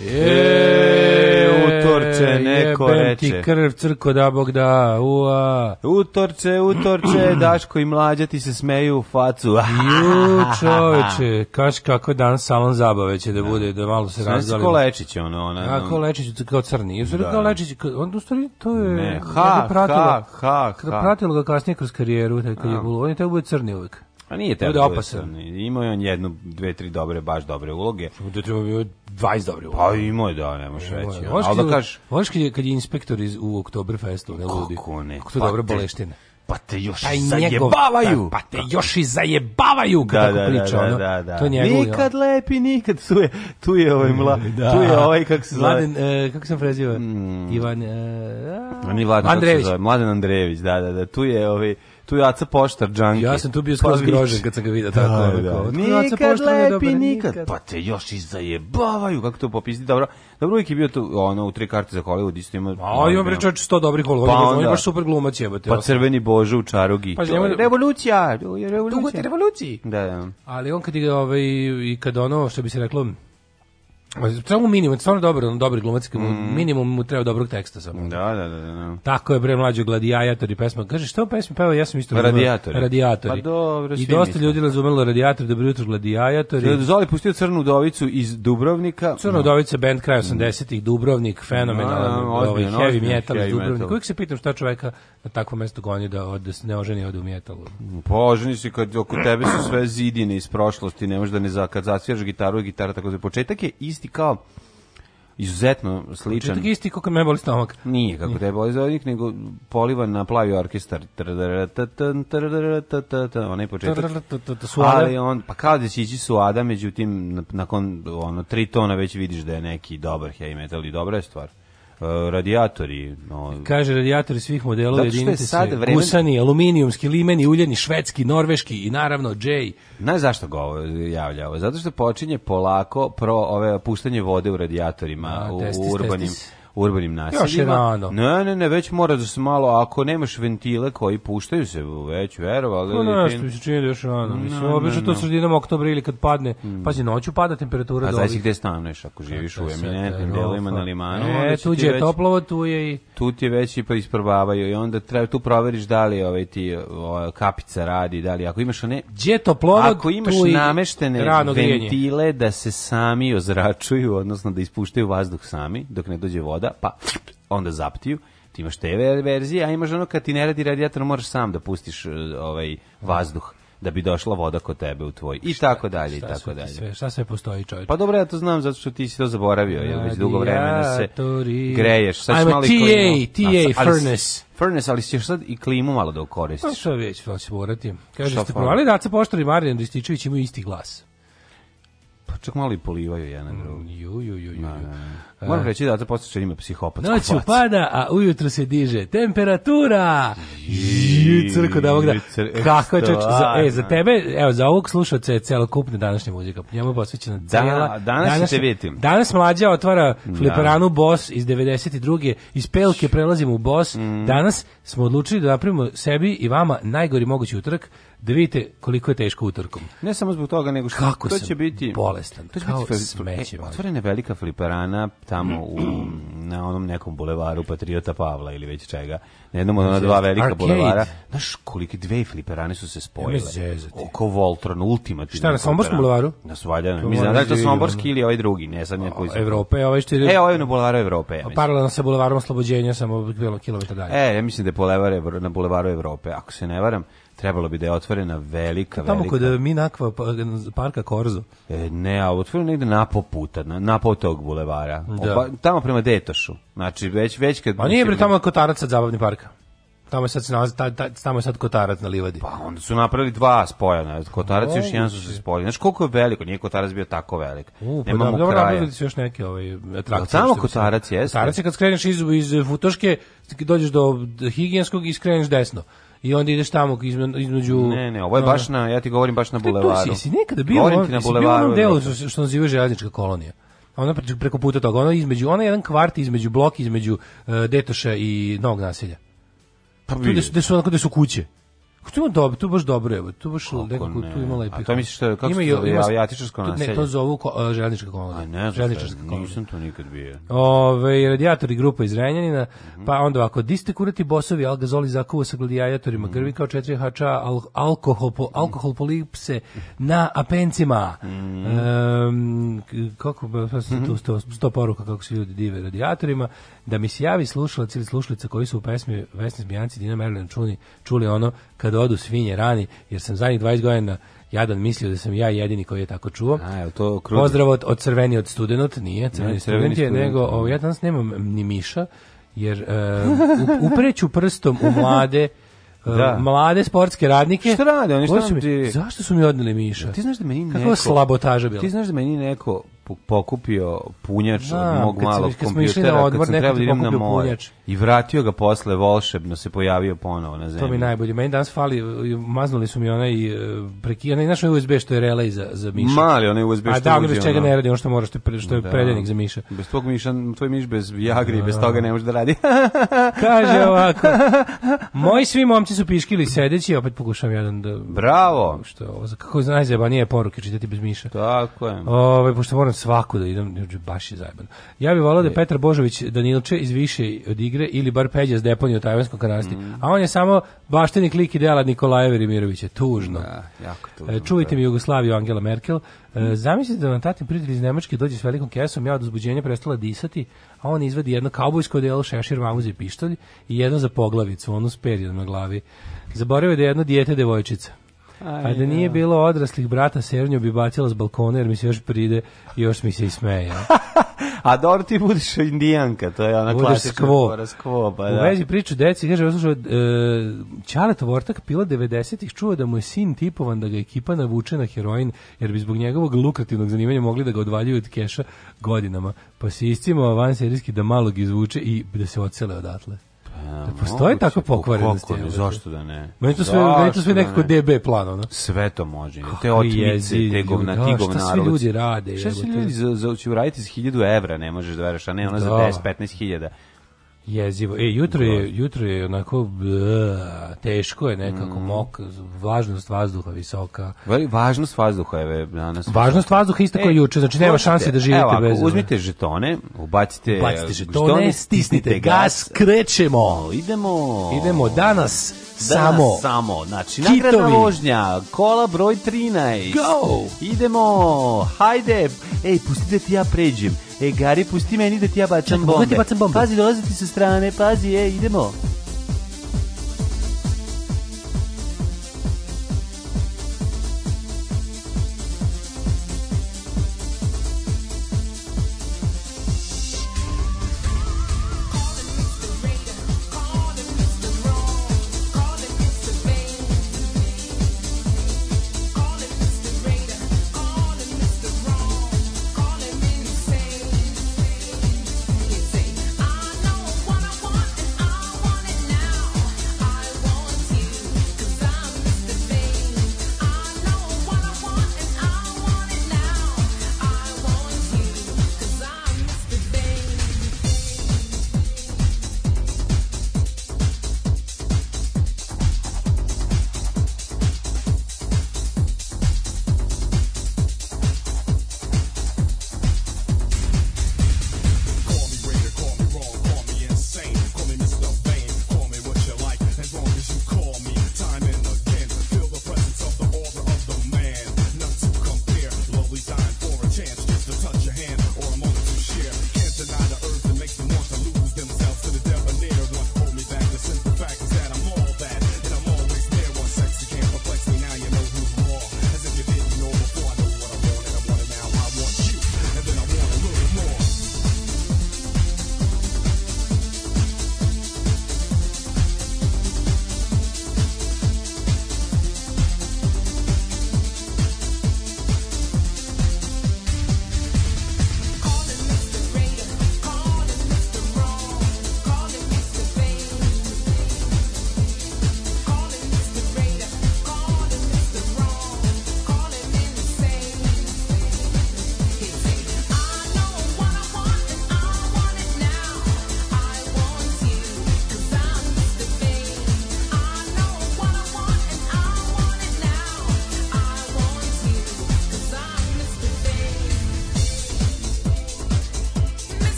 E, e, utorče, neko jebem reče. ti krv, crko da bog da, ua. Utorče, utorče, Daško i mlađa ti se smeju u facu. Ju, čoveče, kaš kako dan salon zabave će da bude, da malo se razdalimo. Sve Kolečić, ono, ona. Ja, Kolečić, kao crni. Da. Kao Lečić, on u stvari, to je... Ne, ha, ha, ha, ha. Pratilo ga kasnije kroz karijeru, taj kad je bilo. On je taj bude crni uvek. A nije teo da opasan. Imao je on jednu, dve, tri dobre, baš dobre uloge. Da treba bio 20 dobre pa uloge. Pa imao je da, ne možeš reći. Možeš da kažeš... Možeš kad je, kad je inspektor iz, u Oktoberfestu, ne ludi. Kako ne? Kako to pa dobre boleština pa, pa te još i zajebavaju. Pa, pa te još i zajebavaju kada da, da, priča. Da, ono. da, da. To njegov, nikad ono. lepi, nikad. Tu je, tu je ovaj mla, mm, da. tu je ovaj kako se zove. Mladen, uh, kako sam preziva? Mm. Ivan... Uh, e, Vladen, Andrejević. Mladen Andrejević, da, da, da. Tu je ovaj tu je Aca Poštar džanki. Ja sam tu bio pa skoro grožen kad sam ga vidio tako. Da, da. da. Kao, nikad Aca lepi, dobar, nikad. nikad. Pa te još i zajebavaju, kako to popisati. Dobro, dobro uvijek je bio tu, ono, u tri karte za Hollywood, isto ima... A, ima bre čovječ 100 dobrih Hollywood, pa on je baš super glumac jebate. Pa crveni bože u čarugi. Pa, njemu... Revolucija, revolucija. Dugo te revoluciji. Da, da. Ali on kad je, ovaj, i kad ono, što bi se reklo, Samo minimum, stvarno dobro, on dobri glumac, mm. minimum mu treba dobrog teksta samo. Da, da, da, da. Tako je bre mlađi i pesma. Kaže što pesmi peva, pa ja sam isto radijatori. Radijatori. Pa dobro, I dosta mislim. ljudi razumelo radijator, dobro jutro gladijatori. zvali pustio Crnu dovicu iz Dubrovnika. Crna dovica no. bend kraj 80-ih, Dubrovnik, fenomenalan, no, da, ovaj heavy metal iz Dubrovnika. Uvijek se pitam šta čoveka na takvo mesto goni da od da se ne oženi od u metalu. Poženi pa, si kad oko tebe su sve zidine iz prošlosti, ne možeš da ne za kad zasviraš gitaru, gitara tako za početak je isti isti kao izuzetno sličan. Početak isti kako me boli stomak. Nije kako te boli zodik, nego polivan na plavi orkestar. Onaj početak. Ali on, pa kao da će ići suada, međutim, nakon ono, tri tona već vidiš da je neki dobar heavy metal i dobra je stvar. Eh, radijatori. No. Kaže radijatori svih modela jedinice sad vremen... Usani, aluminijumski, limeni, uljeni, švedski, norveški i naravno J. Znaš zašto ga ovo javlja? Zato što počinje polako pro ove puštanje vode u radijatorima A, u, testis, urbanim. Testis urbanim naseljima. Još je rano. Ne, ne, ne, već mora da se malo, ako nemaš ventile koji puštaju se, već verovali. No, pa ne, što mi se čini da još rano. No, Mislim, no, obično to sredinom oktobra ili kad padne, mm. pazi, noću pada temperatura A do ovih. A gde stanuješ, ako živiš u eminentnim delima na limanu. E, tu je već, toplovo, tu je i... Tu ti je već i pa isprobavaju i onda treba, tu proveriš da li ovaj ti o, kapica radi, da li, ako imaš one... Gdje toplovo, Ako imaš nameštene ventile da se sami ozračuju, odnosno da ispuštaju vazduh sami, dok ne dođe voda, voda, pa onda zaptiju ti imaš te verzije, a imaš ono kad ti ne radi radijator, moraš sam da pustiš e, ovaj vazduh da bi došla voda kod tebe u tvoj i šta, tako dalje i tako dalje. Sve, šta sve postoji, čovjek? Pa dobro, ja to znam zato što ti si to zaboravio, jer već dugo vremena se greješ. Sad I'm a TA, klimu, TA da, furnace. Furnace, ali ćeš sad i klimu malo da okoristiš. Pa što već, pa se morati. Kaže, ste provali daca poštari Marijan Rističević imaju isti glas čak malo i polivaju jedan mm, Ju, ju, ju, ju. Na, da, da, da. Moram reći da to posjeća ima psihopatsko Noć upada, a ujutro se diže. Temperatura! I, crko da ovog da. Kako je čoč, za, e, za tebe, evo, za ovog slušalca je celokupna današnje muzika. Njemu je posvećena cijela. danas, danas te vidim. Danas mlađa otvara fliperanu Boss iz 92. Iz Pelke prelazimo u Boss. Mm. Danas smo odlučili da napravimo sebi i vama najgori mogući utrk da vidite koliko je teško utorkom. Ne samo zbog toga, nego što Kako to će biti bolestan. To će kao biti smeće. E, otvorena velika fliperana tamo u, na onom nekom bulevaru Patriota Pavla ili već čega. Na jednom ona dva velika Arcade. bulevara. Znaš koliko dve fliperane su se spojile. Oko Voltron, ultimativno. Šta, na Somborskom bulevaru? Na Svaljanom. Mi znam da je to da Somborski ili ovaj drugi, ne znam ne koji Evrope, ovaj što je... E, ovaj na bulevaru Evrope. Ja pa Paralelno sa bulevarom Oslobođenja, samo bilo kilometar dalje. E, ja mislim da je bulevar na bulevaru Evrope, ako se ne varam trebalo bi da je otvorena velika, Tamo velika. Tamo kod e, Minakva pa, parka Korzo. E, ne, a otvorena negde na napo puta, na, na napo tog bulevara. Da. Opa, tamo prema Detošu. Znači, već, već kad... Pa nije bre tamo Kotarac sad zabavni park. Tamo je sad se nalazi, ta, ta, tamo je sad Kotarac na livadi. Pa onda su napravili dva spoja, na Kotarac još jedan su se spojili. Znaš koliko je veliko, nije Kotarac bio tako velik. U, pa da, Nemamo da, dobro, napravili su još neke ovaj, atrakcije. Samo Kotarac jeste. Kotarac je kad skreneš iz, iz Futoške, dođeš do higijenskog i skreneš desno i onda ideš tamo između Ne, ne, ovo je baš na ja ti govorim baš na bulevaru. Tu Si, si nekada bio, govorim ti na bulevaru. delu što nazivaju željeznička kolonija ona preko puta toga, ona između, ona je jedan kvart između blok između uh, e, Detoša i Novog naselja. Pa tu gde su, gde su, gde su kuće. Tu ima dobro, tu baš dobro je, tu baš nekako tu ima lepih. A to misliš što kako ima, se zove, avijatičarsko naselje? Ne, to zovu ko, uh, željeznička kolona. A ne, željezničarska kolona. Nisam to nikad bio. Ove, radijatori grupa iz Renjanina, mm -hmm. pa onda ovako, diste kurati bosovi, algazoli zakuva sa gladijatorima, mm -hmm. krvi kao četiri hača, al, alkohol, po, alkohol polipse na apencima. Mm -hmm. um, kako, pa, sto, mhm. sto, sto poruka kako se ljudi dive radijatorima da mi se javi slušalac ili slušalica koji su u pesmi Vesni Bijanci Dina Merlin čuli, čuli ono kad odu svinje rani, jer sam zadnjih 20 godina jadan mislio da sam ja jedini koji je tako čuo. A, je to krudi. Pozdrav od, od crveni od studenot, nije, crveni, ne, crveni student nego o, ja danas nemam ni miša, jer uh, upreću prstom u mlade e, da. mlade sportske radnike. Šta rade oni? Šta su mi, ti... Zašto su mi odneli Miša? Ti znaš da meni neko... Kakva slabotaža bila? Ti znaš da meni neko pokupio punjač da, od mog malog sam, kompjutera kad sam trebao da idem na more punjač. i vratio ga posle volšebno se pojavio ponovo na zemlji. To mi najbolje. Meni danas fali, maznuli su mi onaj e, preki, onaj naš USB što je relej za, za miša. Mali onaj USB što je A da, bez čega ne radi ono što mora, što je, što je da. predenik za miša. Bez tog miša, tvoj miš bez da. bez toga ne može da radi. Kaže ovako, moji svi momci su piškili sedeći, opet pokušavam jedan da... Bravo! Što, kako najzajebanije poruke čitati bez miša. Tako je. Ove, ovaj, pošto moram svaku da idem, baš je zajebano. Ja bih volao da e. Petar Božović Danilče iz više od igre ili bar peđa s deponije u tajvanskoj kanasti, mm. a on je samo baštenik lik i dela Nikolaja Verimirovića. Tužno. Da, jako tužno. E, čuvajte da. mi Jugoslaviju Angela Merkel. E, mm. Zamislite da vam tatin prijatelj iz Nemačke dođe s velikom kesom, ja od uzbuđenja prestala disati, a on izvadi jedno kaubojsko delo, šešir, mamuz i pištolj i jedno za poglavicu, onu s perjom na glavi. Zaboravio da je jedno dijete devojčica. A da nije da. bilo odraslih brata Sernju bi bacila s balkona jer mi se još pride i još mi se smeje. A dobro ti budiš indijanka, to je ona Bude klasična skvo. skvo pa, da. U vezi priču deci, kaže, slušao, e, Čalet Vortak pila 90-ih čuo da mu je sin tipovan da ga ekipa navuče na heroin, jer bi zbog njegovog lukrativnog zanimanja mogli da ga odvaljuju od keša godinama. Pa se istimo van serijski da malog izvuče i da se ocele odatle. Da e, postoji tako pokvarenost. Pokvarno, zašto da ne? Meni to sve, meni to sve nekako DB da plan, ono. Sve to može. Kako te otmice, te govna, ti govna. Šta svi ljudi rade? Šta se ljudi za, za uraditi za 1000 evra, ne možeš da veruješ, a ne ona da. za 10-15 hiljada jezivo. E, jutro je, jutro je onako blaa, teško je nekako, mm. mok, vlažnost vazduha visoka. Veli, važnost vazduha je danas. Važnost vazduha isto kao e, juče, znači nema šanse da živite evo, bez. uzmite žetone, ubacite, ubacite žetone, žetone, stisnite gas, krećemo. Idemo. Idemo danas samo. samo. Znači, nagradna vožnja, kola broj 13. Go! Idemo, hajde. Ej, pustite ti ja pređem E, Gari, pusti meni da ti ja bačam Čekam, bombe. Ti bacam bombe. Pazi, dolazi ti sa strane, pazi, e, idemo.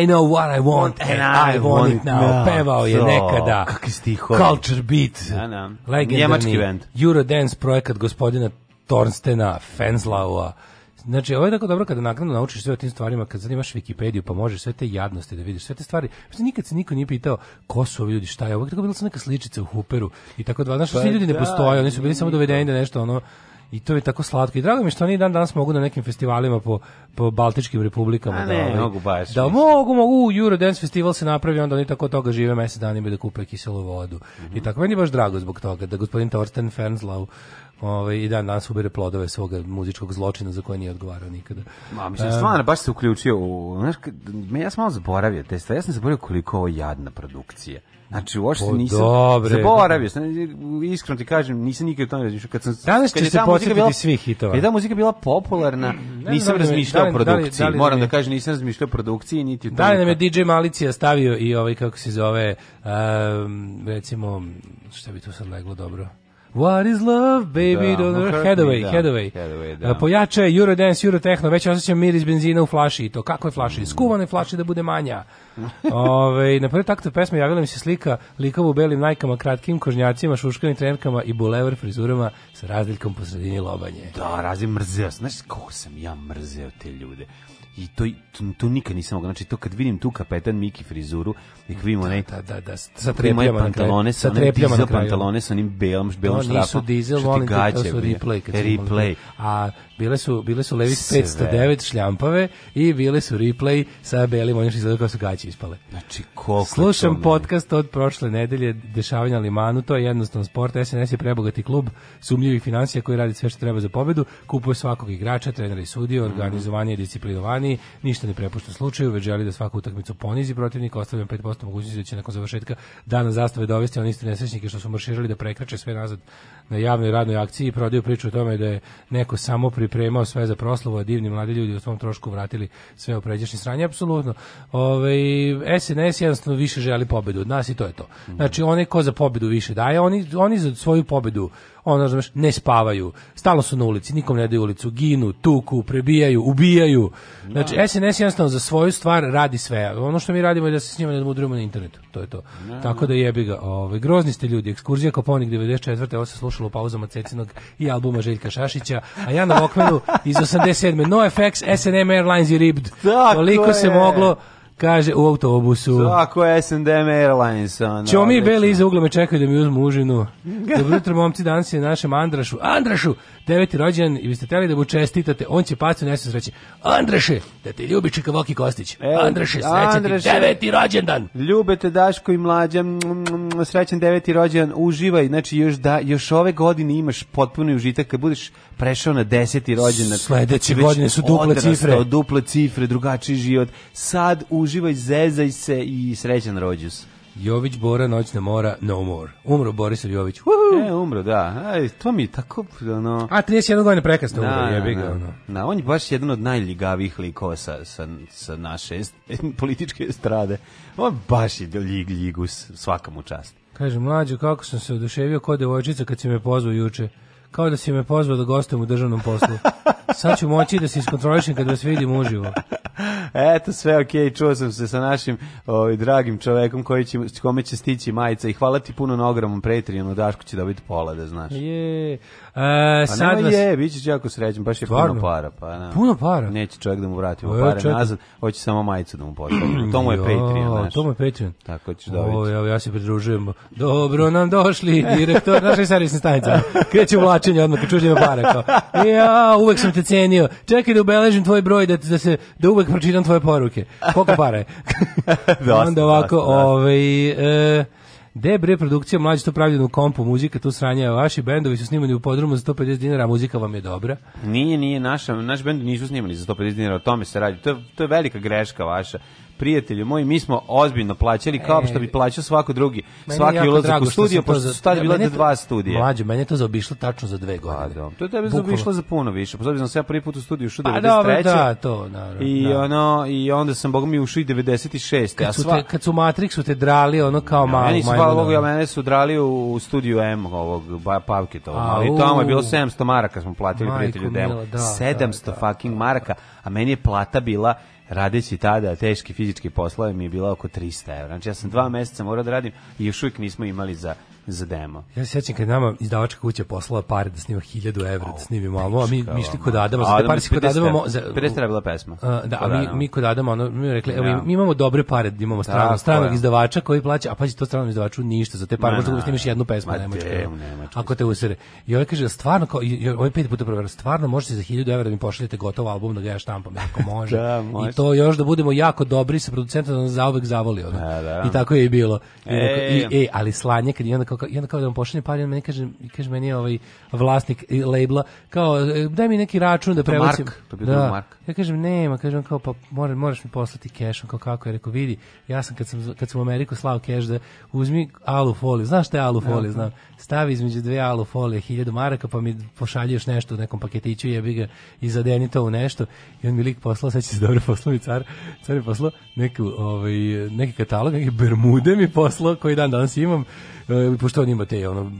I know what I want and I, I want it now. now. Pevao je so, nekada kakvi stihovi. Culture Beat. Da, da. Legendarni band. Eurodance projekat gospodina Tornstena Fenslaua. Znači, ovo je tako dobro kada naknadno naučiš sve o tim stvarima, kad zanimaš Wikipediju, pa možeš sve te jadnosti da vidiš, sve te stvari. Znači, nikad se niko nije pitao ko su ovi ljudi, šta je ovo, tako bila sam neka sličica u Hooperu i tako dva. Znaš, pa, svi ljudi ne da, postoje, oni su bili samo dovedeni da nešto ono i to je tako slatko. I drago mi što oni dan danas mogu na nekim festivalima po, po baltičkim republikama. A da, ne, ovaj, mogu baš. Da, mogu, mogu, Eurodance festival se napravi, onda oni tako toga žive mesec danima da kupe kiselu vodu. Mm -hmm. I tako, meni je baš drago zbog toga da gospodin Torsten Fernzlau ovaj, i dan danas ubire plodove svog muzičkog zločina za koje nije odgovarao nikada. Ma, mislim, um, stvarno, baš se uključio u... Znaš, ja sam malo zaboravio te stvari, ja sam zaboravio koliko ovo jadna produkcija. Znači, uopšte pa nisam dobre. zaboravio. Iskreno ti kažem, nisam nikad o tome razmišljao. Kad sam Danas kad se se podsjetiti svih hitova. Kad je ta muzika bila popularna, nisam razmišljao o produkciji. Moram da kažem, nisam razmišljao o produkciji niti Da li nam je DJ Malicija stavio i ovaj kako se zove um, recimo šta bi tu sad leglo dobro? What is love, baby, da, don't hurt, hurt Hathaway, da, Hathaway. Hathaway da. Uh, e, pojače Eurodance, Eurotehno, već osjećam mir iz benzina u flaši i to. Kako je flaši? Mm. Skuvane flaši da bude manja. Ove, na prvi taktu pesme javila mi se slika likova u belim najkama, kratkim kožnjacima, šuškanim trenerkama i bulever frizurama sa razdeljkom po sredini lobanje. Da, razim mrzeo. Znaš kako sam ja mrzeo te ljude? i to, to, to nikad nisam mogao. Znači, to kad vidim tu kapetan Miki frizuru i kad vidim da, onaj... Da, da, da, sa trepljama pantalone, sa trepljama na kraju. pantalone sa onim belom, belom no, štrapom. nisu dizel, volim gaće, to su replay. Replay. Da- A bile su bile su Levis 509 šljampave i bile su replay sa belim onim što kao su gaće ispale. Znači koliko Slušam podcast od prošle nedelje dešavanja Limanu, to je jednostavno sport, SNS je prebogati klub sumnjivih financija koji radi sve što treba za pobedu, kupuje svakog igrača, trenera i sudiju, mhm. organizovanje i disciplinovanje, ništa ne prepušta slučaju, već želi da svaku utakmicu ponizi protivnik, ostavlja 5% mogućnosti da će nakon završetka dana zastave dovesti oni iste nesrećnike što su marširali da prekrače sve nazad na javnoj radnoj akciji i prodaju priču o tome da je neko samo pripremao sve za proslavu, a divni mladi ljudi u svom trošku vratili sve u pređešnje sranje, apsolutno. Ove, ovaj, SNS jednostavno više želi pobedu od nas i to je to. Znači, oni ko za pobedu više daje, oni, oni za svoju pobedu ono, znaš, ne spavaju, stalno su na ulici, nikom ne daju ulicu, ginu, tuku, prebijaju, ubijaju. Znači, no. Da. SNS jednostavno za svoju stvar radi sve. Ono što mi radimo je da se s njima ne mudrujemo na internetu, to je to. No. Da. Tako da jebi ga. Ove, ovaj, grozni ste ljudi, ekskurzija Koponik 94. Ovo se slušalo u pauzama Cecinog i albuma Željka Šašića, a ja na Vokmenu iz 87. NoFX, SNM Airlines i Ribbed. Da, Toliko je. se moglo Kaže, u autobusu. Svako je S&M Airlines. Ono, Ćemo mi beli iza ugla me čekaju da mi uzmu užinu. Dobro jutro, momci, danas je našem Andrašu. Andrašu, deveti rođen i vi ste teli da mu čestitate. On će pati u nesnes Andraše, da te ljubi Čikavoki Kostić. E, Andraše, srećan Andraše, ti deveti rođendan. Ljube te Daško i mlađa, srećan deveti rođendan, uživaj. Znači, još, da, još ove godine imaš potpuni užitak kad budeš prešao na deseti rođendan. Sledeće godine su duple odrastao, cifre. Duple cifre, drugačiji život. Sad uživaj, zezaj se i srećan rođus. Jović Bora noć noćna mora no more. Umro Boris Jović. Uhu! E, umro, da. Aj, to mi tako ono. A 31 godina prekasno da, umro, da, jebi ga da. ono. Da, on je baš jedan od najljigavih likova sa sa sa naše političke strade. On baš je ljig ljigus svaka čast. Kaže mlađe kako sam se oduševio kod devojčica kad si me pozvao juče kao da si me pozvao da gostujem u državnom poslu. Sad ću moći da se iskontrolišem kad vas vidim uživo. Eto, sve okej, okay. čuo sam se sa našim ovaj, dragim čovekom koji će, kome će stići majica i hvala ti puno na ogromnom pretrijenu, Daško će dobiti pola, da znaš. Je, E, sad nema vas... je, bit ćeš jako srećen, baš je Stvarno? puno para. Pa, na. Da. Puno para? Neće čovjek da mu vrati e, pare čak... nazad, hoće samo majicu da mu postavi. to mu je Patreon, znaš. To mu je Patreon. Tako ćeš dobiti. O, ja, ja se pridružujem. Dobro nam došli, direktor naše servisne stanice. Kreće uvlačenje odmah, kad čuješ para. Kao. Ja, uvek sam te cenio. Čekaj da ubeležim tvoj broj, da, da, se, da uvek pročitam tvoje poruke. Koliko para je? dosta, Onda ovako, dosta, da. ovaj... E, Debre produkcija mlađe to pravljeno u kompu muzika, tu sranja. Vaši bendovi su snimani u podrumu za 150 dinara, muzika vam je dobra. Nije, nije, naša, naš bend nisu snimali za 150 dinara, o tome se radi. To je, to je velika greška vaša prijatelju moj, mi smo ozbiljno plaćali kao e, što bi plaćao svako drugi. Svaki ulazak u studio, pošto su tada bile dva studije. Mlađe, meni je to zaobišlo tačno za dve pa godine. Pa, to je tebe zaobišlo za puno više. Pozabio sam se ja prvi put u studiju ušao pa, 93. da, to, naravno. I, da. ono, I onda sam, bogom mi, ušao i 96. Kad, sva... te, kad su Matrixu te drali, ono kao malo. Meni su, hvala Bogu, mene su drali u, studiju M ovog Pavketova. Ali tamo je bilo 700 maraka smo platili prijatelju demo. 700 da, da, fucking maraka, a meni je plata bila radeći tada teški fizički poslove mi je bila oko 300 evra. Znači ja sam dva meseca morao da radim i još uvijek nismo imali za za demo. Ja se sjećam kad nama izdavačka kuća poslala pare da snima 1000 evra, da snimimo album, a mi, mi išli kod Adama, za te pare si kod Adama... 50 je bila pesma. da, a mi, mi kod Adama, ono, mi rekli, evo, da. mi imamo dobre pare, da imamo stranog, Tako, stranog izdavača koji plaća, a pazi, to stranom izdavaču ništa, za te pare možda snimiš jednu pesmu nemačku. Ako te usere. I ovaj kaže, stvarno, kao, i ovaj pet puta provera, stvarno možete za 1000 evra da mi pošaljete gotov album da ga ja štampam, ako može. Da, I to još da budemo jako dobri sa producentom, da nas zavolio. I tako je i bilo. I, e, i, e, ali slanje, kad je onda kao, kao, i onda kao da vam pošalje par, i meni kaže, kaže meni je ovaj vlasnik labela, kao, e, daj mi neki račun da prebacim. To bi da. Mark. Ja kažem, nema, kažem kao, pa mora, moraš mi poslati keš, on kao kako, je rekao, vidi, ja sam kad sam, kad sam u Ameriku slao keš da uzmi alu foliju, znaš šta je alu folija, da. znam, stavi između dve alu folije, hiljadu maraka, pa mi pošalješ nešto u nekom paketiću, jebi ga, i zadeni to u nešto, i on mi lik poslao, sad će se dobro poslao i car, car je poslao neku, ovaj, neki katalog, neke bermude mi poslao, koji dan danas imam, uh, pošto on ima te, ono,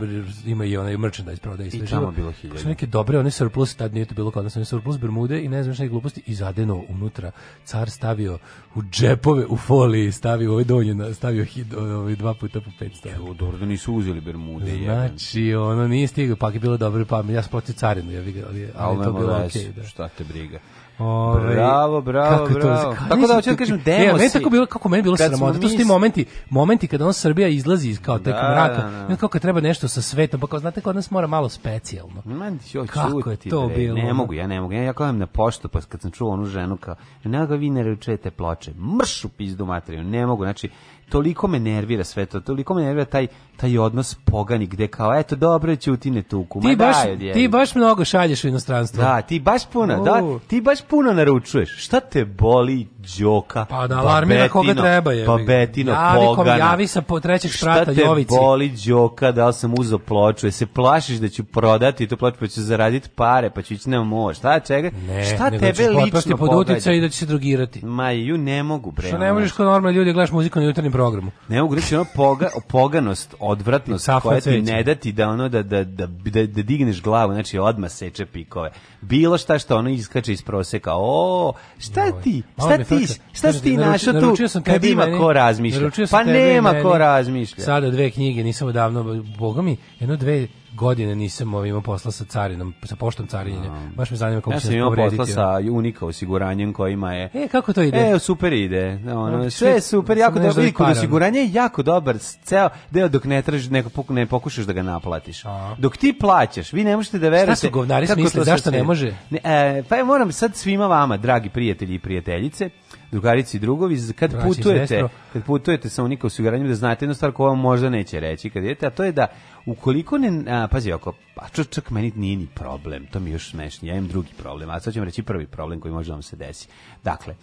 ima i onaj merchandise prodaje. I tamo bilo hiljada. Su neke dobre, one surplus, tad nije to bilo kao da su surplus Bermude i ne znam što gluposti i zadeno unutra. Car stavio u džepove, u foliji, stavio ove donje, stavio hid, ove, ovaj, dva puta po 500. Evo, dobro da nisu uzeli Bermude. Znači, jedan. ono, nije stigao, pa je bilo dobro, pa ja sam platio carinu, ja bih, ali, ali, ali to bilo okej. Okay, da. Šta te briga. Ove, bravo, bravo, kako bravo. To, kako tako da hoću da kažem, demo ja, si. tako bilo, kako meni bilo sramota. To su ti momenti, momenti kada on Srbija izlazi iz kao da, tek da, mraka. Da, da. da. Kako treba nešto sa svetom, pa kao znate kod nas mora malo specijalno. Ma, jo, kako je to bre, bilo? Ne mogu, ja ne mogu. Ja, ja kao na poštu, pa kad sam čuo onu ženu kao, nego vi ne rečete ploče. Mršu pizdu materiju, ne mogu. Znači, toliko me nervira sve to, toliko me nervira taj, taj odnos pogani gde kao, eto, dobro, ćuti ne tuku. Ti, baš, daj, ti baš mnogo šalješ u inostranstvo. Da, ti baš puno, da, ti baš puno naručuješ. Šta te boli, Đoka? Pa da na koga treba je. Pa Betino, javi, pogana. Javi sa po trećeg sprata Jovici. Šta te jovici? boli, Đoka, da li sam uzeo ploču? Je se plašiš da ću prodati tu ploču, pa ću zaraditi pare, pa ću ići na more. Šta, čega? Ne, šta tebe lično pogađa? pod i da će se drogirati. Ma ju ne mogu, bre. Što ne možeš kao normalni ljudi da gledaš muziku na jutarnjim programu. Ne mogu reći znači ono poga, poganost, odvratnost koja ti ne dati da ono da, da, da, da, da digneš glavu, znači odma seče pikove. Bilo šta što ono iskače iz proseka. O, šta ti? Šta ti? Šta ti našo tu? Kad ima ko razmišlja. Pa nema ko razmišlja. Sada dve knjige, nisam odavno, boga mi, jedno dve godine nisam ovaj, imao posla sa carinom, sa poštom carinjenja. Baš me zanima kako ja će se povrediti. Ja sam imao posla sa Unika osiguranjem kojima je... E, kako to ide? E, super ide. Da, ono, sve je super, jako dobro. I kod je jako dobar ceo deo dok ne tražiš, neko, ne pokušaš da ga naplatiš. Aha. Dok ti plaćaš, vi ne možete da verujete... Šta su govnari smisli, zašto ne može? Ne, e, pa ja moram sad svima vama, dragi prijatelji i prijateljice, drugarici i drugovi, kad Drači putujete, kad putujete sa Unika osiguranjem da znate jednu stvar koja vam možda neće reći kad idete, a to je da Ukoliko ne, a, pazi oko, pa čak, čak meni nije ni problem, to mi je još smešnije, ja imam drugi problem, a sad ću vam reći prvi problem koji može da vam se desi. Dakle,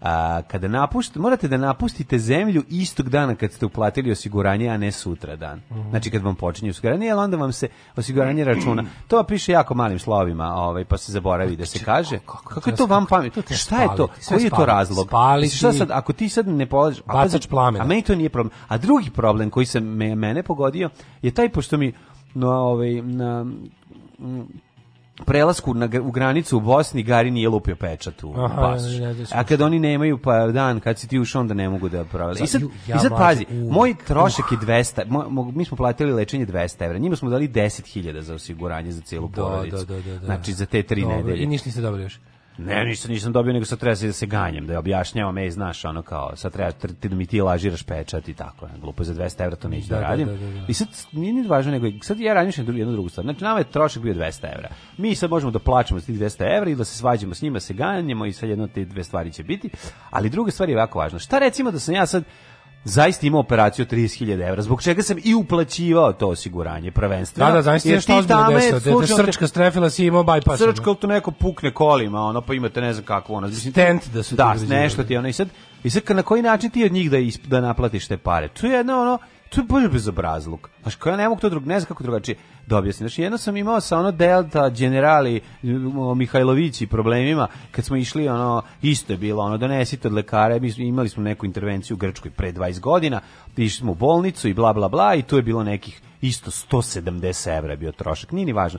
a, kada napuštate, morate da napustite zemlju istog dana kad ste uplatili osiguranje, a ne sutra dan. Mhm. Znači kad vam počinje osiguranje, ali onda vam se osiguranje računa. To vam piše jako malim slovima, ovaj, pa se zaboravi da se kaže. Kako je da to vam pamet? Šta je to? Koji je to razlog? Šta sad, ako ti sad ne polažeš... Bacač plamena. A meni to nije problem. A drugi problem koji se me, mene pogodio je taj, pošto mi no, ovaj, na, prelasku na, u granicu u Bosni Gari nije lupio pečat u Aha, A kad oni nemaju pa dan kad si ti ušao onda ne mogu da prave. I sad, i sad pazi, u, moj trošak uh. je 200, mo, mo, mi smo platili lečenje 200 evra, njima smo dali 10.000 za osiguranje za cijelu da, porodicu. Da, da, da, da, Znači za te tri nedelje. I ništa niste dobili još. Ne, ništa nisam dobio, nego sad treba da se ganjam, da je objašnjavam, ej, znaš, ono kao, sad treba ti da mi ti lažiraš pečat i tako, ne, glupo za 200 evra to da, neću da, da radim. Da, da, da, I sad nije ni važno, nego sad ja radim jednu, jednu drugu stvar. Znači, nama je trošak bio 200 evra. Mi sad možemo da plaćamo s tih 200 evra i da se svađamo s njima, se ganjamo i sad jedno te dve stvari će biti. Ali druga stvar je jako važna. Šta recimo da sam ja sad zaista imao operaciju 30.000 evra, zbog čega sam i uplaćivao to osiguranje prvenstva. Da, da, zaista je što ozbiljno desilo, da te srčka strefila si imao bypass. Srčka, to neko pukne kolima, ono, pa imate ne znam kako, ono. Mislim, Stent da su. Da, nešto ti, ono, i sad, i sad na koji način ti od njih da, isp, da naplatiš te pare? To je jedno, ono, to je bolje bezobrazluk. Znaš, kao ja ne mogu to drug, ne znam kako drugačije da objasnim. Znaš, jedno sam imao sa ono Delta, generali, Mihajlovići problemima, kad smo išli, ono, isto je bilo, ono, donesite od lekara, mi imali smo neku intervenciju u Grčkoj pre 20 godina, išli smo u bolnicu i bla, bla, bla, i tu je bilo nekih isto 170 evra je bio trošak, nije ni važno.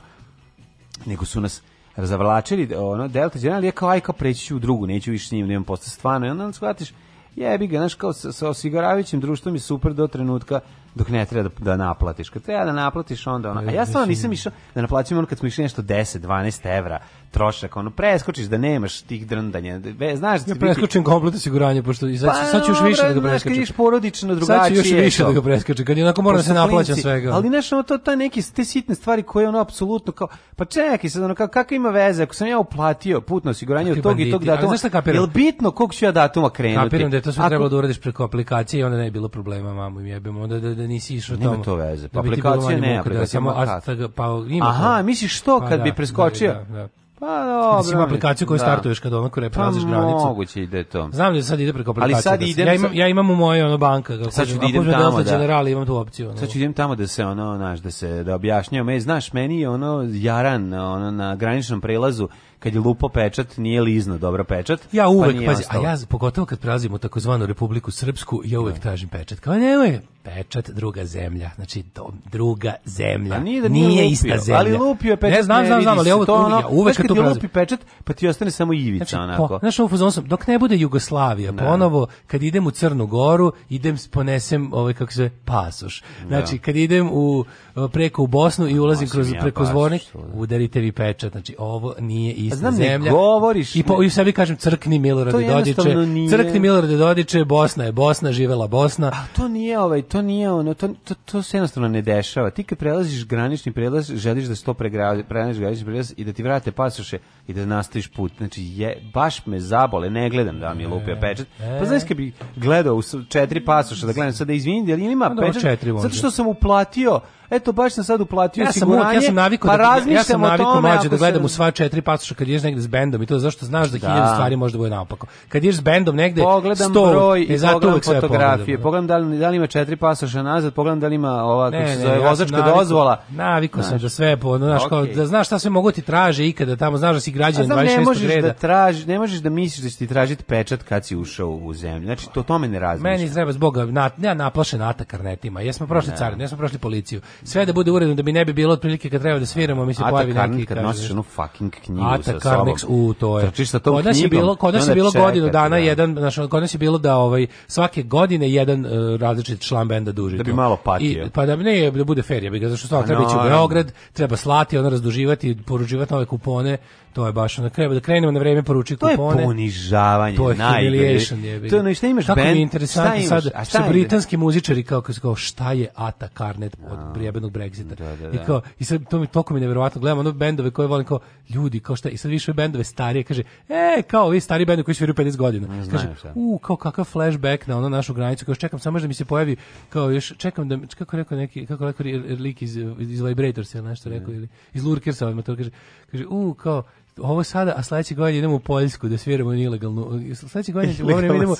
Nego su nas razavlačili, ono, Delta, generali, je kao, aj, kao preći ću u drugu, neću više s njim, nemam posta stvarno, i onda nam shvatiš, jebi ga, znaš, kao sa, sa osiguravajućim društvom je super do trenutka dok ne treba da, da naplatiš. Kad treba da naplatiš onda ono. A ja stvarno nisam išao da naplaćujem ono kad smo išli nešto 10, 12 evra trošak, ono preskočiš da nemaš tih drndanja. Be, znaš, da ja preskočim biti... komplet osiguranje pošto i sad, pa, sad ću još više da ga preskačem. Znaš, kad porodično drugačije. Sad ću još više da ga preskačem, kad onako moram da se naplaćam svega. Ali znaš, ono, to ta neki te sitne stvari koje ono apsolutno kao pa čekaj sad ono kako kako ima veze ako sam ja uplatio putno osiguranje od tog i tog datuma. Znaš šta kapiram? Jel bitno kog ću ja datuma krenuti? Kapiram da je to sve trebalo da uradiš preko aplikacije i onda ne bi bilo problema, mamu im jebemo. Onda da, da- da nisi išao tamo. Nema to veze. Pa aplikacija ne, da aplikacija samo Astag, pa ima. Aha, misliš što pa kad da, bi preskočio? Da, pa dobro. Mislim aplikaciju koju da. startuješ kad onako preprelaziš pa, granicu. Moguće ide to. Znam da sad ide preko aplikacije. Ali sad da idem, ja imam ja imam u mojoj ono banka kako. Sad ću da idem tamo da. General imam tu opciju. Ono. Sad ću idem tamo da se ono znaš da se da objašnjavam, ej znaš meni je ono jaran ono na graničnom prelazu kad je lupo pečat, nije lizno dobro pečat. Ja pa uvek, pa pazi, a ja pogotovo kad prelazim u takozvanu Republiku Srpsku, ja uvek tražim pečat. Kao nemoj, pečat druga zemlja. Znači to, druga zemlja. A nije da nije, nije lupio, ista zemlja. Ali lupio je pečat. Ne znam, znam, znam, ali ovo to ono, uvek kad to lupi pečat, pa ti ostane samo ivica znači, onako. Po, znaš, ovo sam, dok ne bude Jugoslavija, ne. Da. ponovo kad idem u Crnu Goru, idem ponesem ovaj kako se pasoš. Da. Znači kad idem u preko u Bosnu i ulazim kroz ja preko baš, zvornik, da. udarite vi pečat. Znači ovo nije ista znam, zemlja. govoriš. I po i sebi kažem crkni Milorade Dodiče. Crkni Milorade Dodiče, Bosna je Bosna, živela Bosna. A to nije ovaj to nije ono, to, to, to se jednostavno ne dešava. Ti kad prelaziš granični prelaz, želiš da se to pregraniš granični prelaz i da ti vrate pasoše i da nastaviš put. Znači, je, baš me zabole, ne gledam da mi je lupio e, pečat. Pa e. znaš kad bi gledao u četiri pasoša, da gledam sad da ali da ima Četiri, zato što sam uplatio eto baš sam sad uplatio ja sam, ja sam navikao pa da, ja sam navikao mlađe da gledam se... u sva četiri pasoša kad ješ negde s bendom i to zašto znaš da, da. hiljadu stvari može da bude naopako. Kad ješ s bendom negde pogledam sto, broj e, i pogledam fotografije, da. pogledam da li, da li ima četiri pasoša nazad, pogledam da li ima ova kako se zove ja vozačka naviku, dozvola. Navikao sam da sve po, znaš, kao, da znaš šta sve mogu ti traže ikada tamo, znaš da si građan 26. reda. Ne možeš Da traži, ne možeš da misliš da će ti tražiti pečat kad si ušao u zemlju. Znači to tome ne razmišljam. Meni treba zbog na, ja naplašen atak karnetima. Jesmo prošli carinu, jesmo prošli policiju sve da bude uredno da bi ne bi bilo otprilike kad treba da sviramo mi se pojavi neki kad kaže, nosiš onu fucking knjigu sa sobom. u to je. Sa tom kod nas je bilo kod nas je bilo godinu dana da. jedan naš kod nas je bilo da ovaj svake godine jedan uh, različit član benda duži. Da bi malo patio. I, pa da ne da bude fer, ja bih ga zašto stvarno treba no, pa ići u Beograd, treba slati, onda razduživati, poručivati nove kupone. To je baš na kraju da krenemo na vreme poruči kupone. To je ponižavanje, to je humiliation je. To ne šta imaš bend, šta imaš, sad, a britanski muzičari kao kao šta je Ata Karnet od jebenog Brexita. Da, da, da. I, kao, i sad, to mi toliko mi neverovatno gledam ono bendove koje volim kao ljudi, kao šta, i sad više bendove starije, kaže, e, kao vi stari bendovi koji sviraju 50 godina. Znaš, kaže, u, kao kakav flashback na ono našu granicu, kao čekam samo da mi se pojavi, kao još čekam da, kako rekao neki, kako rekao lik iz, iz Vibrators, ili nešto rekao, da. ili iz Lurkersa, ovaj to kaže, kaže, u, kao, ovo sada, a sledeće godine idemo u Poljsku da sviramo nelegalnu, sledeće godine ćemo Ilegalno idemo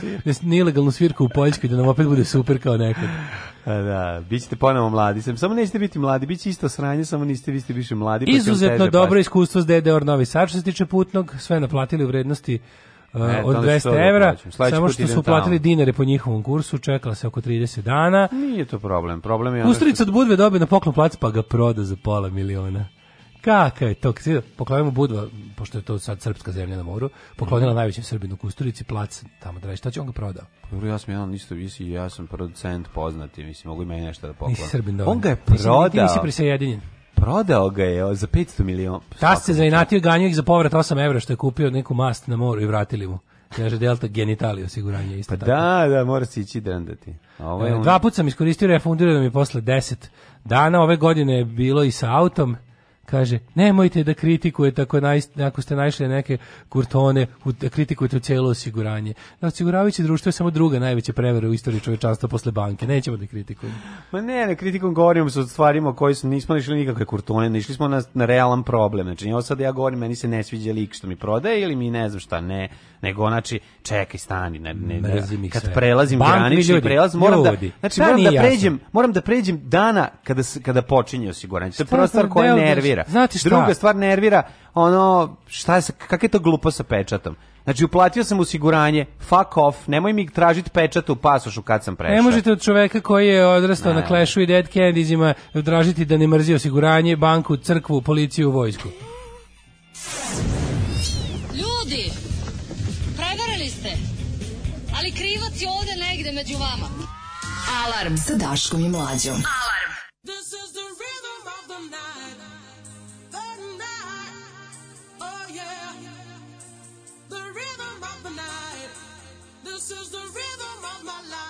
da ilegalnu svirku u Poljsku da nam opet bude super kao nekad. Da, bit ćete ponovo mladi. Samo nećete biti mladi, bit će isto sranje, samo niste, vi ste više mladi. Pa Izuzetno dobro pašti. iskustvo s DDR Novi Sad što se tiče putnog, sve naplatili u vrednosti e, eh, od 200 evra, samo što su platili dinare po njihovom kursu, čekala se oko 30 dana. Nije to problem, problem je... Ustrica što... od Budve dobije na poklon plac, pa ga proda za pola miliona. Kako je to? Poklonimo Budva, pošto je to sad srpska zemlja na moru, poklonila mm. najvećem srbinu Kusturici, plac tamo da reći, šta će on ga prodao? Pa dobro, ja sam jedan isto visi, ja sam producent poznati, mislim, mogu i meni nešto da poklon. Nisi srbin dovoljno. On ga je prodao. Nisi, ti nisi prisjedinjen. Prodao ga je za 500 miliona. Ta se zainatio i ganio ih za povrat 8 evra što je kupio neku mast na moru i vratili mu. Kaže Delta genitalio osiguranje isto pa tako. Da, da, mora se ići drndati. Ovo ovaj je Dva on... sam iskoristio refundirano da mi posle 10 dana. Ove godine je bilo i sa autom kaže nemojte da kritikujete ako, naj, ako ste našli neke kurtone, da kritikujete u cijelo osiguranje. Da osiguravajuće društvo je samo druga najveća prevera u istoriji čovječanstva posle banke. Nećemo da kritikujemo. Ma ne, ne kritikom govorimo sa stvarima koji su, nismo išli nikakve kurtone, išli smo na, na realan problem. Znači, ovo sad ja govorim, meni se ne sviđa lik što mi prodaje ili mi ne znam šta, ne, nego znači, čekaj, stani, ne, ne, ne kad sve. prelazim granični prelaz, moram da, znači, da, moram da, pređem, moram da pređem dana kada, kada počinje osiguranje. To je prva stvar koja nervira nervira. Znate šta? Druga stvar nervira, ono, šta je, kak je to glupo sa pečatom? Znači, uplatio sam osiguranje, fuck off, nemoj mi tražiti pečat u pasošu kad sam prešao. Ne možete od čoveka koji je odrastao ne. na Clashu i Dead Candiesima dražiti da ne mrzi osiguranje, banku, crkvu, policiju, vojsku. Ljudi, prevarili ste, ali krivac je ovde negde među vama. Alarm sa Daškom i Mlađom. Alarm. This is the rhythm of the night. This is the rhythm of my life.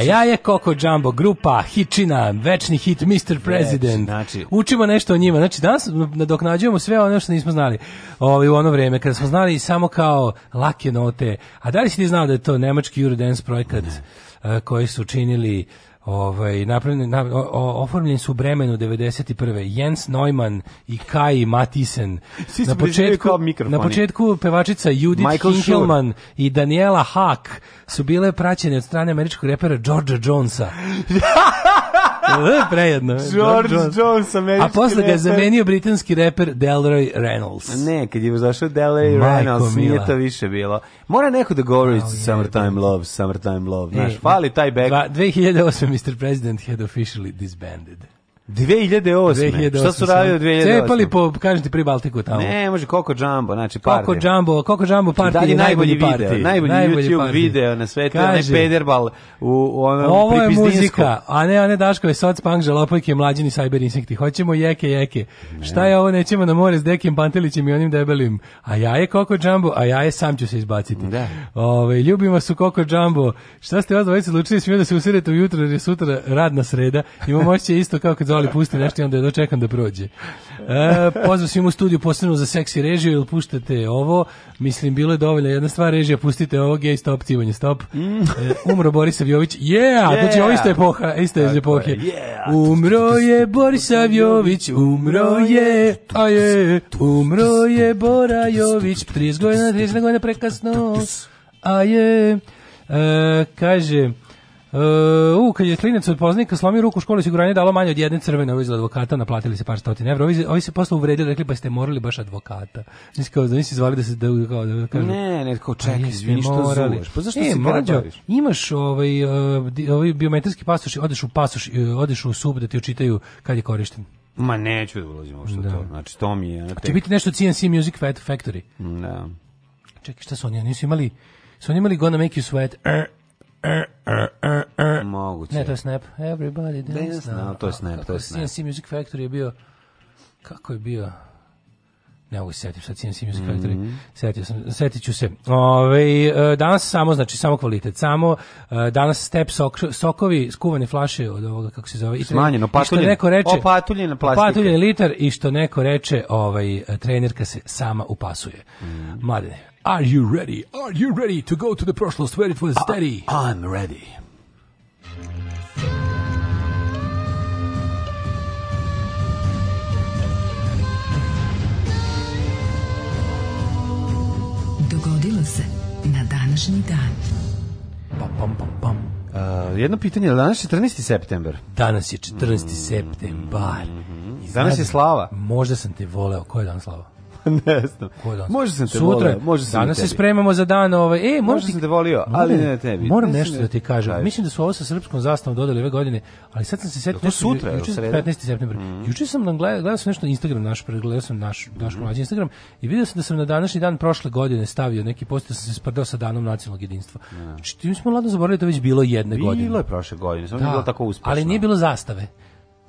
A ja je Koko Jumbo, grupa, Hičina, večni hit, Mr. President. znači... Učimo nešto o njima. Znači, danas nadoknađujemo sve ono što nismo znali ovaj, u ono vreme kada smo znali samo kao lake note. A da li si ti znao da je to nemački Eurodance projekat ne. Eh, koji su činili Ovaj napravljen na, oformljen su u Bremenu 91. Jens Neumann i Kai Matisen. Na početku na početku pevačica Judith Michael Hinkelman Schur. i Daniela Hack su bile praćene od strane američkog repera George'a Jonesa. Prejedno. George, George Jones, američki A posle ga je zamenio britanski reper Delroy Reynolds. Ne, kad je zašao Delroy Reynolds, mila. nije to više bilo. Mora neko da govori oh, Summertime Love, Summertime Love. Znaš, e, fali taj back. 2008. Mr. President had officially disbanded. 2008. 2008. Šta su radili 2008? Cepali po, kažem ti, pri Baltiku tamo. Ne, može Koko Jumbo, znači partija. Koko Jumbo, Koko Jumbo partija je najbolji, najbolji video, partij. Najbolji, najbolji YouTube partij. video na svetu, ne pederbal u onom Ovo je muzika, a ne one Daškove soc, punk, žalopojke, mlađini, cyber insekti. Hoćemo jeke, jeke. Ne. Šta je ovo, nećemo na more s Dekim Pantelićem i onim debelim. A ja je Koko Jumbo, a ja je sam ću se izbaciti. Da. Ove, ovaj, ljubim vas Koko Jumbo. Šta ste vas dvojice odlučili, smiju da se usirete ujutro, jer je sutra radna sreda. Imamo moće isto kao kad ali pusti nešto i onda jedno čekam da prođe. E, pozdrav svim u studiju, posebno za seksi režiju, ili puštate ovo, mislim, bilo je dovoljno jedna stvar režija, pustite ovo, gej, stop, cimanje, stop. E, umro Boris Avjović, yeah, yeah! znači ovo iste epoha, iste iz epohe. Yeah. Umro je Boris Avjović, umro je, a je, umro je Bora Jović, 30 godina, 30 godina prekasno, a je, e, kaže... Uh, u, kad je klinac od poznika slomio ruku u školi osiguranje dalo manje od jedne crvene ovo iz advokata, naplatili se par stotina evra. Ovi, ovi se posle uvredili, rekli pa ste morali baš advokata. Nisi kao da nisi zvali da se da, kao, da kažu. Ne, ne, kao pa čekaj, izvini što morali. zuješ. Pa zašto e, se mlađo, imaš ovaj, ovaj biometrijski pasoš, odeš u pasoš, uh, odeš u sub da ti očitaju kad je korišten. Ma neću da ulazim uopšte da. to. Znači, to mi je... Te... Će biti nešto CNC Music Factory. Da. Čekaj, šta su oni? Oni su imali... Su oni imali Gonna Make You Sweat... Er E, e, e, Moguće. Ne, to je Snap. Everybody dance now. No, to je Snap, to je Snap. CNC Music Factory je bio... Kako je bio? ne mogu se setiti, sad CNC Music Factory, mm -hmm. setio sam, setit ću se. Ove, danas samo, znači, samo kvalitet, samo danas step sok, sokovi, skuvane flaše od ovoga, kako se zove. I Smanjeno, patuljen, neko reče, opatuljen plastika. Opatuljen litar i što neko reče, ovaj, trenerka se sama upasuje. Mm. Mladine, Are you ready? Are you ready to go to the prošlost where it was I, I'm ready. Dogodilo se na današnji dan. Pa, pam, pam, pam, pam. Uh, jedno pitanje, danas je 14. september. Danas je 14. Mm -hmm. septembar. Mm -hmm. Danas je slava. Možda sam te voleo. Ko je danas slava? ne znam. Možda sam te Sutra, volio, možda sam Danas se spremamo za dan, ovaj, e, možda, možda ti, sam te volio, ali ne tebi. Moram nešto da, da ti kažem. Mislim da su ovo sa srpskom zastavom dodali ove godine, ali sad sam se setio. To sutra, juče, 15. septembra. Mm. Juče sam nam gledao, gledao sam nešto na Instagram naš, pregledao sam naš, naš mm. mlađi Instagram i vidio sam da sam na današnji dan prošle godine stavio neki post da sam se sprdao sa danom nacionalnog jedinstva. Da. Znači, ti smo ladno zaboravili, da to već bilo jedne godine. Bilo je prošle godine, samo nije bilo tako uspešno. Ali nije bilo zastave.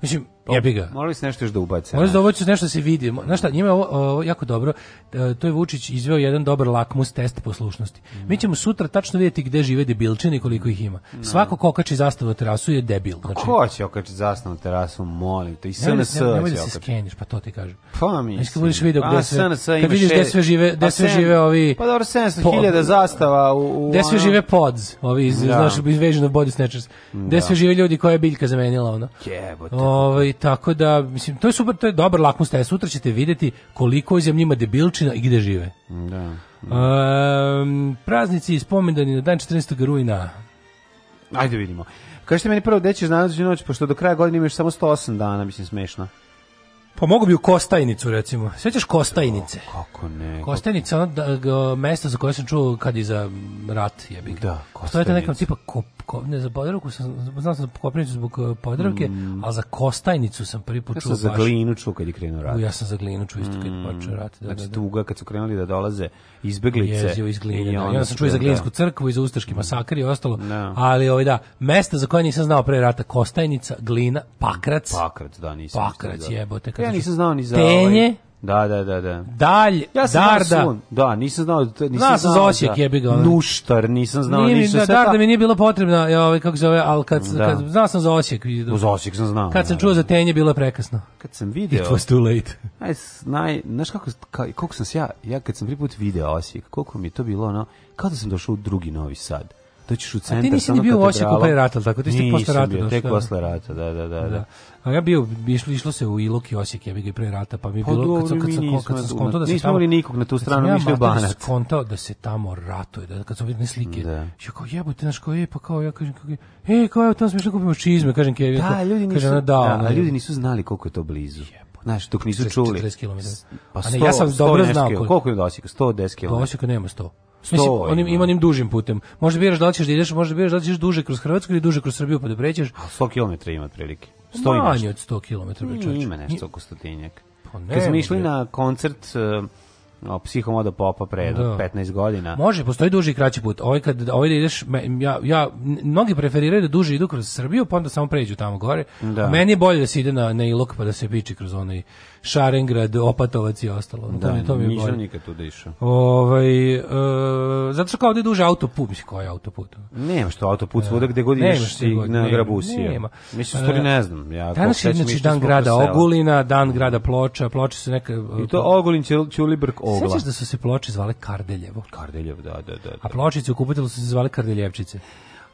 Mislim, jebi ga. Morali se nešto još da ubaci. Morali se da ubace nešto da se vidi. Znaš šta, njima je ovo, ovo jako dobro. E, to je Vučić izveo jedan dobar lakmus test poslušnosti. Mm. Mi ćemo sutra tačno vidjeti gde žive debilčini i koliko ih ima. Mm. Svako ko okači zastavu na terasu je debil. Pa znači, ko će okači zastavu na terasu, molim te. I SNS će Nemoj da se da skeniš, pa to ti kažem. Pa mi. Znači, kad budiš video gde sve, kad vidiš gde sve žive, gde pa sve žive ovi... Pa dobro, 700.000 zastava u... u gde sve žive pods, ovi iz, da. znaš, iz Vision of Body Snatchers. Gde da. sve žive ljudi koja je biljka zamenila, ono. Jebote. Ovaj tako da mislim to je super, to je dobar lakmus test. Sutra ćete videti koliko je zemljima debilčina i gde žive. Da. da. praznici i spomendani na dan 14. rujna. Hajde vidimo. Kažete meni prvo gde da ćeš noć, pošto do kraja godine imaš samo 108 dana, mislim, smešno. Pa mogu bi u Kostajnicu, recimo. Sjećaš Kostajnice? To, kako ne? Kostajnica, ono da, mesto za koje sam čuo kad je za rat je Da, Kostajnica. nekam tipa, ko, ko, ne za Podravku, sam, znao sam za zbog e, Podravke, mm. ali za Kostajnicu sam prvi put čuo. Ja sam baš, za Glinu čuo kad je krenuo rat. U, ja sam za Glinu čuo isto kad je mm. počeo rat. Da, znači, da, da. tuga kad su krenuli da dolaze izbeglice. Jezio iz Gline, da. I onda, da. I sam čuo za da. Glinsku crkvu i za Ustaški masakar i ostalo, da. ali ovaj da, mesta za koje nisam znao pre rata, Kostajnica, Glina, Pakrac. Pakrac, da, nisam. Pakrac, da- jebote. Ja nisam znao ni za Tenje, ovaj Da, da, da, da. Dalj, ja sam Darda. Sun, da, nisam znao, nisam znao. Nas za Osijek da, jebi ga. Nuštar, nisam znao nije, ništa. Da, Darda ta... mi nije bilo potrebna, ja, e, ovaj, kako zove, ali kad, da. kad, znao sam za Osijek. Da. Za Osijek sam znao. Kad sam da, čuo da. za Tenje, bilo je prekasno. Kad sam video. It was too late. Naj, naj, znaš kako, ka, koliko sam ja, ja kad sam priput video Osijek, koliko mi je to bilo ono, kao da sam došao u drugi Novi Sad doćiš u centar. A ti nisi ni bio u Osijeku pre rata, tako? Ti si posle rata došao. Tek posle da. rata, da, da, da. da. da. A ja bio išlo, išlo se u Ilok i Osijek, ja bih ga pre rata, pa mi je pa bilo Odobri, kad sam kad sam nismo, kad sam skontao da se tamo nikog na tu stranu ja mišljao Banac. Skonto da se tamo ratuje, da kad sam vidio slike. Da. Ja kao jebote naš kao je pa kao ja kažem kako ej kao evo tamo smo išli da kupimo čizme, kažem Kevin. Da, ljudi nisu, kažem, da, da, a ljudi nisu znali koliko je to blizu. Je. Znaš, dok nisu čuli. 40 km. Pa 100, a ja sam dobro znao koliko. Koliko je do Osijeka? 110 km. Do Osijeka nema 100. Mislim, onim, ima onim dužim putem. Možda biraš da hoćeš da ideš, možda biraš da hoćeš duže kroz Hrvatsku ili duže kroz Srbiju pa da pređeš. 100 km ima otprilike. Stoji Manje od 100 km, mm, čoveče. Ima nešto oko stotinjak. Pa ne. Kad smo išli na koncert uh, o, psihomodo popa pre da. 15 godina. Može, postoji duži i kraći put. Ovaj kad ovaj da ideš ja ja mnogi preferiraju da duže idu kroz Srbiju, pa onda samo pređu tamo gore. Da. Meni je bolje da se ide na na Ilok pa da se piči kroz onaj Šarengrad, Opatovac i ostalo. Da, to mi to mi je bolje. nikad tu da išao. Ovaj e, zato što kao ovde duže autoput, mislim koji autoput. Nema što autoput svuda da. gde god ideš i na Grabusiju. Nema. Mislim stvari e, ne znam. Ja Danas je znači dan grada Ogulina, dan grada Ploča, Ploča se neka I to e, Ogulin će, će Ćulibrk ogla. Sjećaš da su se ploče zvale Kardeljevo? Kardeljevo, da, da, da. da. A pločice u kupatilu su se zvale Kardeljevčice.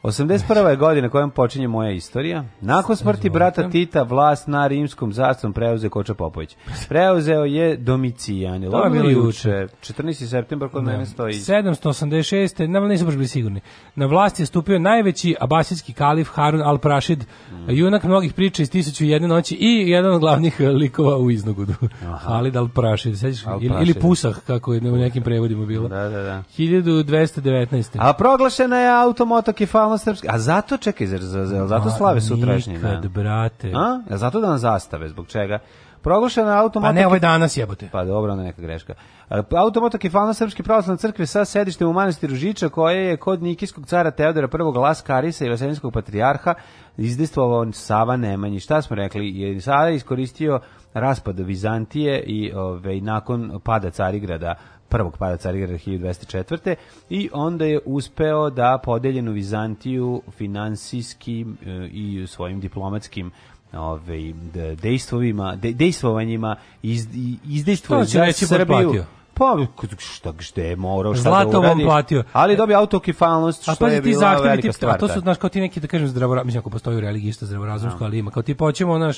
81. je godina kojom počinje moja istorija. Nakon smrti brata Tita, vlast na rimskom zastavom preuzeo Koča Popović. Preuzeo je Domicijan. To je bilo juče. 14. septembar kod da. mene stoji. 786. Nam nisu baš bili sigurni. Na vlast je stupio najveći abasijski kalif Harun al-Prašid, mm. junak mnogih priča iz 1001 noći i jedan od glavnih likova u iznogudu. Halid al-Prašid, sećaš? ili, ili Pusah, kako je u nekim prevodima bilo. Da, da, da. 1219. A proglašena je automoto kefala stalno srpski. A zato, čekaj, zar, zar, zar zato slave sutrašnje? Nikad, na? brate. A? a zato da nam zastave, zbog čega? Proglašena automatik... Pa ne, ovo je danas jebote. Pa dobro, onda neka greška. E, pa Automotok je falna Srpske pravoslavne crkve sa sedištem u manastiru Žiča, koja je kod Nikijskog cara Teodora I. Las Karisa i Vaselinskog patrijarha izdestvovao Sava Nemanji. Šta smo rekli? Je sada iskoristio raspada Vizantije i ove, ovaj, nakon pada Carigrada prvog pada Carigrada 1204. i onda je uspeo da podeljenu Vizantiju finansijskim eh, i svojim diplomatskim ove, ovaj, dejstvovima, de, dejstvovanjima iz, izdejstvo za Srbiju. Pa, šta, gde je morao, šta Zlato da uradi. platio. Ali dobio autokefalnost, što pa, je ti bila velika stvar. A to su, da. znaš, kao ti neki, da kažem, zdravorazumsko, mislim, ako postoji u religiji isto zdravorazumsko, no. Da. ali ima, kao ti počemo, pa znaš,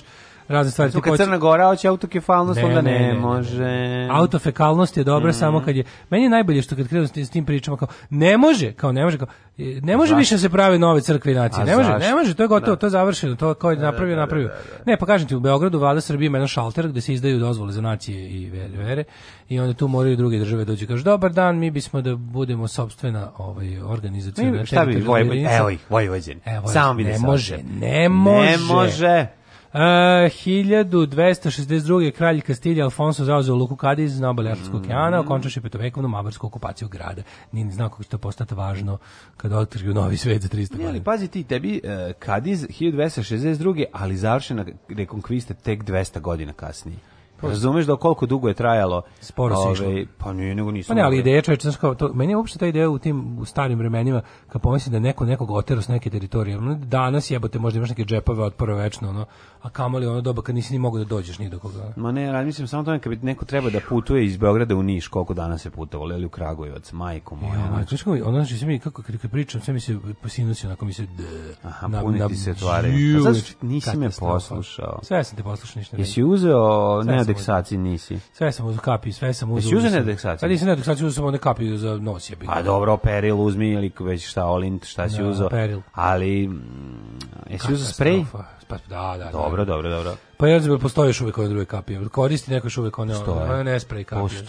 razne stvari. kad Crna Gora hoće autokefalnost, ne, onda ne, ne, ne, može. Autofekalnost je dobra mm. samo kad je... Meni je najbolje što kad krenu s tim pričama, kao ne može, kao ne može, kao, ne može više da se prave nove crkve i nacije. A ne može, zašto? ne može, to je gotovo, da. to je završeno, to kao je da, napravio, da, napravio. Da, da, ne, pa kažem ti, u Beogradu vlada Srbije ima jedan šalter gde se izdaju dozvole za nacije i vere i onda tu moraju druge države dođu. kaže dobar dan, mi bismo da budemo sobstvena ovaj, organizacija. Šta bi, Vojvođen? Evo ih, Vojvođen. Samo bi ne može, ne može. Ne može. E, uh, 1262. kralj Kastilja Alfonso zauzeo Luku Kadiz na obali Atlantskog mm. okeana, mm. okončaši petovekovnu mađarsku okupaciju grada. Nije ni znao kako će to postati važno kad u novi svet za 300 godina. Ali pazi ti, tebi uh, Kadiz 1262. ali završena rekonkvista tek 200 godina kasnije. Pa, razumeš da koliko dugo je trajalo? Sporo se išlo. Ovaj, pa nije, nego nisam. Pa ne, ali ideja čovječa, kao to, meni je uopšte ta ideja u tim u starim vremenima, kad pomislim da neko nekog otero s neke teritorije. Danas jebote, možda imaš neke džepove od večno, ono, a kamoli ono doba kad nisi ni mogao da dođeš ni do koga. Ma ne, ali mislim samo to kad bi neko treba da putuje iz Beograda u Niš, koliko danas je putovalo, ili u Kragujevac, majko moja. Ja, znači, znači, ono, znači, sve mi, kako, kako pričam, sve mi se posinuci, onako mi se... D, Aha, na, puniti na, se tvare. Pa znaš, nisi me poslušao. Sve sam te poslušao, ništa. Jesi uzeo, ne, deksaciji nisi. Sve sam uz kapi, sve sam uz. Jesi uzeo ne deksaciji? Pa nisam na sam one kapi za nos je bilo. A pa dobro, peril uzmi ili već šta, olint, šta si no, da, uzeo. Peril. Ali, mm, jesi uz sprej? Pa, da, da. Dobro, da. dobro, dobro. Pa jedan postoje još uvijek one druge kapije. Koristi neko još uvijek one, one ne sprej kapije. Postoje,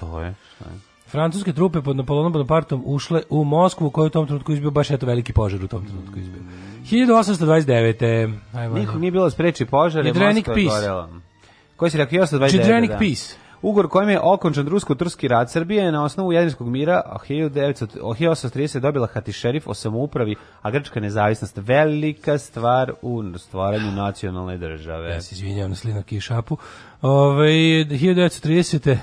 postoje. Francuske trupe pod Napoleonom Bonapartom ušle u Moskvu, koji u tom trenutku izbio baš eto veliki požar u tom trenutku izbio. 1829. Mm. Ajmo. Niko nije bilo da spreči požar, je Moskva gorela. Koji si rekao 1929? Peace. Ugor kojim je okončan rusko-turski rat Srbije na osnovu Jadrinskog mira 1830 dobila Hati šerif o samoupravi, a grčka nezavisnost velika stvar u stvaranju nacionalne države. Ja se izvinjam na slinu kišapu. Ove, 1930.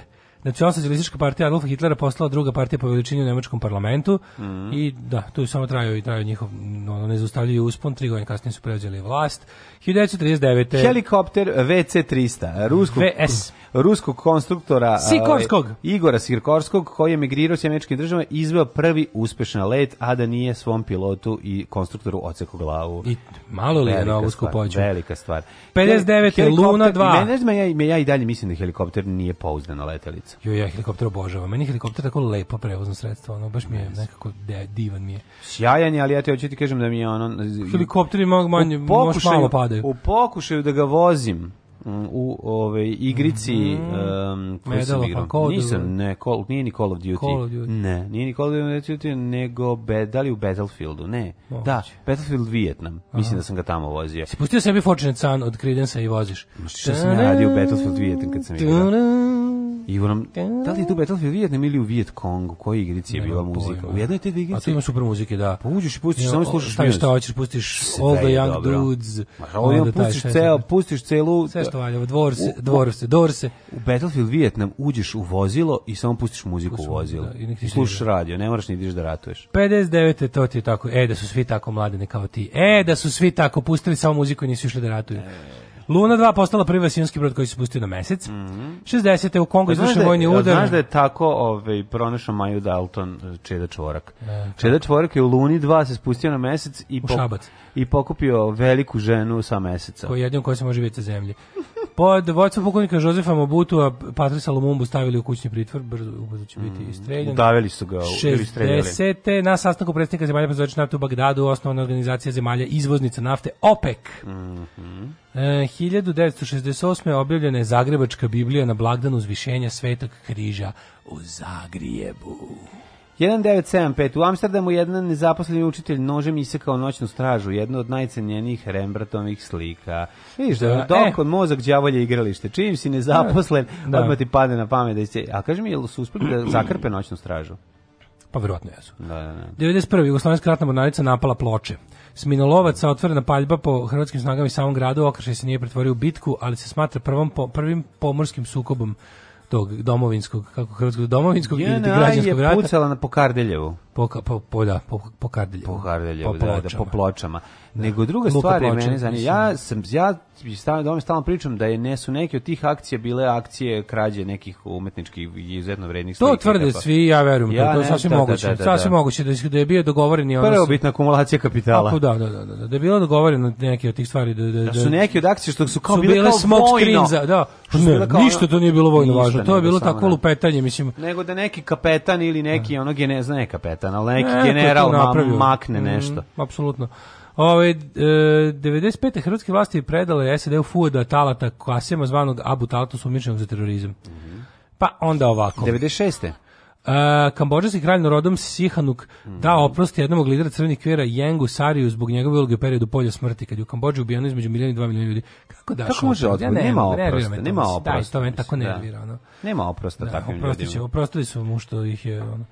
Nacionalsocialistička partija Adolfa Hitlera postala druga partija po veličini u nemačkom parlamentu mm -hmm. i da, tu je samo trajao i trajao njihov ono, nezaustavljivi uspon, tri godine kasnije su preuzeli vlast. 1939. Helikopter VC-300, rusku... VS ruskog konstruktora Sikorskog. Ove, Igora Sikorskog koji je emigrirao s američkim državama izveo prvi uspešan let, a da nije svom pilotu i konstruktoru oceko glavu. I malo li je na ovu skupođu? Velika stvar. 59. Luna 2. Ne znam, ja, ja i dalje mislim da helikopter nije pouzdana letelica. Jo, ja helikopter obožavam. Meni helikopter tako lepo prevozno sredstvo, ono baš mi je nekako de, divan mi je. Sjajan je, ali ja te hoću ti kažem da mi je ono... Helikopteri manje, malo padaju. U pokušaju da ga vozim, u ove igrici mm -hmm. um, Medal sam igrao? Call Nisam, ne, Call, nije ni Call of Duty. Call of Duty. Ne, nije ni Call of Duty, nego be, da li u Battlefieldu, ne. Da, Moguće. Da, Battlefield Vietnam. Aha. Mislim da sam ga tamo vozio. Si pustio sebi Fortunate Sun od Creedence i voziš. Što sam ja radio u Battlefield Vietnam kad sam igrao? Ivorom, da li je tu Battlefield Vietnam ili u Viet Kongu, koji igrici je bila muzika? U jednoj te dve A tu ima super muzike, da. Pa uđeš i pustiš, samo slušaš. Staviš šta hoćeš, pustiš All the Young Dudes. Ma, ono pustiš ceo, pustiš celu... Sve što valja, dvorse, dvorse, dorse. U Battlefield Vietnam uđeš u vozilo i samo pustiš muziku u vozilo. Da, I slušaš radio, ne moraš ni da ideš da ratuješ. 59. to ti je tako, e, da su svi tako mladene kao ti. E, da su svi tako, pustili samo muziku i nisu išli da ratuju. E. Luna 2 postala prvi vasijonski brod koji se spustio na mesec. Mm -hmm. 60. u Kongu izvršen da vojni udar. Znaš da je tako ovaj, pronašao Maju Dalton e, Čeda Čvorak. E, Čeda Čvorak je u Luni 2 se spustio na mesec i... U po... Šabac i pokupio veliku ženu sa meseca. Koji je jedin koja se može vidjeti sa zemlje. Pod vojcom pukovnika Mobutu, a Patrisa Lumumbu stavili u kućni pritvor, brzo ubrzo će biti mm, istreljan. Davili su ga ili streljali. 60. na sastanku predstavnika zemalja proizvođač nafte u Bagdadu osnovna organizacija zemalja izvoznica nafte OPEC. Mm -hmm. 1968. objavljena je Zagrebačka Biblija na blagdanu uzvišenja Svetog križa u Zagrijebu. 1975. U Amsterdamu jedan nezaposleni učitelj nožem isekao noćnu stražu, jednu od najcenjenijih Rembrandtovih slika. Viš, da, dok e. mozak đavolje igralište. Čim si nezaposlen, da. da. odmah ti padne na pamet da će... A kaži mi, jel su uspeli da zakrpe noćnu stražu? Pa verovatno jesu. Da, da, da. 91. Jugoslovenska ratna mornarica napala ploče. S minolovaca otvorena paljba po hrvatskim snagama i samom gradu, okršaj se nije pretvorio u bitku, ali se smatra prvom, po, prvim pomorskim sukobom tog domovinskog, kako hrvatskog, domovinskog ili građanskog rata. je pucala na Pokardeljevu po po po da po po kardelje po kardelje po, da, da, po pločama da. nego druga Luka stvar je mene zanima ja sam ja stalno da stalno pričam da je ne su neke od tih akcija bile akcije krađe nekih umetničkih izuzetno vrednih slika to tvrde pa- svi ja verujem ja, to, to je sasvim da, da moguće da, da, da, sasvim moguće da, da je bio dogovoreni ono bitna akumulacija kapitala tako da, da da da da da je bilo dogovoreno neke od tih stvari da da, da su neke od akcija što su kao su bile, bile smog za da ne, ništa to nije bilo vojno važno to je bilo tako lupetanje mislim nego da neki kapetan ili neki onog je ne zna kapetan pametan, ali neki ne, general ma, makne mhm, nešto. Mm, apsolutno. Ove, ovaj, e, 95. hrvatske vlasti predale SED-u Fuada Talata Kasema, zvanog Abu Talata, sumničenog za terorizam. Mm -hmm. Pa onda ovako. 96. Uh, kambođanski kralj rodom Sihanuk mm -hmm. dao oprost jednom od lidera crvenih kvira Jengu Sariju zbog njegove uloge u periodu polja smrti kad je u Kambođi ubijeno između milijuna i dva milijuna ljudi. Kako daš? Kako može odgovor? Ja nema oprosta, nema oprosta. Da, isto meni tako nervira. Ono. Nema oprosta da, takvim ljudima. Će, oprostili su mu što ih je... Ono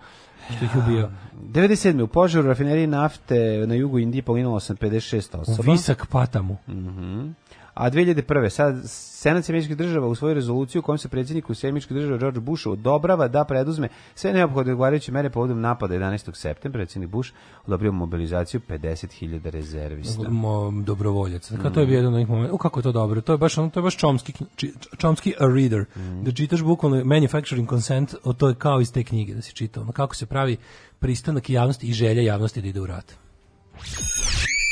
što ih ubio. 97. u požaru rafinerije nafte na jugu Indije poginulo sam 56 osoba. U Visak Patamu. Mhm. Mm A 2001. sad Senat Sjemičkih država u svoju rezoluciju kojom se predsjedniku Sjemičkih država George Bushu odobrava da preduzme sve neophodne odgovarajuće mere povodom napada 11. septembra. Predsjednik Bush odobrio mobilizaciju 50.000 rezervista. Mo, dobrovoljaca. Dakle, mm. to je bio mm. jedan od njih momenta. U, kako je to dobro? To je baš, ono, to je baš čomski, či, čomski a reader. Mm. Da čitaš bukvalno manufacturing consent, o, to je kao iz te knjige da si čitao. Ono, kako se pravi pristanak javnosti i želja javnosti da ide u rat.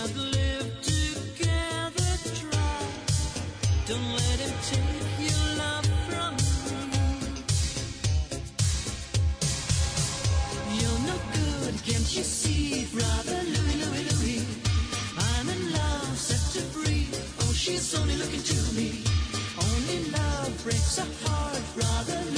Don't let him take your love from You're no good, can't you see, brother I'm in love, set to free. Oh, she's only looking to me. Only love breaks a heart, brother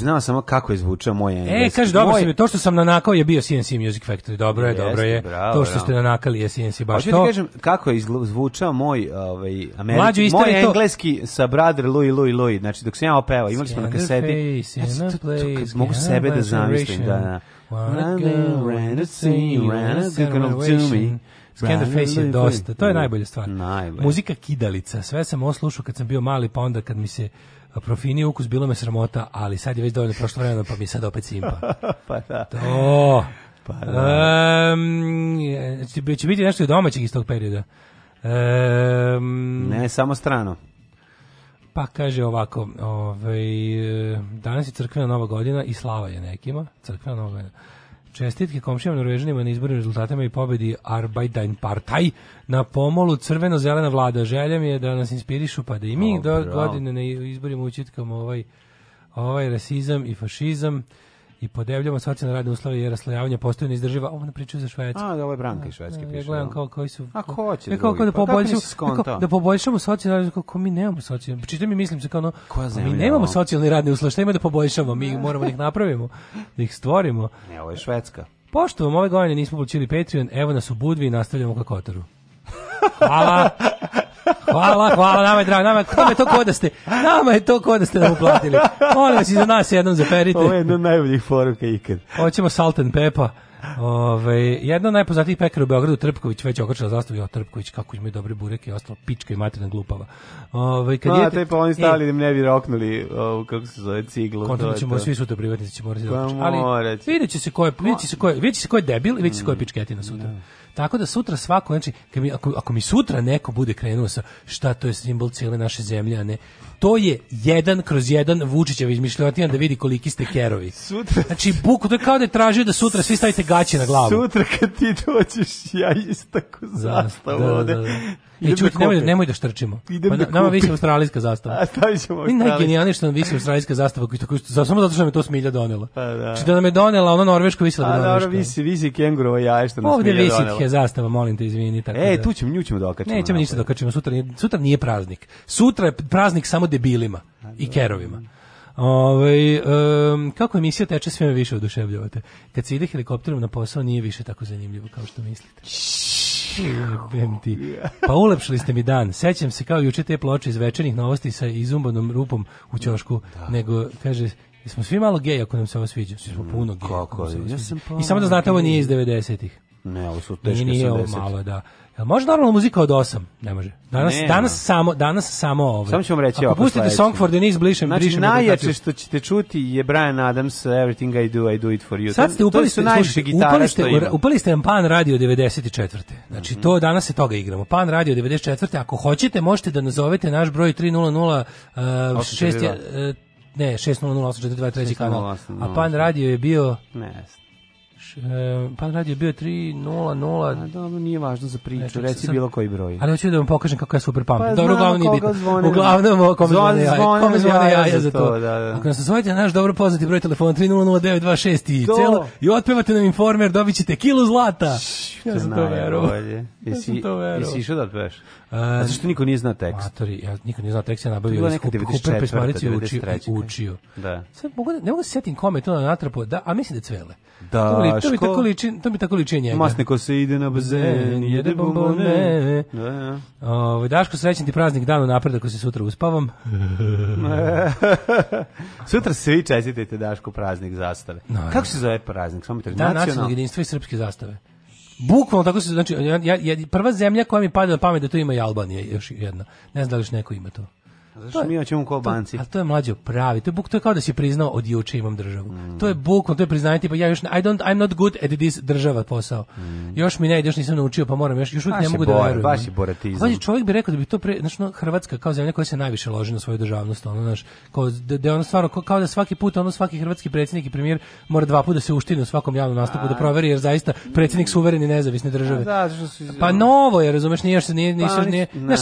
znao samo kako je zvučao moj e, engleski. E, kaže, dobro moj... sam, to što sam nanakao je bio CNC Music Factory, dobro je, Jeste, dobro je. Bravo, to što bravo. ste nanakali je CNC baš to. Hoću ti kažem kako je zvučao moj ovaj, američki, moj engleski sa Brother Louis Louis Louis, znači dok sam ja opevao, imali smo na kaseti. mogu sebe da zamislim, da, da. Scanderface je dosta, to je najbolja stvar. Najbolje. Muzika kidalica, sve sam oslušao kad sam bio mali, pa onda kad mi se profini ukus, bilo me sramota, ali sad je već dovoljno prošlo vremena, pa mi sad opet simpa. pa da. To. Pa da. Um, će biti nešto domaćeg iz tog perioda. Um, ne, samo strano. Pa kaže ovako, ovaj, danas je crkvena nova godina i slava je nekima, crkvena nova godina. Čestitke komšijama Norvežanima na izbornim rezultatima i pobedi Arbeidajn Partaj na pomolu crveno-zelena vlada. Želja mi je da nas inspirišu pa da i mi oh, do godine na izborima učitkamo ovaj, ovaj rasizam i fašizam i podevljava socijalne radne uslove jer raslojavanje postoje neizdrživa. ne priča za Švedsku. A, da ovo je Branka iz Švedske piše. Ja gledam kao koji su... A ko će drugi? Kao da, pa poboljšamo, da poboljšamo uslove, kako mi nemamo socijalne... Pa Čitam mi mislim se kao ono, mi nemamo socijalne radne uslove, šta ima da poboljšamo? Mi moramo da ih napravimo, da ih stvorimo. Ne, ovo je Švedska. Pošto vam ove godine nismo počili Patreon, evo nas u Budvi i nastavljamo ka Kotoru. Hvala. Hvala, hvala, nama je drago, nama, nama je to ko da ste, nama je to ko da ste nam uplatili. Molim vas i za nas jednom zaperite. Ovo je jedna od najboljih poruka ikad. Hoćemo salt and pepa. Ove, ovaj, jedna od najpoznatijih pekara u Beogradu, Trpković, već okačila zastavu, jo, Trpković, kako imaju dobre bureke i ostalo, pička i materna glupava. Ove, ovaj, kad no, je, te pa oni stali e. da im ne bi roknuli, ovo, kako se zove, ciglu. Kontrolno ćemo, svi sutra privatnici će morati da pa okačiti. Ali vidjet će se ko je, vidjet će se ko je, vidjet će se ko je debil i vidjet će se ko je pičketina sutra. No. Tako da sutra svako, znači, mi, ako, ako mi sutra neko bude krenuo sa šta to je simbol cijele naše zemlje, a ne, to je jedan kroz jedan Vučićev izmišljotina da vidi koliki ste kerovi. Sutra... Znači, buku, to je kao da je tražio da sutra svi stavite gaće na glavu. Sutra kad ti dođeš, ja istaku da, zastavu da, da, da, Ne, čut, da nemoj, nemoj da štrčimo. Idem pa, da, da nama visi australijska zastava. A stavit ćemo australijska. Najgenijalnije što nam visi australijska zastava, koji tako, samo zato što nam je to smilja donela. Pa da. Či znači da nam je donela, ona norveško visila da norveška. A dobro, visi, visi kengurova jaje što nam Ovde visi je zastava, molim te, izvini. Tako e, da. tu ćemo, nju ćemo dokačimo. Da Nećemo ništa dokačimo, sutra, sutra nije praznik. Sutra je praznik samo debilima A, i kerovima. Ove, ovaj, um, kako emisija teče sve me više oduševljavate. Kad se ide helikopterom na posao nije više tako zanimljivo kao što mislite. Pa ulepšili ste mi dan. Sećam se kao juče te ploče iz večernih novosti sa izumbanom rupom u ćošku, da. nego kaže smo svi malo gej ako nam se ovo sviđa. Svi smo puno gej. Kako? Ja sam pa... I samo da znate ovo nije iz 90-ih. Ne, ovo su teške nije, nije, 80. malo, da. Može normalna muzika od 8? Ne može. Danas Nema. danas samo danas samo ovo. Ovaj. Samo ću vam reći Ako pustite Song for Denise blišem znači, brišem. Da najjače što ćete čuti je Brian Adams Everything I Do I Do It For You. Sad ste upali ste najviše gitare upali ste, što ima. Upali ste Pan Radio 94. Znači mm -hmm. to mhm. danas se toga igramo. Pan Radio 94. Ako hoćete možete da nazovete naš broj 300 uh, 6 uh, ne 600 kanal. A Pan Radio je bio ne još, e, pan radio bio 3.00. A pa dobro, nije važno za priču, Nečem, reci sam, bilo koji broj. Ali hoću da vam pokažem kako ja super pamtim. Pa, dobro, uglavnom nije bitno. uglavnom, kome zvone, ja. zvone, kome zvone jaja, za to. Da, da. Ako nas zovete naš dobro poznati broj telefona 3.00926 i, celo, i otpevate nam informer, dobićete kilo zlata. ja sam to verovao. Jesi što da otpevaš? A zašto niko nije zna tekst? Matori, ja niko nije zna tekst, ja nabavio iz Kuper pesmaricu učio, učio. Da. Sad mogu da, ne mogu da se setim kome to na natrapo, da, a mislim da cvele. Da, to, li, to, bi tako liči, to bi tako liči njega. Masne ko se ide na bazen, jede bombone. Da, da. Ovo, ovaj, Daško, srećen ti praznik danu napred ako se sutra uspavam. sutra svi čestitite Daško praznik zastave. No, Kako se zove praznik? Samo da, nacionalno jedinstvo i srpske zastave. Bukvalno tako se znači ja, ja, prva zemlja koja mi pada na pamet da to ima je Albanija, još jedna. Ne znam da li još neko ima to. Zato mi hoćemo kao banci. To, ali to je mlađo pravi. To je buk, to je kao da si priznao od juče imam državu. Mm. To je bukvalno, to je priznanje tipa ja još I don't I'm not good at this država posao. Mm. Još mi ne, još nisam naučio, pa moram još još uvijek ne mogu bor, da verujem. Baš je boratizam. Baš čovjek bi rekao da bi to pre, znači no, Hrvatska kao zemlja koja se najviše loži na svoju državnost, ono znaš, kao da, da ono stvarno kao da svaki put ono svaki hrvatski predsjednik i premijer mora dva puta da se uštini u svakom javnom nastupu da A, da proveri jer zaista predsjednik suvereni nezavisne države. Da, su, pa novo je, razumeš, nije još se nije, nije, nije, nije, nije,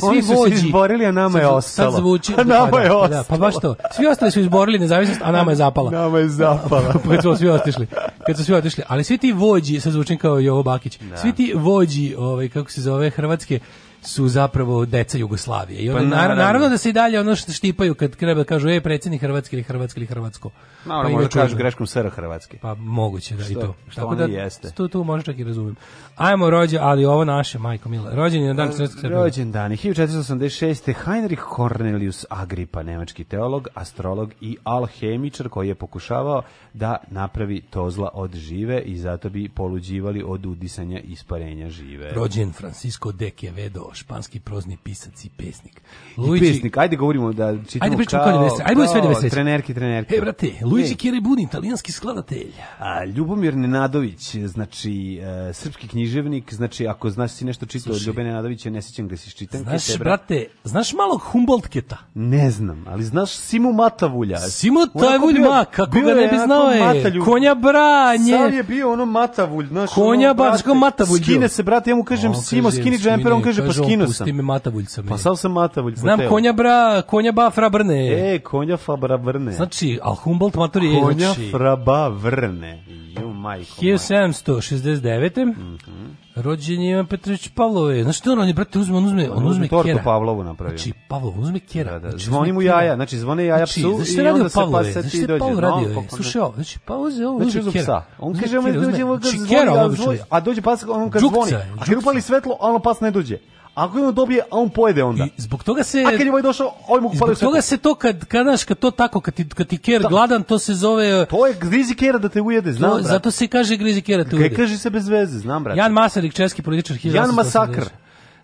nije, nije, nije, nije, nije, nama sad, je ostalo. Sad zvuči, a nama da, je ostalo. Da, pa baš to. Svi ostali su izborili nezavisnost, a nama je zapala. Nama je zapala. Kad su pa svi otišli. Kad su svi otišli. Ali svi ti vođi, sad zvučim kao Jovo Bakić, da. svi ti vođi, ovaj, kako se zove, Hrvatske, su zapravo deca Jugoslavije. I pa onda, pa, naravno, naravno, da se i dalje ono što štipaju kad treba da kažu ej predsjednik Hrvatske ili Hrvatske ili Hrvatsko. No, pa možda da kažu greškom SR Hrvatske. Pa moguće da što, i to. Što Tako da jeste. Tu, tu može čak i razumijem. Ajmo rođe, ali ovo naše, majko Mila. Rođen je na dan pa, Srpske. Rođen dan 1486. Heinrich Cornelius Agrippa, nemački teolog, astrolog i alhemičar koji je pokušavao da napravi tozla od žive i zato bi poluđivali od udisanja isparenja žive. Rođen Francisco de Quevedo, španski prozni pisac i pesnik. Luigi... I pesnik, ajde govorimo da čitamo ajde pričamo kao, kao, ajde kao sve nevesec. trenerki, trenerki. E, brate, Luigi e. Kiribun, italijanski skladatelj. A, Ljubomir Nenadović, znači, uh, srpski književnik, znači, ako znaš si nešto čitao Ljubo Nenadovića, ne sjećam ga si čitan. Znaš, te, brate, znaš malog Humboldtketa? Ne znam, ali znaš Simu Matavulja. Simu Matavulj, ma, kako bio ga ne bi znao je, matalju, konja branje. Sam je bio ono Matavulj, znaš, konja ono, brate, matavulj. Skine se, brate, ja mu kažem, Simo, skini džemper, on kaže, pa Skinuo pusti pa sam. me matavulj sam. Pa sam sam matavulj. Znam poteo. konja bra, konja ba fra brne. E, konja fa bra vrne. Znači, al Humboldt matur je konja znači, fra ba vrne. Ju majko. 1769. Mhm. Mm Rođen je Petrović Pavlove. Znaš što on, on je, brate, uzme, on uzme, on, on uzme tortu kjera. Pavlovu napravio. Znači, Pavlov, uzme kjera. Da, da. Znači, zvoni mu jaja, znači zvone jaja znači, psu znači, i onda se Pavlove? pa ti dođe. Pavlov radio slušaj ovo, znači pa uzme, on znači, uzme kjera. On kaže, on dođe, on kaže, a dođe pas, on kaže, zvoni. A kad upali svetlo, ono pas ne dođe. Ako je on dobije, a on pojede onda. I zbog toga se A kad je ovaj došao, ovaj mu Zbog toga se to kad kadaš kad to tako kad ti kad ti ker da. gladan, to se zove To je grizi kera da te ujede, znam. To, brate. zato se kaže grizi kera da te ujede. Kaj kaže se bez veze, znam brate. Jan Maser Benedikt, česki političar. 1880. Jan Masakr.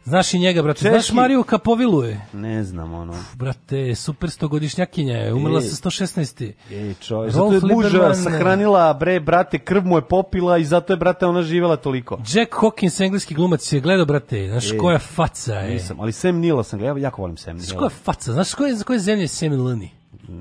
Znaš i njega, brate. Češki. Znaš Mariju Kapoviluje? Ne znam, ono. Uf, brate, super stogodišnjakinja je. Umrla e, sa 116. Ej, čovjek. Zato je muža sahranila, bre, brate, krv mu je popila i zato je, brate, ona živela toliko. Jack Hawkins, engleski glumac, je gledao, brate. Znaš e, koja faca je. Nisam, ali Sam Nila sam ga, ja jako volim Sam Nila. Znaš koja faca, znaš koje, za koje zemlje je Sam Nilani?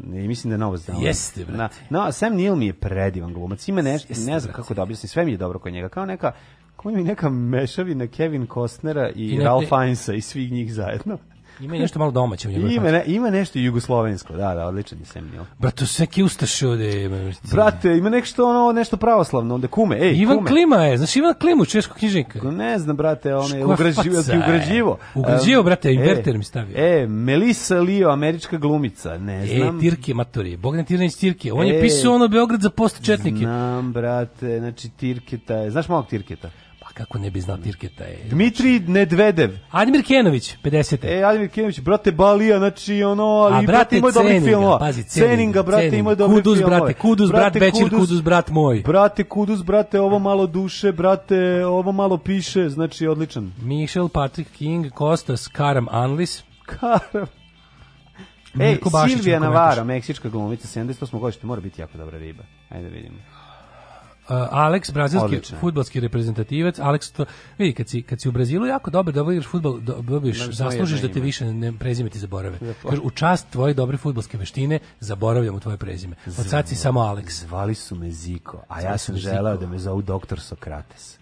ne mislim da je novo znao. Jeste, brate. Na, no, Sam Neill mi je predivan glumac. Ima nešto, ne znam kako da objasnim, sve mi je dobro kod njega. Kao neka Kako mi neka mešavina Kevin Costnera i, I Ralph Fiennesa i svih njih zajedno. Ima nešto malo domaće u njegovom. Ima, ne, ima nešto jugoslovensko, da, da, odličan je Semnil. Brate, sve ki ustaše ovde Brate, ima nešto ono nešto pravoslavno, onda kume, ej, Ivan kume. Klima je, znaš Ivan Klimu, češko knjižnika. Ne znam, brate, on je ugrađivo, ugrađivo. Ugrađivo, brate, inverter e, mi stavio. E, Melisa Lio, američka glumica, ne e, znam. E, Tirke maturi, Bogdan Tirneć Tirke, on e, je pisao ono Beograd za post postočetnike. Znam, brate, znači Tirketa, znaš malog Tirketa? kako ne bi znao Tirketa je. Dmitri znači- Nedvedev. Admir Kenović, 50. E, Admir Kenović, brate Balija, znači ono, ali A, brate, ima dobri film. Pazi, Ceninga, brate, ima dobri film. Kudus, brate, Kudus, brat Večer, Kudus, brat moj. Brate, Kudus, brate, ovo malo duše, brate, ovo malo piše, znači odličan. Michel Patrick King, Kostas Karam Anlis. Karam Ej, Silvija Navara, meksička glumica, 78. godište, mora biti jako dobra riba. Ajde da vidimo. Alex, brazilski fudbalski reprezentativac, Alex to, vidi kad si, kad si u Brazilu jako dobro dobro igraš fudbal, dobiješ, zaslužiš da te više ne prezime ti zaborave. Kaže u čast tvoje dobre fudbalske veštine zaboravljamo tvoje prezime. Od sad si samo Alex. Zvali su me Ziko, a ja sam želeo da me zovu doktor Sokrates.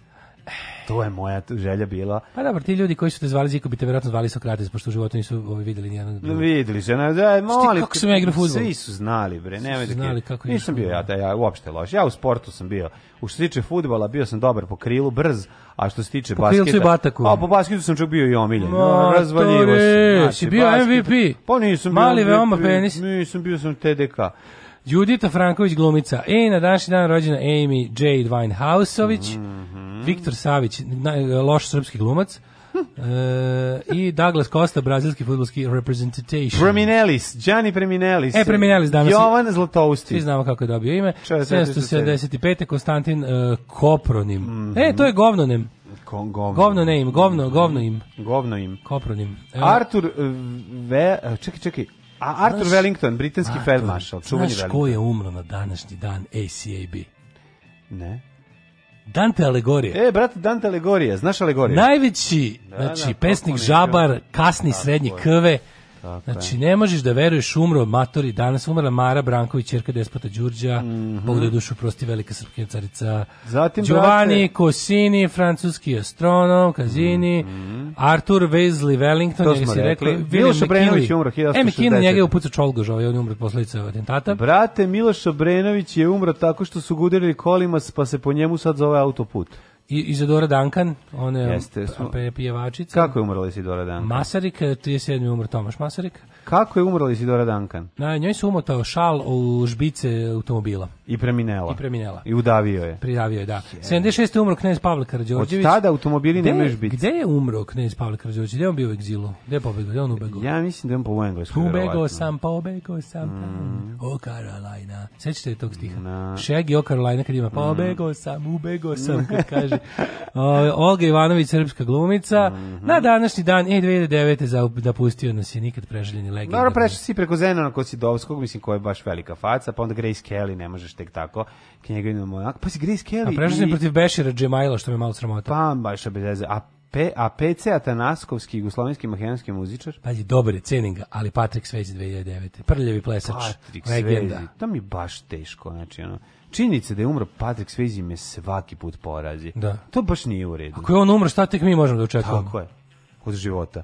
To je moja želja bila. Pa da, ti ljudi koji su te zvali Ziko bi te verovatno zvali Sokrates, pošto u životu nisu ovi ovaj, videli nijedan. drugog. Videli se, na, da, mali. Kako sam ja igrao fudbal? Svi su znali, bre, nema da znali kako Nisam bio ja, da ja uopšte loš. Ja u sportu sam bio. U što se tiče fudbala, bio sam dobar po krilu, brz, a što se tiče po basketa, i bataku. A po basketu sam čak bio i omiljen. No, razvaljivo se. Znači, si bio basket, MVP. Pa nisam bio Mali veoma penis. Nisam bio sam TDK. Judita Franković glumica. E, na današnji dan rođena Amy J. Winehouseović. Mm -hmm. Viktor Savić, e, loš srpski glumac. e, i Douglas Costa, brazilski futbolski representation. Preminelis, Gianni Preminelis. E, Preminelis, danas. Jovan Zlatousti. Svi znamo kako je dobio ime. 775. Konstantin uh, Kopronim. Mm -hmm. E, to je govnonem. Kon, govno. govno ne im, govno, govno im. Govno im. Kopronim. E. Artur, e, ve, čekaj, čekaj, A Arthur znaš, Wellington, britanski feldmaršal, čuveni Znaš ko je umro na današnji dan ACAB? Ne. Dante Alegorije. E, brate, Dante Alegorije, znaš Alegorije? Najveći, da, znači, da, pesnik Žabar, kasni da, srednji kve, Tako znači, je. ne možeš da veruješ, umro Matori, danas umrla Mara Branković, čerka despota Đurđa, mm -hmm. Bog da dušu prosti velika srpkinja carica, Zatim, Giovanni brate... Cosini, francuski astronom, Kazini, mm -hmm. Artur Wesley Wellington, to smo si rekli, Miloš Obrenović je umro 1860. E, McKinley njega je upucao Čolgož, ovaj on je umro posledica atentata. Brate, Miloš Obrenović je umro tako što su gudirali kolima, pa se po njemu sad zove autoput. I, Izadora Dankan, ona je pjevačica. Kako je umrla Izadora Dankan? Masarik, 37. E, umr Tomaš Masarik. Kako je umrla Isidora Duncan? Na njoj se umotao šal u žbice automobila. I preminela. I preminela. I udavio je. Pridavio je, da. Je. 76. je umro knez Pavle Karadžorđević. Od tada automobili ne nemaju žbice. Gde je umro knez Pavle Karadžorđević? Gde on bio u egzilu? Gde je pobegao? Gde je on ubegao? Ja mislim da je on po u Englesku. Ubegao sam, pobegao sam. Mm. O Carolina. Sećate tog stiha? No. Šegi o Carolina kad ima mm. pobegao sam, ubegao sam, kad kaže. o, Olga Ivanović, srpska glumica. Mm -hmm. Na današnji dan, e, 2009. zapustio nas je nikad preželjeni legendarni. Dobro, prešao si preko Zenona Kosidovskog, mislim, koja je baš velika faca, pa onda Grace Kelly, ne možeš tek tako. Knjegavina moja, pa si Grace Kelly. A prešao i... protiv Bešira Džemajla, što me malo sramota. Pa, baš je bez A Pe, a PC Atanaskovski, jugoslovenski makedonski muzičar. Pazi, dobar je, ceninga, ali Patrik Svezi 2009. Prljavi plesač. Patrik legenda. Svezi, to mi baš teško, znači ono. Činjenica da je umro Patrik Svezi me svaki put porazi. Da. To baš nije u redu. Ako je on umro, šta tek mi možemo da očekujemo? Tako je. Od života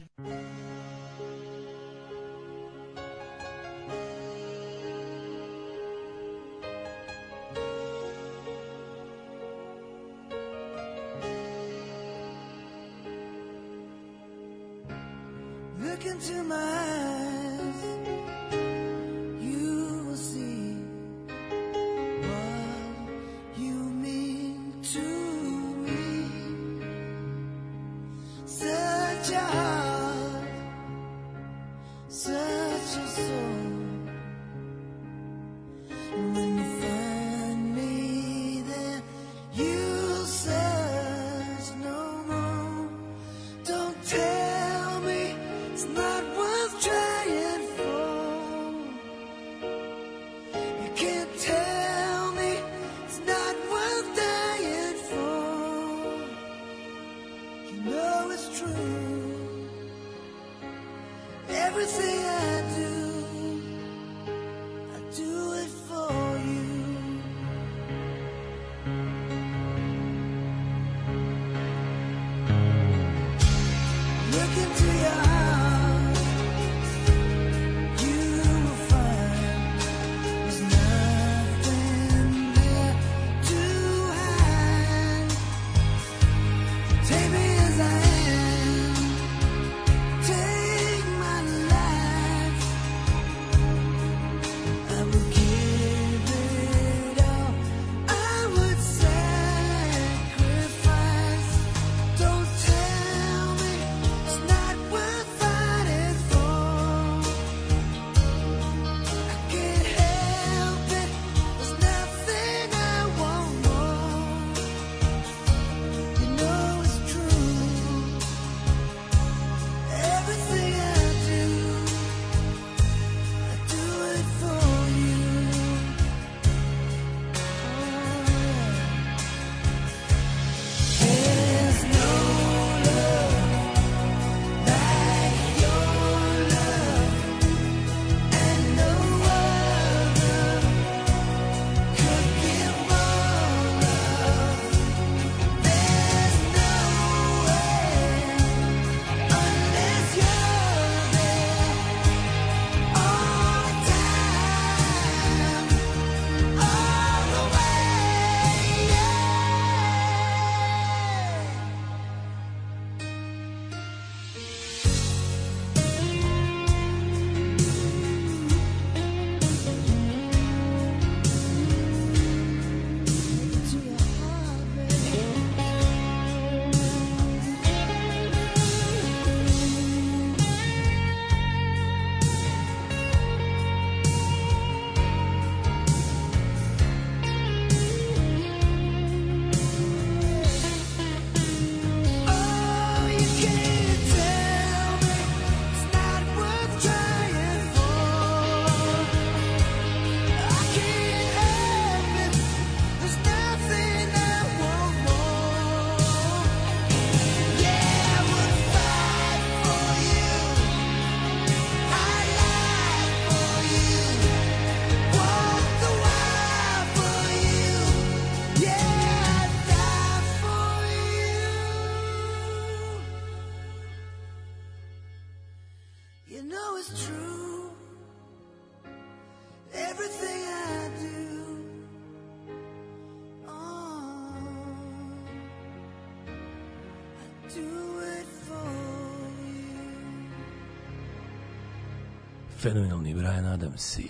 fenomenalni Brian Adams i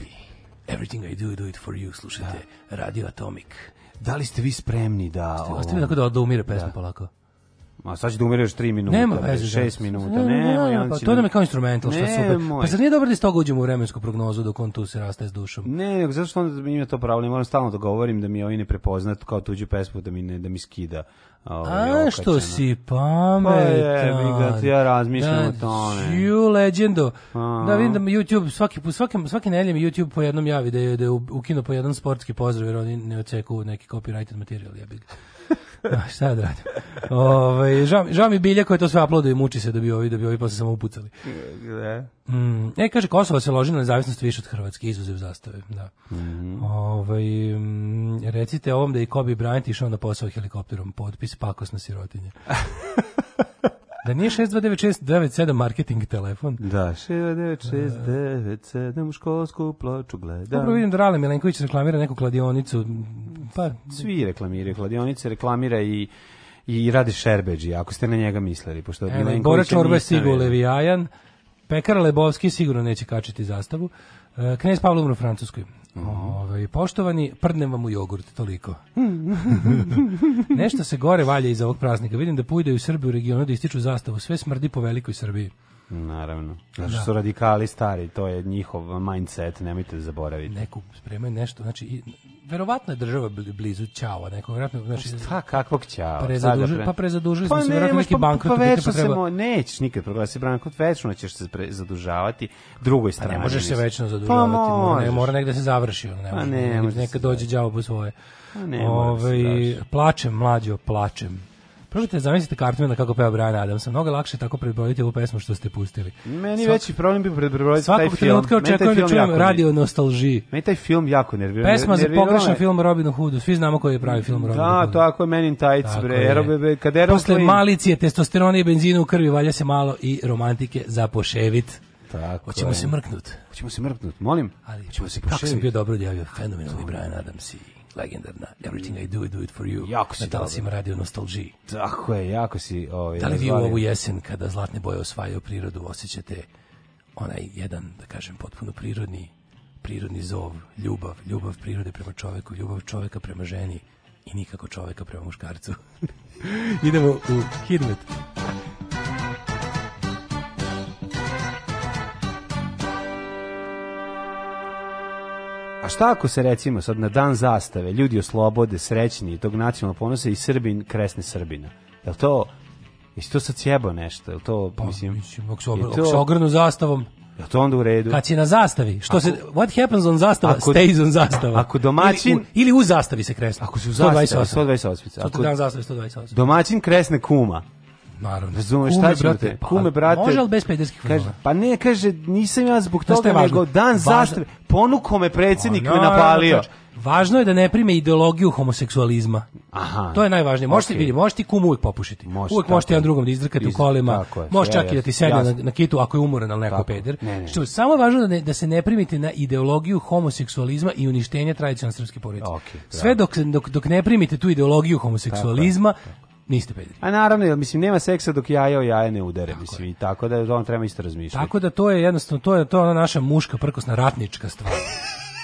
Everything I Do, I Do It For You, slušajte, da. Radio Atomic. Da li ste vi spremni da... Ostavite tako da, da umire pesma da. polako sad će da umireš 3 minuta, nema veze, 6 minuta, nema, nema, pa to nam da- je kao instrumental, što super. Pa zar nije dobro da iz toga uđemo u vremensku prognozu dok on tu se rastaje s dušom. Ne, nego zašto onda ima to pravo, ne moram stalno da govorim da mi je ovaj ne prepoznat kao tuđu pesmu, da mi, ne, da mi skida. Ovaj, A što si pa pametan. Pa je, ga, ja razmišljam da, o tome. You legendo. Aha. Da vidim da YouTube, svaki, po svaki, svaki neljem YouTube po jednom javi da je, da je ukino po jedan sportski pozdrav, jer oni ne oceku neki copyrighted materijal, ja bih. A, šta da radim? Ove, ovaj, žao, žao mi bilja koje to sve aplodaju i muči se da bi ovi, da bi ovi posle samo upucali. E. Mm, e, kaže, Kosova se loži na nezavisnost više od Hrvatske, izuzev zastave. Da. Mhm. Ovaj, mm -hmm. Ove, recite ovom da i Kobe Bryant išao na posao helikopterom, potpis pakos na sirotinje. Da nije 629697 marketing telefon. Da, 629697 u školsku ploču gledam. Dobro vidim da Rale Milenković reklamira neku kladionicu. Pa, svi reklamiraju kladionice, reklamira i i radi šerbeđi, ako ste na njega mislili. Pošto e, Bora Čorba je sigurno Levijajan, Pekar Lebovski sigurno neće kačiti zastavu, e, Knez Pavlo u Francuskoj. Mm -hmm. Ove, ovaj, poštovani, prdnem vam u jogurt, toliko. Mm. Nešto se gore valja iz ovog praznika. Vidim da pujde u Srbiju u regionu da ističu zastavu. Sve smrdi po velikoj Srbiji. Naravno. Znači da. su radikali stari, to je njihov mindset, nemojte da zaboraviti. Neku spremaju nešto, znači i, verovatno je država blizu ćava, neko verovatno znači pa Šta kakvog ćava? Prezaduži, pre... pa prezadužili pa smo se verovatno neki pa bankrot, pa, pa, pa treba... Mo, nećeš nikad proglasiti bankrot, večno ćeš se prezadužavati drugoj strani. Pa ne možeš se večno zadužavati, pa ne, mora negde da se ovaj, završi, ne može. Pa ne, neka dođe đavo po svoje. A ne, Ove, plaćem mlađi, plačem Prošete zamislite Cartmana kako peva Brian Adams. Mnogo lakše tako prebrojiti ovu pesmu što ste pustili. Meni Svak... veći problem bi prebrojiti taj film. Svakog trenutka očekujem da čujem radio nostalžiji. Meni taj film jako nervira. Pesma za pogrešan film Robin Hoodu. Svi znamo koji je pravi film Robin da, Hoodu. Da, tako je Men in Tights, bre. RBB, kad Aeroplane... Posle malicije, testosterona i benzina u krvi valja se malo i romantike za poševit. Tako. Hoćemo se mrknut. Hoćemo se mrknut, molim. Ali, hoćemo se poševit. Kako sam bio dobro odjavio, fenomenalni Brian Adams i legendarna mm. Everything I Do I Do It For You jako si na talasima radio nostalgiji tako je, jako si ovaj, da li vi u ovu jesen kada zlatne boje osvajaju prirodu osjećate onaj jedan da kažem potpuno prirodni prirodni zov, ljubav, ljubav prirode prema čoveku, ljubav čoveka prema ženi i nikako čoveka prema muškarcu idemo u Hidmet šta ako se recimo sad na dan zastave ljudi oslobode srećni tog nacionalnog ponosa i Srbin kresne Srbina? Jel to Jesi to sad sjebao nešto? Jel to, pa, mislim, mislim ako se, obr, to, se ogrnu zastavom, je to onda u redu? Kad si na zastavi, što ako, se what happens on zastava ako, stays on zastava. Ako domaćin ili u, ili u zastavi se kresne. Ako se u zastavi 128. 128. Ako, dan zastave 128. Domaćin kresne kuma. Naravno. Razumeš šta ćemo brate, te? Pa kume, brate. Može ali bez pederskih kaže, Pa ne, kaže, nisam ja zbog toga, nego važno? dan zastave. Ponuko me predsjednik me napalio. Važno je da ne prime ideologiju homoseksualizma. Aha. To je najvažnije. Možeš okay. vidi, možeš ti kum uvijek popušiti. Može, uvijek možeš jedan drugom da izdrkati iz... u kolima. Možeš čak i da ti sedne na, na, kitu ako je umoran, ali neko tako. peder. Ne, ne. Što je samo važno da, ne, da se ne primite na ideologiju homoseksualizma i uništenja tradicionalne srpske porodice. Okay, Sve dok, dok, dok, ne primite tu ideologiju homoseksualizma, tako, tako. Niste pederi. A naravno, jer mislim nema seksa dok jaja o jaje ne udare, tako mislim, je. tako da on treba isto razmišljati. Tako da to je jednostavno to je to je ona naša muška prkosna ratnička stvar.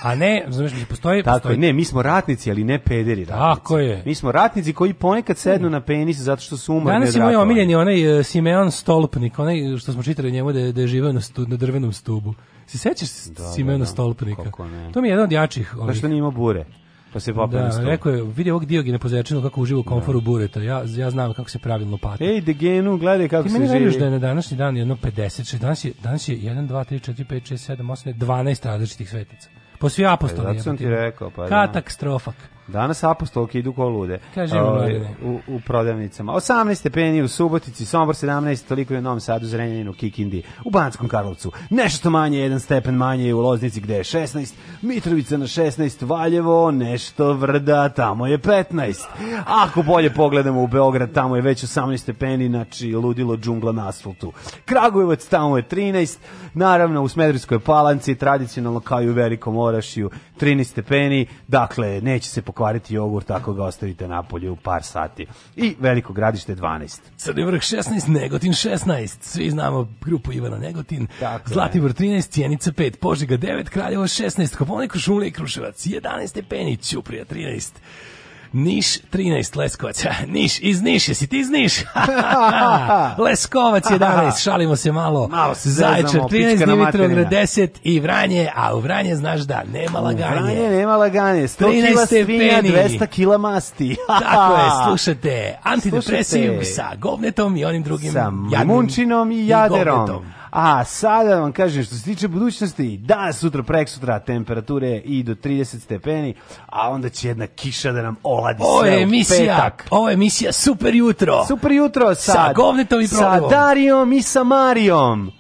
A ne, znači postoji, postoji. Tako je, ne, mi smo ratnici, ali ne pederi ratnici. Tako je. Mi smo ratnici koji ponekad sednu na penis zato što su umorni. Danas je moj omiljeni onaj uh, Simeon Stolpnik, onaj što smo čitali njemu da, da je živeo na, stu, na drvenom stubu. Se sećaš da, Simena da, da. Stolpnika? To mi je jedan od jačih. Da ovih. Da što nije imao bure? pa se popeo da, rekao je, vidi ovog Diogina pozečinu kako uživa u da. komforu bureta. Ja, ja znam kako se pravilno pati. Ej, Degenu, gledaj kako se živi. Ti meni da je na današnji dan jedno 56, danas je, danas je 1, 2, 3, 4, 5, 6, 7, 8, 12 različitih svetica. Po svi apostoli. E, zato sam ti rekao, pa da. Katastrofak. Danas apostolke idu ko lude. Kažem, u, u prodavnicama. 18 stepeni u Subotici, Sombor 17, toliko je u Novom Sadu, Zrenjaninu, Kikindi, u Banskom Karlovcu. Nešto manje, jedan stepen manje je u Loznici gde je 16, Mitrovica na 16, Valjevo, nešto vrda, tamo je 15. Ako bolje pogledamo u Beograd, tamo je već 18 stepeni, znači ludilo džungla na asfaltu. Kragujevac tamo je 13, naravno u Smedrijskoj palanci, tradicionalno kao i u Velikom Orašiju, 13 stepeni, dakle, neće se pokvariti jogurt ako ga ostavite napolje u par sati. I veliko gradište 12. Crni vrh 16, Negotin 16. Svi znamo grupu Ivana Negotin. Tako Zlatibor 13, Cijenica 5, Požega 9, Kraljevo 16, Koponik, Šumlje i Kruševac 11, Penić, Ćuprija 13. Niš 13, Leskovac. Niš, iz Niša, si ti iz Niš. Leskovac 11, šalimo se malo. Malo se zaječar, 13, Dimitrovgrad 10 i Vranje, a u Vranje znaš da nema laganje. Vranje nema laganje, 100 kila 200 kila masti. Tako je, slušate, antidepresiju sa govnetom i onim drugim. Sa munčinom i jaderom. I A sada vam kažem što se tiče budućnosti, danas, sutra, prek sutra temperature i do 30 stepeni, a onda će jedna kiša da nam oladi ovo sve emisija, u petak. Ovo je emisija Super jutro. Super jutro sa, sa Govnetom i Sa Darijom i sa Marijom.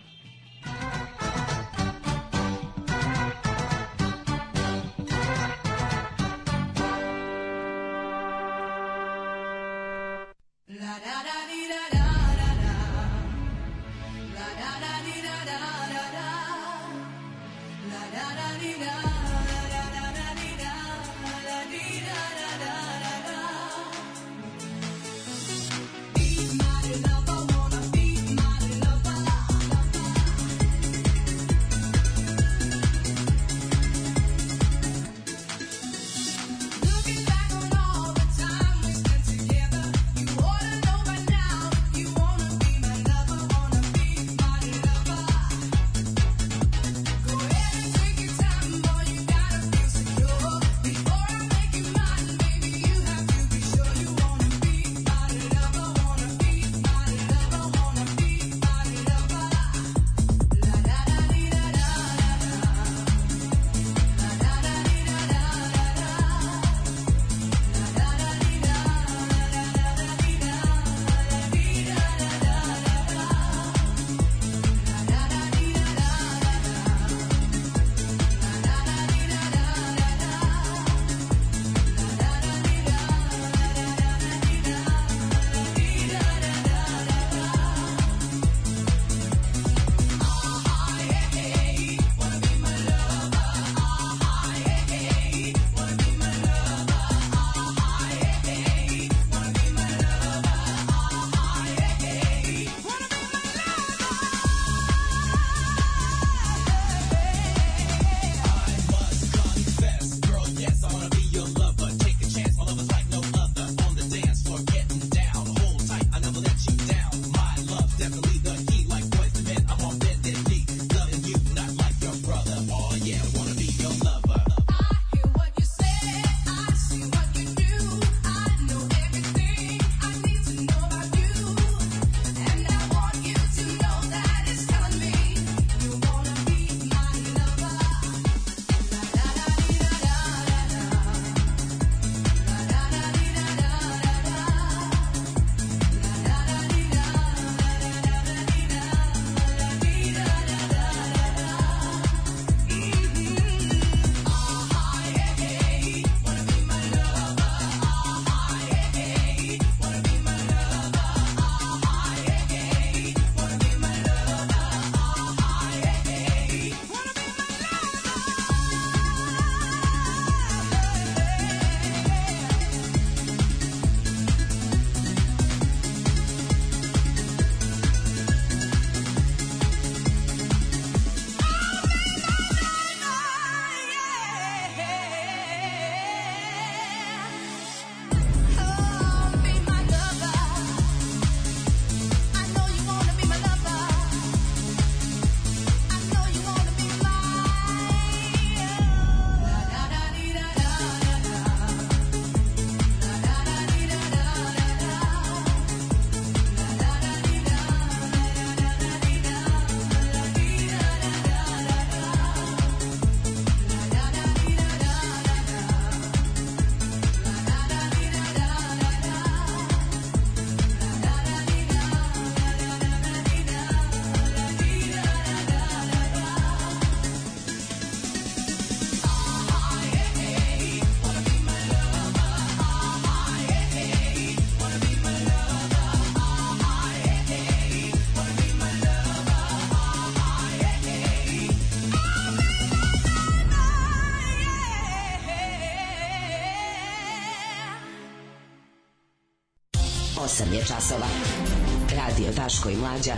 Daško i Mlađa.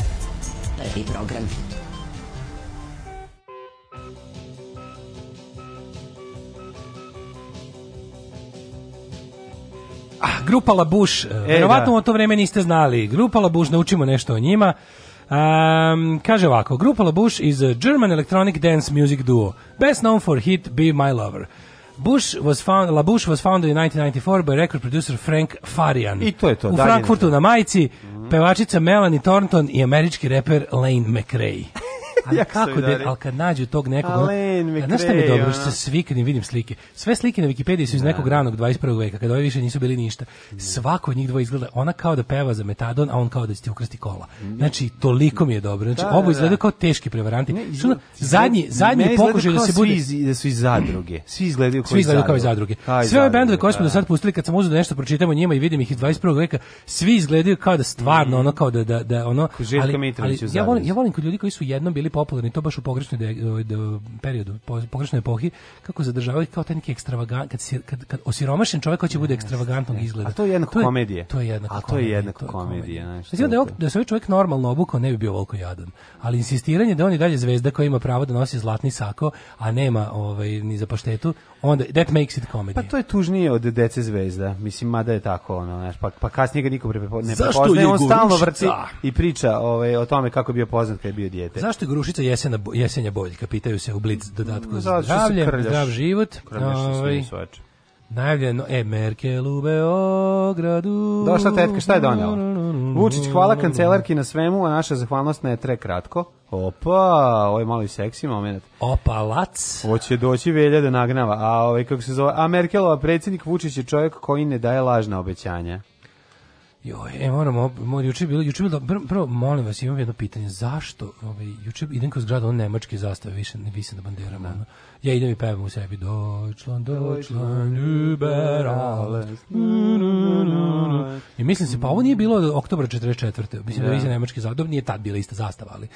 Prvi program. Ah, grupa Labuš, eh, e, da. verovatno da. u to vreme niste znali. Grupa Labuš, naučimo nešto o njima. Um, kaže ovako, grupa Labuš is a German electronic dance music duo, best known for hit Be My Lover. Bush was found, La Bush was founded in 1994 by record producer Frank Farian. I to je to. U Frankfurtu na majici, mm pevačica Melanie Thornton i američki reper Lane McRae. Ali kako, de, da- ali kad nađu tog nekog, pa me Znaš šta mi je dobro, ono... što svi kad im vidim slike, sve slike na Wikipediji su iz da. nekog ranog 21. veka, kada ove više nisu bili ništa. Svako od njih dvoje izgleda, ona kao da peva za metadon, a on kao da će ti ukrasti kola. Znači, toliko mi je dobro. Znači, da, obo da, izgleda kao teški prevaranti. Ne, zadnji, zadnji pokušaj da se bude... Iz, da su iz zadruge. Svi izgledaju kao, svi izgledaju kao iz zadruge. Kao iz sve ove bendove koje smo do sad pustili, kad sam uzeo da nešto pročitamo njima i vidim ih iz 21. veka, svi izgledaju kao da stvarno, ono kao da, da, da ono... Ali, ali, ja, volim, ja volim kod ljudi koji su jednom bili popularni, to baš u pogrešnoj periodu periodu, po, pogrešnoj epohi, kako zadržavaju kao taj neki ekstravagan, kad, si, kad, kad osiromašen čovjek hoće da bude ekstravagantnog izgleda. A to je jednako komedije. To je jednako A to je jednako komedije. Znači, da, je, da se ovaj čovjek normalno obukao, ne bi bio volko jadan. Ali insistiranje da on i dalje zvezda koja ima pravo da nosi zlatni sako, a nema ovaj, ni za paštetu, onda that makes it comedy. Pa to je tužnije od dece zvezda. Mislim, mada je tako, ono, znaš, pa, pa kasnije ga niko ne prepoznaje. On stalno vrci i priča ovaj, o tome kako je bio poznat kad je bio dijete. Zašto je Grušica jesena, jesenja boljka, pitaju se u Blitz dodatku za zdravlje, zdrav život. Ovaj, Najavljeno, e, Merkel u Beogradu. Došla tetka, šta je donela? Vučić, hvala kancelarki na svemu, a naša zahvalnost ne tre kratko. Opa, ovo ovaj je malo i seksi moment. Opa, lac. Hoće doći velja da nagnava. A, ovaj, kako se zove, a Merkelova predsjednik Vučić je čovjek koji ne daje lažna obećanja. Joj, e, moramo, mor, juče bilo, juče bilo, prvo, prvo, molim vas, imam jedno pitanje, zašto, ovaj, juče idem kroz grad, on nemačke zastave, više ne visi na banderama, da. ono. ja idem i pevam u sebi, Deutschland, Deutschland, Liberales, i mislim se, pa ovo nije bilo od oktobra 44. Mislim da, da visi nemačke zastave, nije tad bila ista zastava, ali,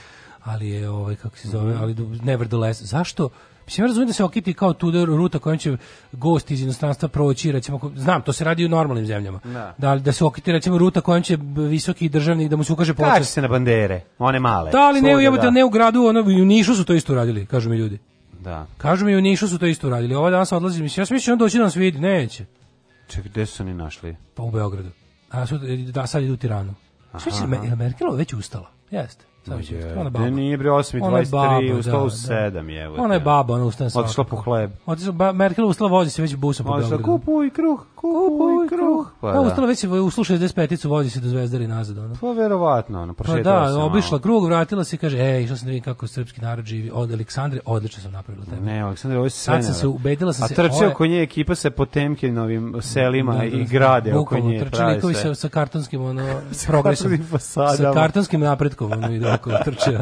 ali je, ovaj, kako se zove, da. ali nevertheless, zašto, Mislim, ja razumijem da se okiti kao tu ruta kojom će gost iz inostranstva proći, recimo, znam, to se radi u normalnim zemljama. Da. Da, da se okiti, recimo, ruta kojom će visoki državni, da mu se ukaže počast. Kaži se na bandere, one male. Da, ali ne, u, da, da. ne u gradu, ono, u Nišu su to isto radili, kažu mi ljudi. Da. Kažu mi u Nišu su to isto radili. Ovaj danas odlazi, mislim, ja sam mislio da on doći da nas vidi, neće. Ček, gde su oni našli? Pa u Beogradu. A su, da, sad idu u Tiranu. Sve Merkel već ustala. Jeste. Samo je. ona baba. Nije bre 8.23, ustala u 7 da, da. je. Evo Ona je baba, ona ustane sa. Otišla po hleb. Otišla, ba, Merkel ustala vozi se već busom po Beogradu. Otišla, kupuj kruh, kupuj kruh. Pa, da. Ustala već uslu 65-icu, vozi se do Zvezdare i nazad. Ona. Pa verovatno, ona, pa prošetala pa, da, se obišla krug, vratila se i kaže, ej, išla se da vidim kako srpski narod živi. Od Aleksandre, odlično sam napravila tebe. Ne, Aleksandre, ovo je sve. Sad sam se ubedila sam se. A trče oko nje ekipa se po Temkinovim selima da, i grade oko nje. Bukvalno, trče likovi sa, sa kartonskim, ono, progresom. sa kartonskim napretkom, ono, ovako trče.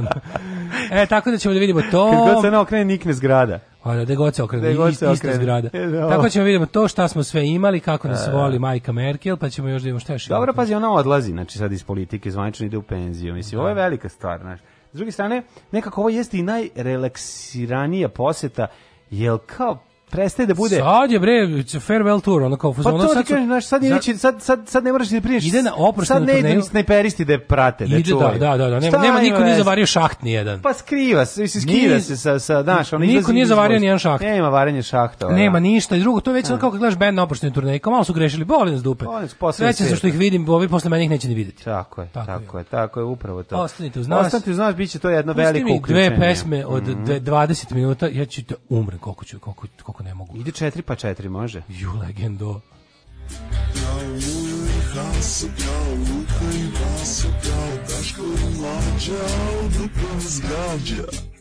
E, tako da ćemo da vidimo to. Kad god se ona okrene, nikne zgrada. A pa da god se okrene, e, da se okrene. zgrada. E, tako ćemo vidimo to šta smo sve imali, kako nas A, e. voli majka Merkel, pa ćemo još da imamo šta još. Dobro, pazi, ona odlazi, znači sad iz politike, zvanično ide u penziju. Mislim, da. ovo je velika stvar, znači. S druge strane, nekako ovo jeste i najrelaksiranija poseta, jer kao prestaje da bude. Sad je bre farewell tour, ono kao fuzon. Pa to ono, sad ti kažem, sad, je sad, sad, sad, sad ne moraš da priješ. Ide na oproštenu Sad ne idu ni snajperisti da je prate, da ide, da, čuvaju. Da, da, da, da, nema, nema niko nije zavario šaht ni jedan. Pa skriva se, se skida se sa, sa, znaš, ono Niko nije zavario ni jedan šaht. Nema varenje šahta. Ovaj. Nema ništa. I drugo, to je već da. kao kad gledaš bend na oproštenoj turneji, kao malo su grešili, boli nas dupe. Srećan sam što ih vidim, ovi posle mene ih neće ni videti. Tako je, tako je, tako je, upravo to. Ostanite uz nas. Ostanite uz nas, biće to jedno veliko uključenje. dve pesme od 20 mhm. minuta, ja ću te da umre koliko ću, koliko kako ne mogu. Ide 4 pa 4 može. Ju legendo. kao Luka i Vasu kao Daško i Mlađa, Luka zgađa.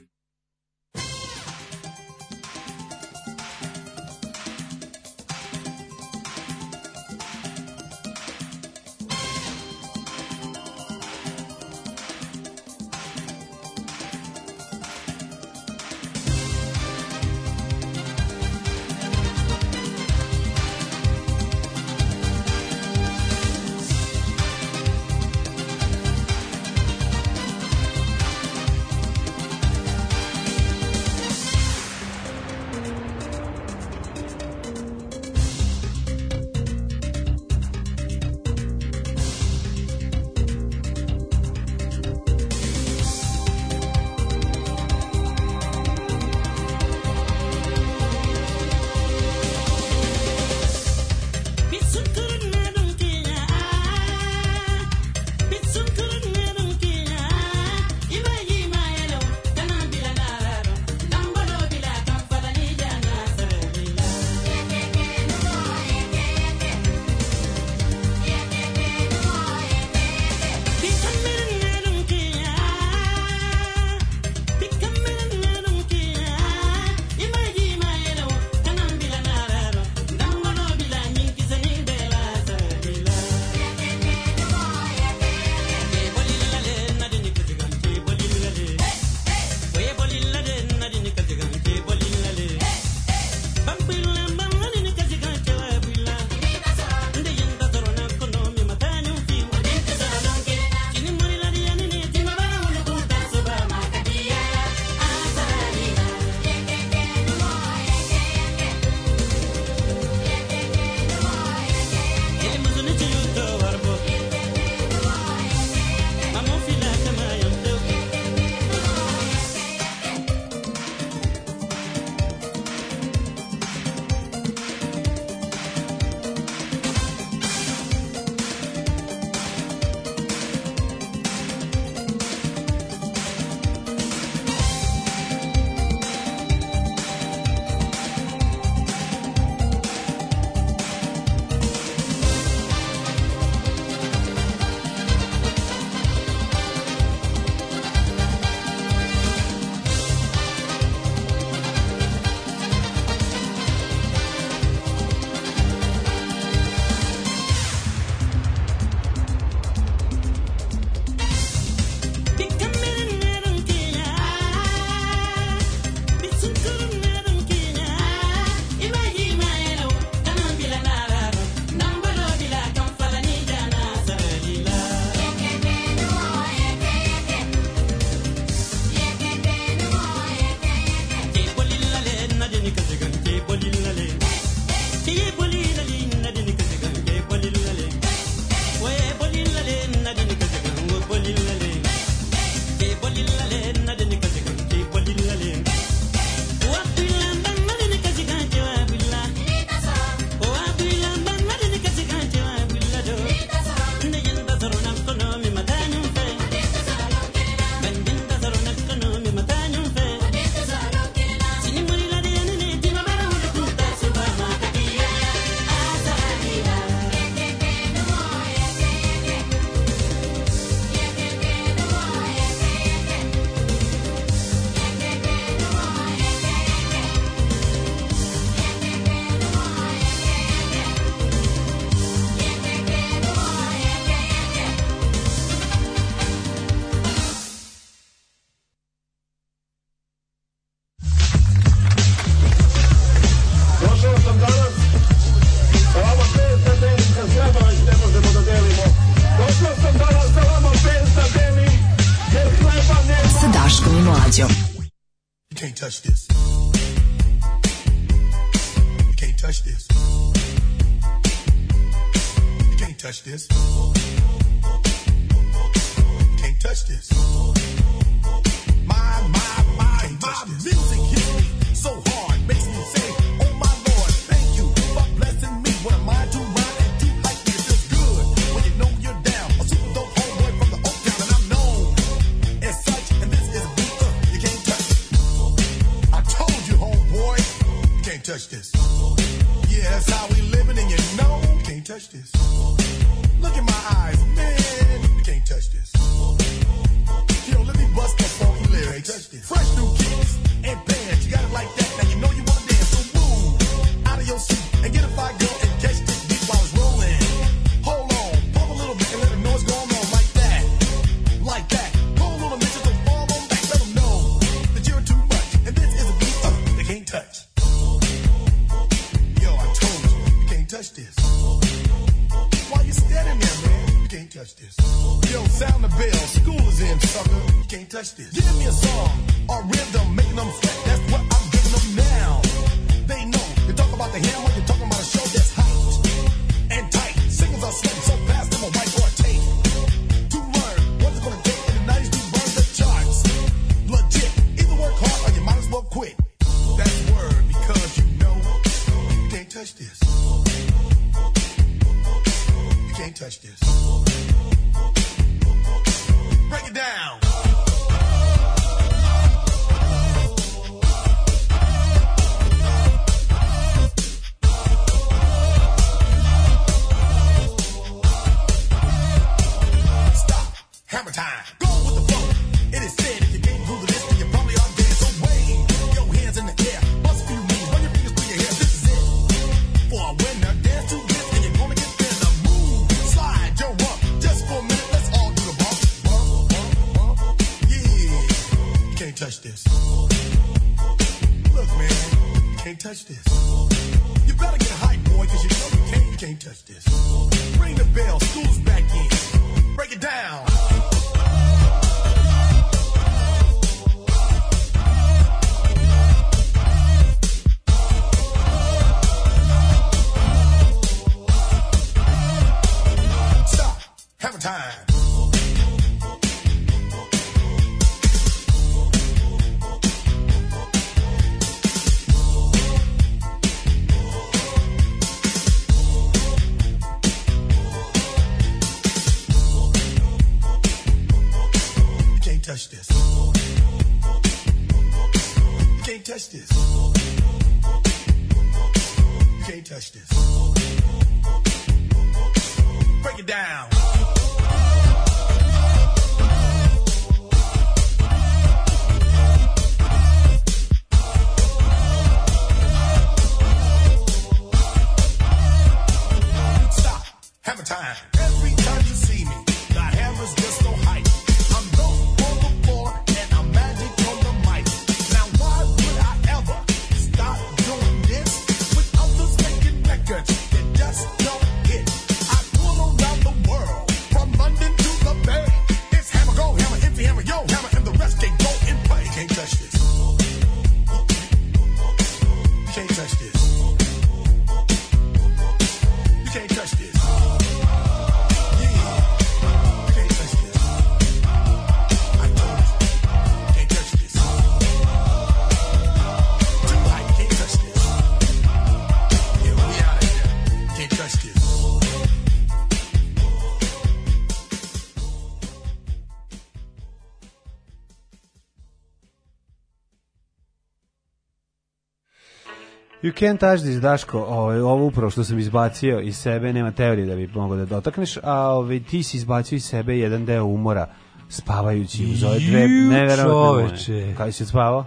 You can't touch this, Daško, ovo, ovaj, ovo upravo što sam izbacio iz sebe, nema teorije da bi mogao da dotakneš, a ove, ovaj, ti si izbacio iz sebe jedan deo umora spavajući uz ove dve neverovatne moje. Kaj si spavao?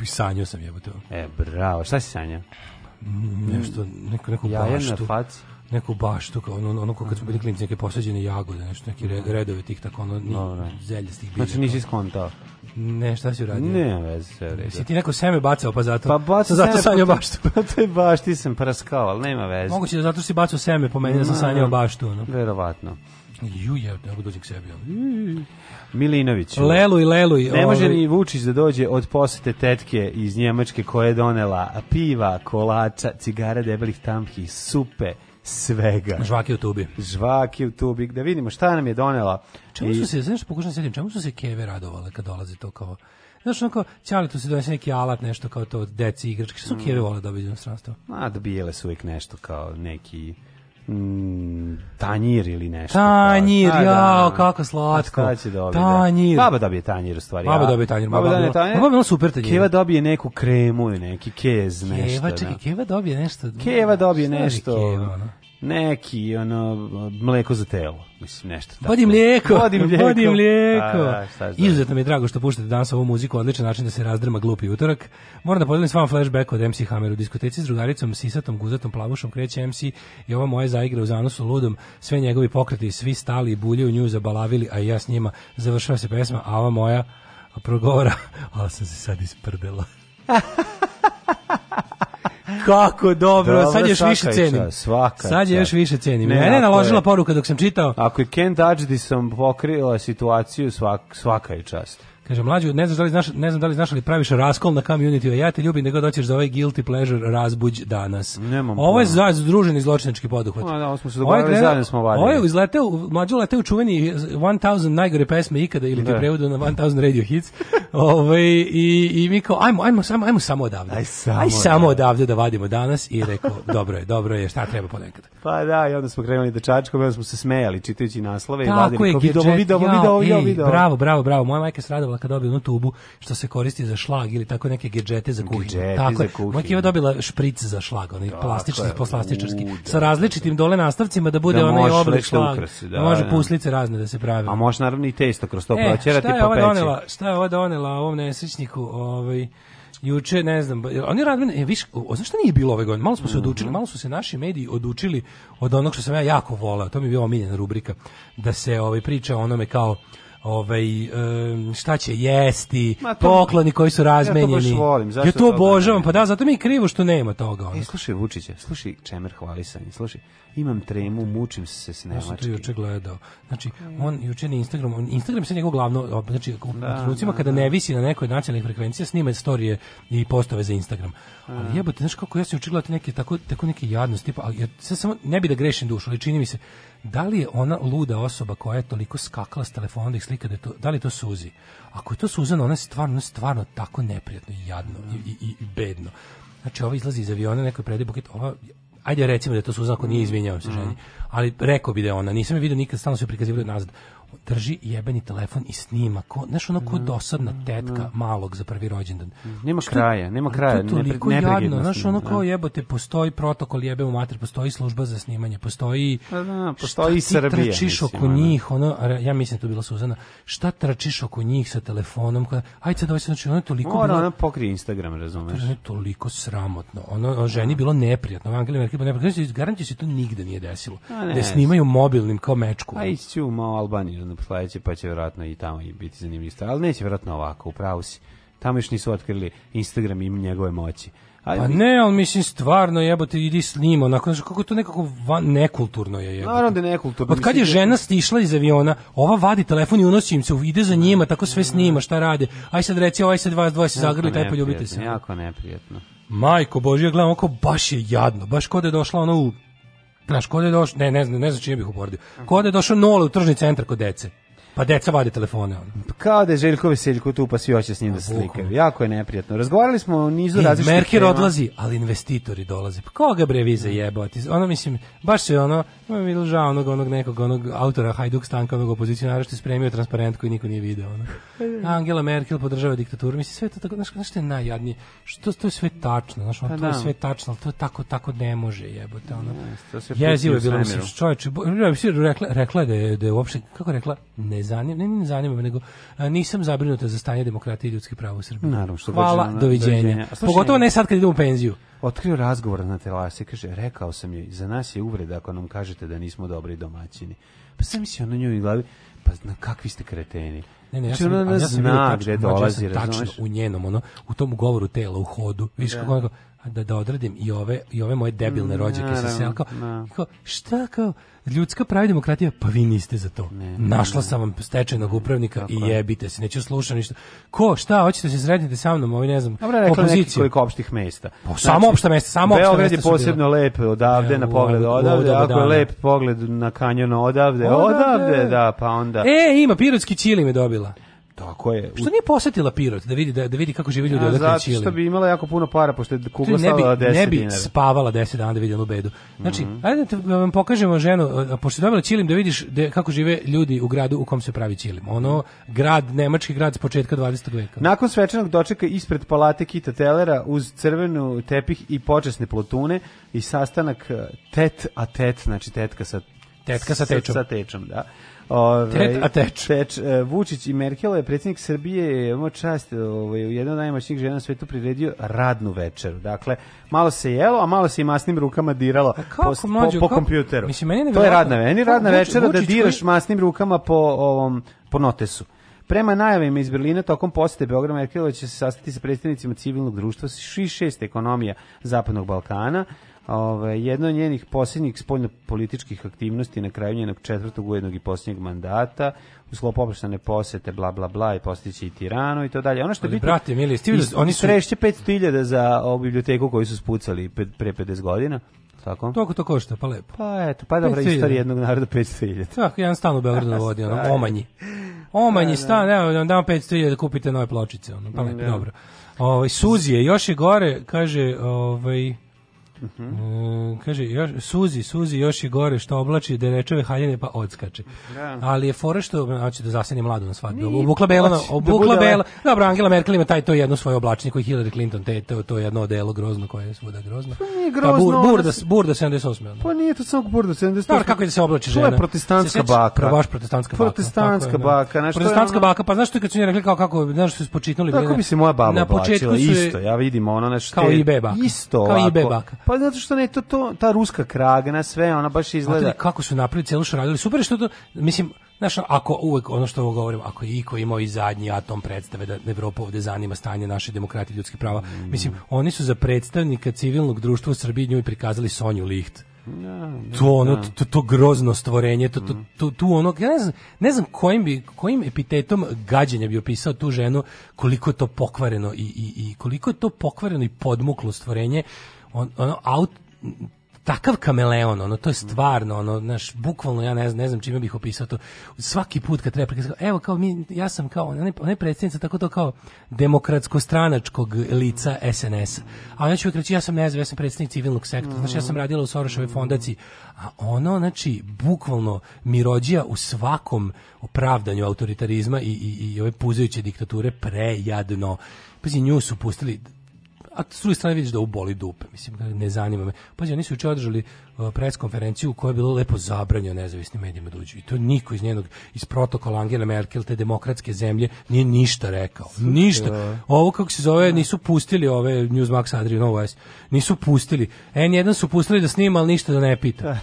Ju, sanjao sam jebote. E, bravo, šta si sanjao? Nešto, neko, neko jaje na faci neku baštu, kao ono, ono kad smo bili mhm. klinci, neke posađene jagode, nešto, neki red, mhm. redove tih tako, ono, ni, no, zeljastih bilja. Znači nisi skontao? Ne, šta si uradio? Ne, vez, sve u redu. Si ti neko seme bacao, pa zato, pa bacao zato seme, sanjao pa baštu. Pa te bašti sam praskao, ali nema veze. Moguće da zato si bacao seme, po pa meni da sam sanjao baštu. No. Verovatno. Ju, je, ne mogu da dođem k sebi. Ali. Mm. Milinović. Leluj, leluj. Ne ovaj- može ni Vučić da dođe od posete tetke iz Njemačke koja je donela piva, kolača, cigara debelih tamki, supe, svega. Žvaki u tubi. Žvaki u tubi, da vidimo šta nam je donela. Čemu su se, znaš, pokušam da se čemu su se keve radovale kad dolazi to kao... Znaš, onako, ćali tu se dovese neki alat, nešto kao to, od deci, igračke, što su mm. kjeve vole dobiti da inostranstvo? A, dobijele su uvijek nešto kao neki mm, tanjir ili nešto. Tanjir, pa. Da, ja, da, da. kako slatko. Pa, šta će dobiti? Tanjir. Baba dobije tanjir u stvari. Baba ja. dobije tanjir, baba, baba dobije tanjir. Baba dobije super tanjir. Keva dobije neku kremu ili neki kez, nešto. Keva, čekaj, Keva dobije nešto. Keva dobije nešto. Keva, no? neki ono mleko za telo, mislim nešto tako. Vodim mleko vodim mleko Vodim da, da, mleko Izuzetno mi je drago što puštate danas ovu muziku, odličan način da se razdrma glupi utorak. Moram da podelim s vama flashback od MC Hammer u diskoteci s drugaricom Sisatom, Guzatom, Plavušom, kreće MC i ova moja zaigra u zanosu ludom, sve njegovi pokreti, svi stali i bulje u nju zabalavili, a ja s njima završava se pesma, a ova moja progovora ali sam se sad isprdela. Kako dobro, dobro sad još više cenim. Čas, svaka sad je još više cenim. Ne, Mene je naložila poruka dok sam čitao. Ako je Kent Dajdi sam pokrila situaciju, svak, svaka je čast. Kaže, mlađu, ne znam da li znaš, ne znam da li znaš, ali praviš raskol na community, a ja te ljubim nego god da hoćeš za ovaj guilty pleasure razbuđ danas. Nemam ovo je za združeni zločinački poduhvat. A, da, smo se dogovorili, zajedno smo valjali. Ovo je izleteo, mlađu leteo čuveni 1000 najgore pesme ikada, ili ti da. prevodu na 1000 radio hits. Ove, ovaj, i, i mi kao, ajmo, ajmo, samo, ajmo samo odavde. Aj samo, Aj samo odavde da vadimo danas. I rekao, dobro je, dobro je, šta treba ponekad. Pa da, i onda smo krenuli dečačkom, da onda smo se smejali čitajući naslove. Tako i je, Gidžet, video, video, video, video, Bravo, bravo, bravo, moja majka je stradala Kiva kad dobije onu tubu što se koristi za šlag ili tako neke gedžete za kuhinju. Tako za kuhinju. Moja Kiva dobila špric za šlag, onaj plastični, poslastičarski, da. sa različitim dole nastavcima da bude da onaj oblik šlag. Ukrasi, da, može da. puslice razne da se prave. A može naravno i testo kroz to e, proćerati pa peći. Donela, šta je ova donela ovom nesrećniku? Ovaj, juče, ne znam, oni radili, e, viš, o, znaš šta nije bilo ove godine, malo smo se mhm. odučili, malo su se naši mediji odučili od onog što sam ja jako voleo, to mi je bila omiljena rubrika, da se ovaj, priča o onome kao, ovaj šta će jesti, to, pokloni koji su razmenjeni. Ja to volim, zašto ja to obožavam, pa da, zato mi je krivo što nema toga. Ono. E, slušaj Vučiće, slušaj Čemer hvalisanje, slušaj imam tremu, mučim se s nemačkim. Ja sam to juče gledao. Znači, on juče na Instagramu, Instagram se njegov glavno, znači, u da, trenucima da, kada da. ne visi na nekoj nacionalnih frekvencija, snima storije i postove za Instagram. Ali jebote, znaš kako ja se juče gledao neke, tako, tako neke jadnosti, tipa, ali ja sad samo, ne bi da grešim dušu, ali čini mi se, da li je ona luda osoba koja je toliko skakala s telefona da ih slika, da, je to, da li to suzi? Ako je to suzano, ona je stvarno, ona je stvarno tako neprijatno i jadno i, i, i bedno. Znači, ova izlazi iz aviona, neko je predio buket, ova ajde recimo da to Suzan ako nije izvinjao se mhm. ženi, ali rekao bi da je ona, nisam je vidio nikad, stalno se prikazivali nazad drži jebeni telefon i snima. Ko, znaš, ono ko da, dosadna da, tetka da. malog za prvi rođendan. Nema što, kraja, nema kraja. To toliko ne, jadno, znaš, ono kao jebote, postoji protokol jebe u mater, postoji služba za snimanje, postoji... A, pa da, postoji šta Srbija. Šta trčiš mislim, oko njih, ono, ja mislim to bila Suzana, šta trčiš oko njih sa telefonom, kada, ajde sad ovaj znači, ono je toliko... Mora, bilo, ona pokrije Instagram, razumeš. To je toliko sramotno, ono, ono ženi bilo neprijatno, Angelina Merkel bilo neprijatno, znači, garanti se to nigde nije desilo. A, ne, da snimaju mobilnim kao mečku. Aj, pa u malo Albaniju, na sledeće, pa će vjerojatno i tamo i biti zanimljiv stvar, ali neće vjerojatno ovako, upravo si. Tamo još nisu otkrili Instagram i njegove moći. Ali pa ne, ali mislim stvarno jebote idi snimo, onako znači kako to nekako van, nekulturno je jebote. Naravno da nekulturno. Od kad je žena stišla iz aviona, ova vadi telefon i unosi im se, ide za njima, tako sve snima, šta rade. Aj sad reci, ovaj sad vas dvoje se zagrli, taj poljubite se. Jako neprijatno. Majko Božja, gledam oko baš je jadno, baš kod da je došla ona u Znaš, kod je došao, ne, ne znam, ne znam čije bih upordio. Kod je došao nola u tržni centar kod dece. Pa deca vade telefone. Ono. Pa kao da je Željko Veseljko tu, pa svi hoće s njim da se slikaju. Jako je neprijatno. Razgovarali smo o nizu e, različitih Merker tema. odlazi, ali investitori dolaze. Pa koga bre vi zajebati? Ono, mislim, baš se ono, ono mi je žao onog, onog nekog, onog autora Hajduk Stanka, onog opozicionara što je spremio transparent koji niko nije video. Ono. Angela Merkel podržava diktaturu. Mislim, sve to tako, znaš, znaš što je najjadnije? Što, to je sve tačno, znaš, ono, pa to je da. sve tačno, ali to je tako, tako ne može jebote. Ono. Jezivo je bilo, mislim, čovječe, rekla, rekla da je, da je uopšte, kako rekla, ne zanima, ne, ne zanima me, nego a, nisam zabrinuta za stanje demokratije i ljudskih prava u Srbiji. Naravno, što Hvala, doviđenja. doviđenja. Pogotovo ne sad kad idem u penziju. Otkrio razgovor na telasi, kaže, rekao sam joj, za nas je uvreda ako nam kažete da nismo dobri domaćini. Pa sam mislio na njoj glavi, pa na kakvi ste kreteni. Ne, ne, ja znači, sam, ona ja sam zna tačno, gde dolazi, ja tačno u njenom, ono, u tom govoru tela, u hodu, viš da. kako da da odradim i ove i ove moje debilne mm, rođake sa selka. Da. Kao, šta kao ljudska prava i demokratija, pa vi niste za to. Ne, Našla ne, sam vam stečajnog upravnika i jebite se, neću slušati ništa. Ko, šta, hoćete da se sretniti sa mnom, ovaj ne znam, Dobro, rekla opštih mesta. Pa, znači, samo opšta mesta, samo opšta mesta. je posebno lep odavde, ja, na pogled odavde, odavde ako je lep pogled na kanjon odavde, odavde, odavde, da, pa onda. E, ima, pirotski čili me dobila. Tako je. Što nije posetila Pirot da vidi da, da vidi kako žive ljudi ja, odakle Čile. Zato što bi imala jako puno para pošto je kugla ne bi, stavila 10 dinara. Ne bi dinara. spavala 10 dana da vidi onu bedu. Znači, mm -hmm. ajde da, da vam pokažemo ženu, pošto je dobila Čilim da vidiš da, kako žive ljudi u gradu u kom se pravi Čilim. Ono grad nemački grad s početka 20. veka. Nakon svečanog dočeka ispred palate Kita Telera uz crvenu tepih i počasne plotune i sastanak e, tet a tet, znači tetka sa Tetka sa tečom. Sa tečom, da. Ove, Tet, a teč. teč e, Vučić i Merkelo je predsjednik Srbije imao čast, ovaj, jedna od najmoćnijih žena na svetu priredio radnu večeru. Dakle, malo se jelo, a malo se i masnim rukama diralo kako, po, mlađu, po, po kako? kompjuteru. Mislim, meni to je radna, meni radna kako, večera da Vučić, da diraš koji... masnim rukama po, ovom, po notesu. Prema najavima iz Berlina tokom posete Beograda Merkelo će se sastati sa predstavnicima civilnog društva iz šest ekonomija Zapadnog Balkana, Ove, jedna od njenih posljednjih spoljno-političkih aktivnosti na kraju njenog četvrtog ujednog i posljednjeg mandata u sklopu oproštane posete, bla, bla, bla, i postići i tiranu i to dalje. Ono što je bitno, brate, mili, stivili, da is, oni su... 500.000 za ovu biblioteku koju su spucali pre pre 50 godina. Tako? Toliko to košta, pa lepo. Pa eto, pa dobra istorija jednog naroda 500.000. Tako, jedan stan u Beogradu vodi, ono, omanji. Omanji da, da. stan, evo, da. evo, dam 500.000 da kupite nove pločice, ono, pa lepo, dobro. Ovaj Suzije, još je gore, kaže, ovaj Uh e, kaže, još, suzi, suzi još je gore što oblači da rečeve haljene pa odskače. Da. Ali je fora što, hoće da zaseni mladu na svadbi. Obukla Bela, da obukla da Bela. Dobro, Angela Merkel ima taj to jedno svoje oblačenje koji Hillary Clinton, te, to, to jedno delo grozno koje je svuda grozno. Pa nije pa grozno. Pa bur, burda, burda 78. Pa nije to samo burda 78. Dobro, kako je da se oblači žena? To je protestantska se baka. Baš protestantska, protestantska baka. Protestantska baka. Znaš, da. protestantska baka, pa znaš što kad su njih rekli kao kako, znaš su spočitnuli. Tako bi se moja baba oblačila, isto, ja vidim ono nešto. Kao i beba. Isto, kao i beba. Pa Pa zato što ne, to, to, ta ruska kragna, sve, ona baš izgleda... Znate kako su napravili celu radili, super što to, mislim, znaš, ako uvek, ono što govorim, ako je iko imao i zadnji atom predstave da Evropa ovde zanima stanje naše demokratije i ljudskih prava, mm. mislim, oni su za predstavnika civilnog društva u Srbiji njoj prikazali Sonju Liht. Ja, da, da, to ono da. to, to grozno stvorenje to to, mm. to, to ono ja ne znam, ne znam kojim bi kojim epitetom gađenja bi opisao tu ženu koliko je to pokvareno i, i, i koliko je to pokvareno i podmuklo stvorenje on, ono, aut, takav kameleon, ono, to je mhm. stvarno, ono, znaš, bukvalno, ja ne znam, ne znam čime bih opisao to, svaki put kad treba prikazati, evo, kao mi, ja sam kao, ona je predsjednica tako to kao demokratsko-stranačkog lica SNS-a, a ona će uvijek ja sam nezav, ja sam predsjednik civilnog sektora, znaš, ja sam mhm. radila u Soroševoj fondaciji, a ono, znači, bukvalno mirođija u svakom opravdanju autoritarizma i, i, i ove puzajuće diktature prejadno. Pazi, nju su pustili, a s druge strane vidiš da uboli dupe, mislim, da ne zanima me. Pazi, oni su juče održali Eh, preskonferenciju u kojoj je bilo lepo zabranjeno nezavisnim medijima da uđu. I to niko iz njenog, iz protokola Angela Merkel, te demokratske zemlje, nije ništa rekao. Ništa. Da. Ovo kako se zove, da. nisu pustili ove Newsmax Adrian OS, nisu pustili. N1 su pustili da snima, ali ništa da ne pita.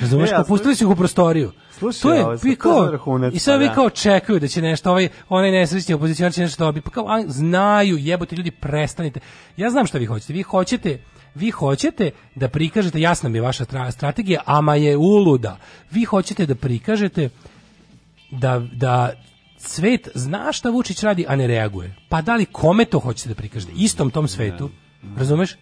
Razumeš, ja, e, pustili su ih u prostoriju. Slušaj, to je, ovo, vi kao, i sad vi pa da. kao čekaju da će nešto, ovaj, onaj nesrećni opozicionar će nešto dobiti, pa kao, a, znaju, jebote ljudi, prestanite. Ja znam šta vi hoćete, vi hoćete vi hoćete da prikažete, jasna mi je vaša strategija, ama je uluda. Vi hoćete da prikažete da, da svet zna šta Vučić radi, a ne reaguje. Pa da li kome to hoćete da prikažete? Istom tom svetu, razumeš?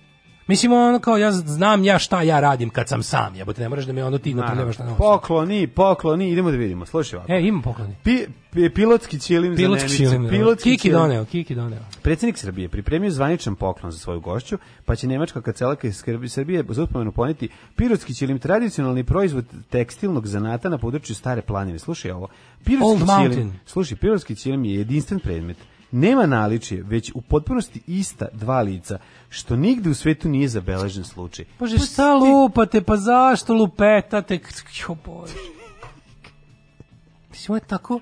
Mislim, ono kao, ja znam ja šta ja radim kad sam sam, jebote, ne moraš da me ono ti natrljevaš na nos. Da pokloni, pokloni, idemo da vidimo, slušaj ovako. E, ima pokloni. Pi, pi, pilotski čilim pilotski za Nemicu. Čilim, da. pilotski Kiki čilim. doneo, Kiki doneo. Predsednik Srbije pripremio zvaničan poklon za svoju gošću, pa će Nemačka kacelaka iz Srbije za uspomenu poneti pilotski čilim, tradicionalni proizvod tekstilnog zanata na području stare planine. Slušaj ovo. Pirotski čilim, slušaj, pirotski čilim je jedinstven predmet nema naličje, već u potpunosti ista dva lica, što nigde u svetu nije zabeležen slučaj. Bože, pa šta lupate, pa zašto lupetate? Jo, Bože. Mislim, ovo je tako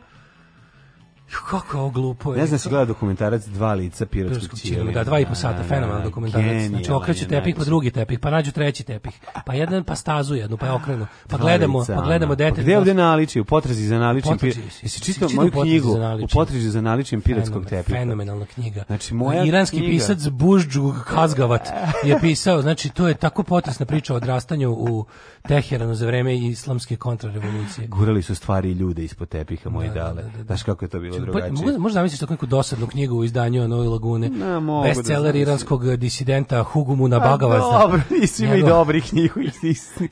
Kako je ovo glupo. Ne znam si gleda dokumentarac Dva lica pirotskog ćelija. Da, dva i po sata, da, da, fenomenal da, dokumentarac. Znači okreću tepih, pa drugi tepih, pa nađu treći tepih, pa jedan, pa stazu jednu, pa je okrenu. Pa gledamo, pa gledamo pa dete. gde ovde naliči, u potrazi za naličim pirotskog Jesi čitao moju knjigu u potrazi za naličim piratskog tepih. Fenomenalna knjiga. Znači, moja Iranski pisac Bužđu Kazgavat je pisao, znači to je tako potresna priča o odrastanju u Teheranu za vreme islamske kontrarevolucije. Gurali su stvari i ljude ispod tepiha, moje dale. Znaš kako je to bilo bilo drugačije. Pa, možda misliš tako neku dosadnu knjigu u izdanju ono Lagune. Ne, mogu da Bestseller da iranskog disidenta Hugumu pa, na Bagavazda. Dobro, nisi mi dobrih knjiga.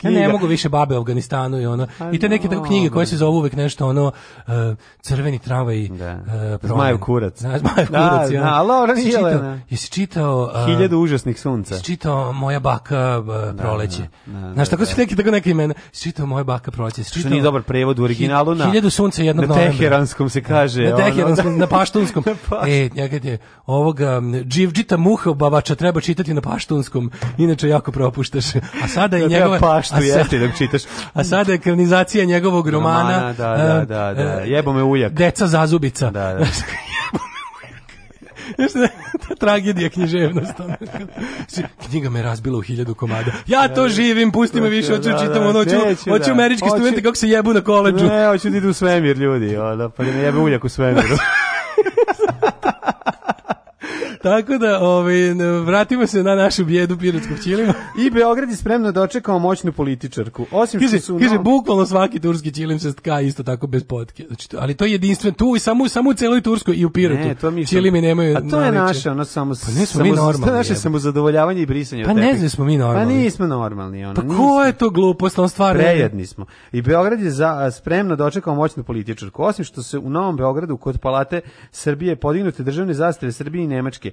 Ja ne mogu više babe u Afganistanu i ono. Pa, I te neke tako knjige koje se zovu uvek nešto ono uh, crveni tramvaj da. uh, e, Zmajev kurac. Da, Zmajev da, kurac. Da, da, Laura Jelena. Jesi čitao... Uh, Hiljadu užasnih sunca. Jesi čitao Moja baka uh, proleće. Da, da, da, Znaš, tako da, su neki tako neke imena. Jesi čitao Moja baka proleće. Što nije dobar prevod u originalu na... Hiljadu sunca jednog novembra. Na teheranskom se kaže teheransko, na na paštunskom. e, njega je ovoga um, Dživdžita babača treba čitati na paštunskom, inače jako propuštaš. A sada je da, njegova... paštu, a sada, jeste da čitaš. A sada je ekranizacija njegovog romana. romana da, da, um, da, da. Jebo me uljak. Deca zazubica. Da, da. Znaš, ta tragedija književnost. Znači, knjiga me razbila u hiljadu komada. Ja to da, da. živim, pusti me više, hoću da, čitam ono, hoću, hoću američki studenti kako se jebu na koleđu. Ne, hoću da idu u svemir ljudi, onda, pa da me jebe uljak u svemiru. Tako da, ovaj, vratimo se na našu bjedu pirotskog ćilima. I Beograd je spremno dočekao da moćnu političarku. Osim kaže, što su kaže, novom... bukvalno svaki turski ćilim se tka isto tako bez potke. Znači, ali to je jedinstven tu i samo, samo u celoj Turskoj i u Pirotu. Ne, to mi što... Ćilimi nemaju A to je naše, ono samo... Pa ne smo mi normalni. To je naše samozadovoljavanje i brisanje Pa ne znam smo mi pa normalni. Pa nismo normalni. Ono, pa ko je to glupost, on stvarno... Prejedni smo. I Beograd je za, spremno dočekao da moćnu političarku. Osim što se u Novom Beogradu kod palate Srbije podignute državne zastave Srbije i Nemačke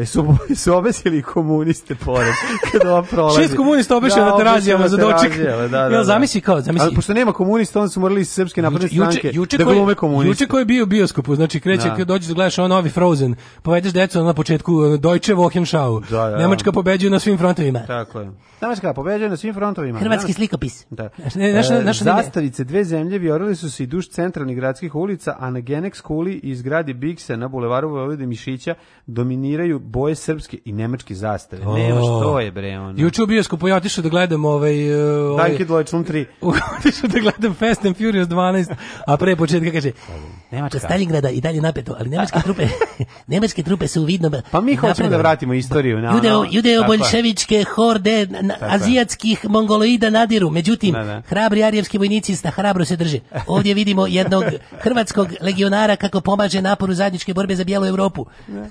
E, su, su obesili komuniste pored kad ova prolazi. Šest komunista obešeno da, na terazijama za doček. Da, da, da. zamisli kao, zamisli. Ali pošto nema komunista, onda su morali iz srpske napredne stranke juče da glume komuniste. Juče koji je bio bioskopu, znači kreće da. dođeš da gledaš on novi Frozen, povedeš decu na početku e, Deutsche Wochenschau. Da, da, da. Nemačka pobeđuje na svim frontovima. Tako je. Nemačka pobeđuje na svim frontovima. Da. Hrvatski Nemačka... slikopis. Da. Ne, naša, e, naša zastavice dve zemlje vjorili su se i duž centralnih gradskih ulica, a na Genex kuli i zgradi Bigse na bulevaru Vojvode Mišića dominirali dominiraju boje srpske i nemačke zastave. Oh. Nema što je bre ono. Juče u bioskopu ja otišao da gledam ovaj uh, ovaj Tanki 3. otišao da gledam Fast and Furious 12, a pre početka kaže Nemačka. Kod Stalingrada i dalje napeto, ali nemačke trupe nemačke trupe su vidno Pa mi hoćemo da vratimo istoriju na judeo, judeo bolševičke horde na, azijatskih mongoloida nadiru. Međutim, da, da. hrabri arijevski vojnici sta hrabro se drže. Ovdje vidimo jednog hrvatskog legionara kako pomaže naporu zajedničke borbe za bijelu Europu. Da.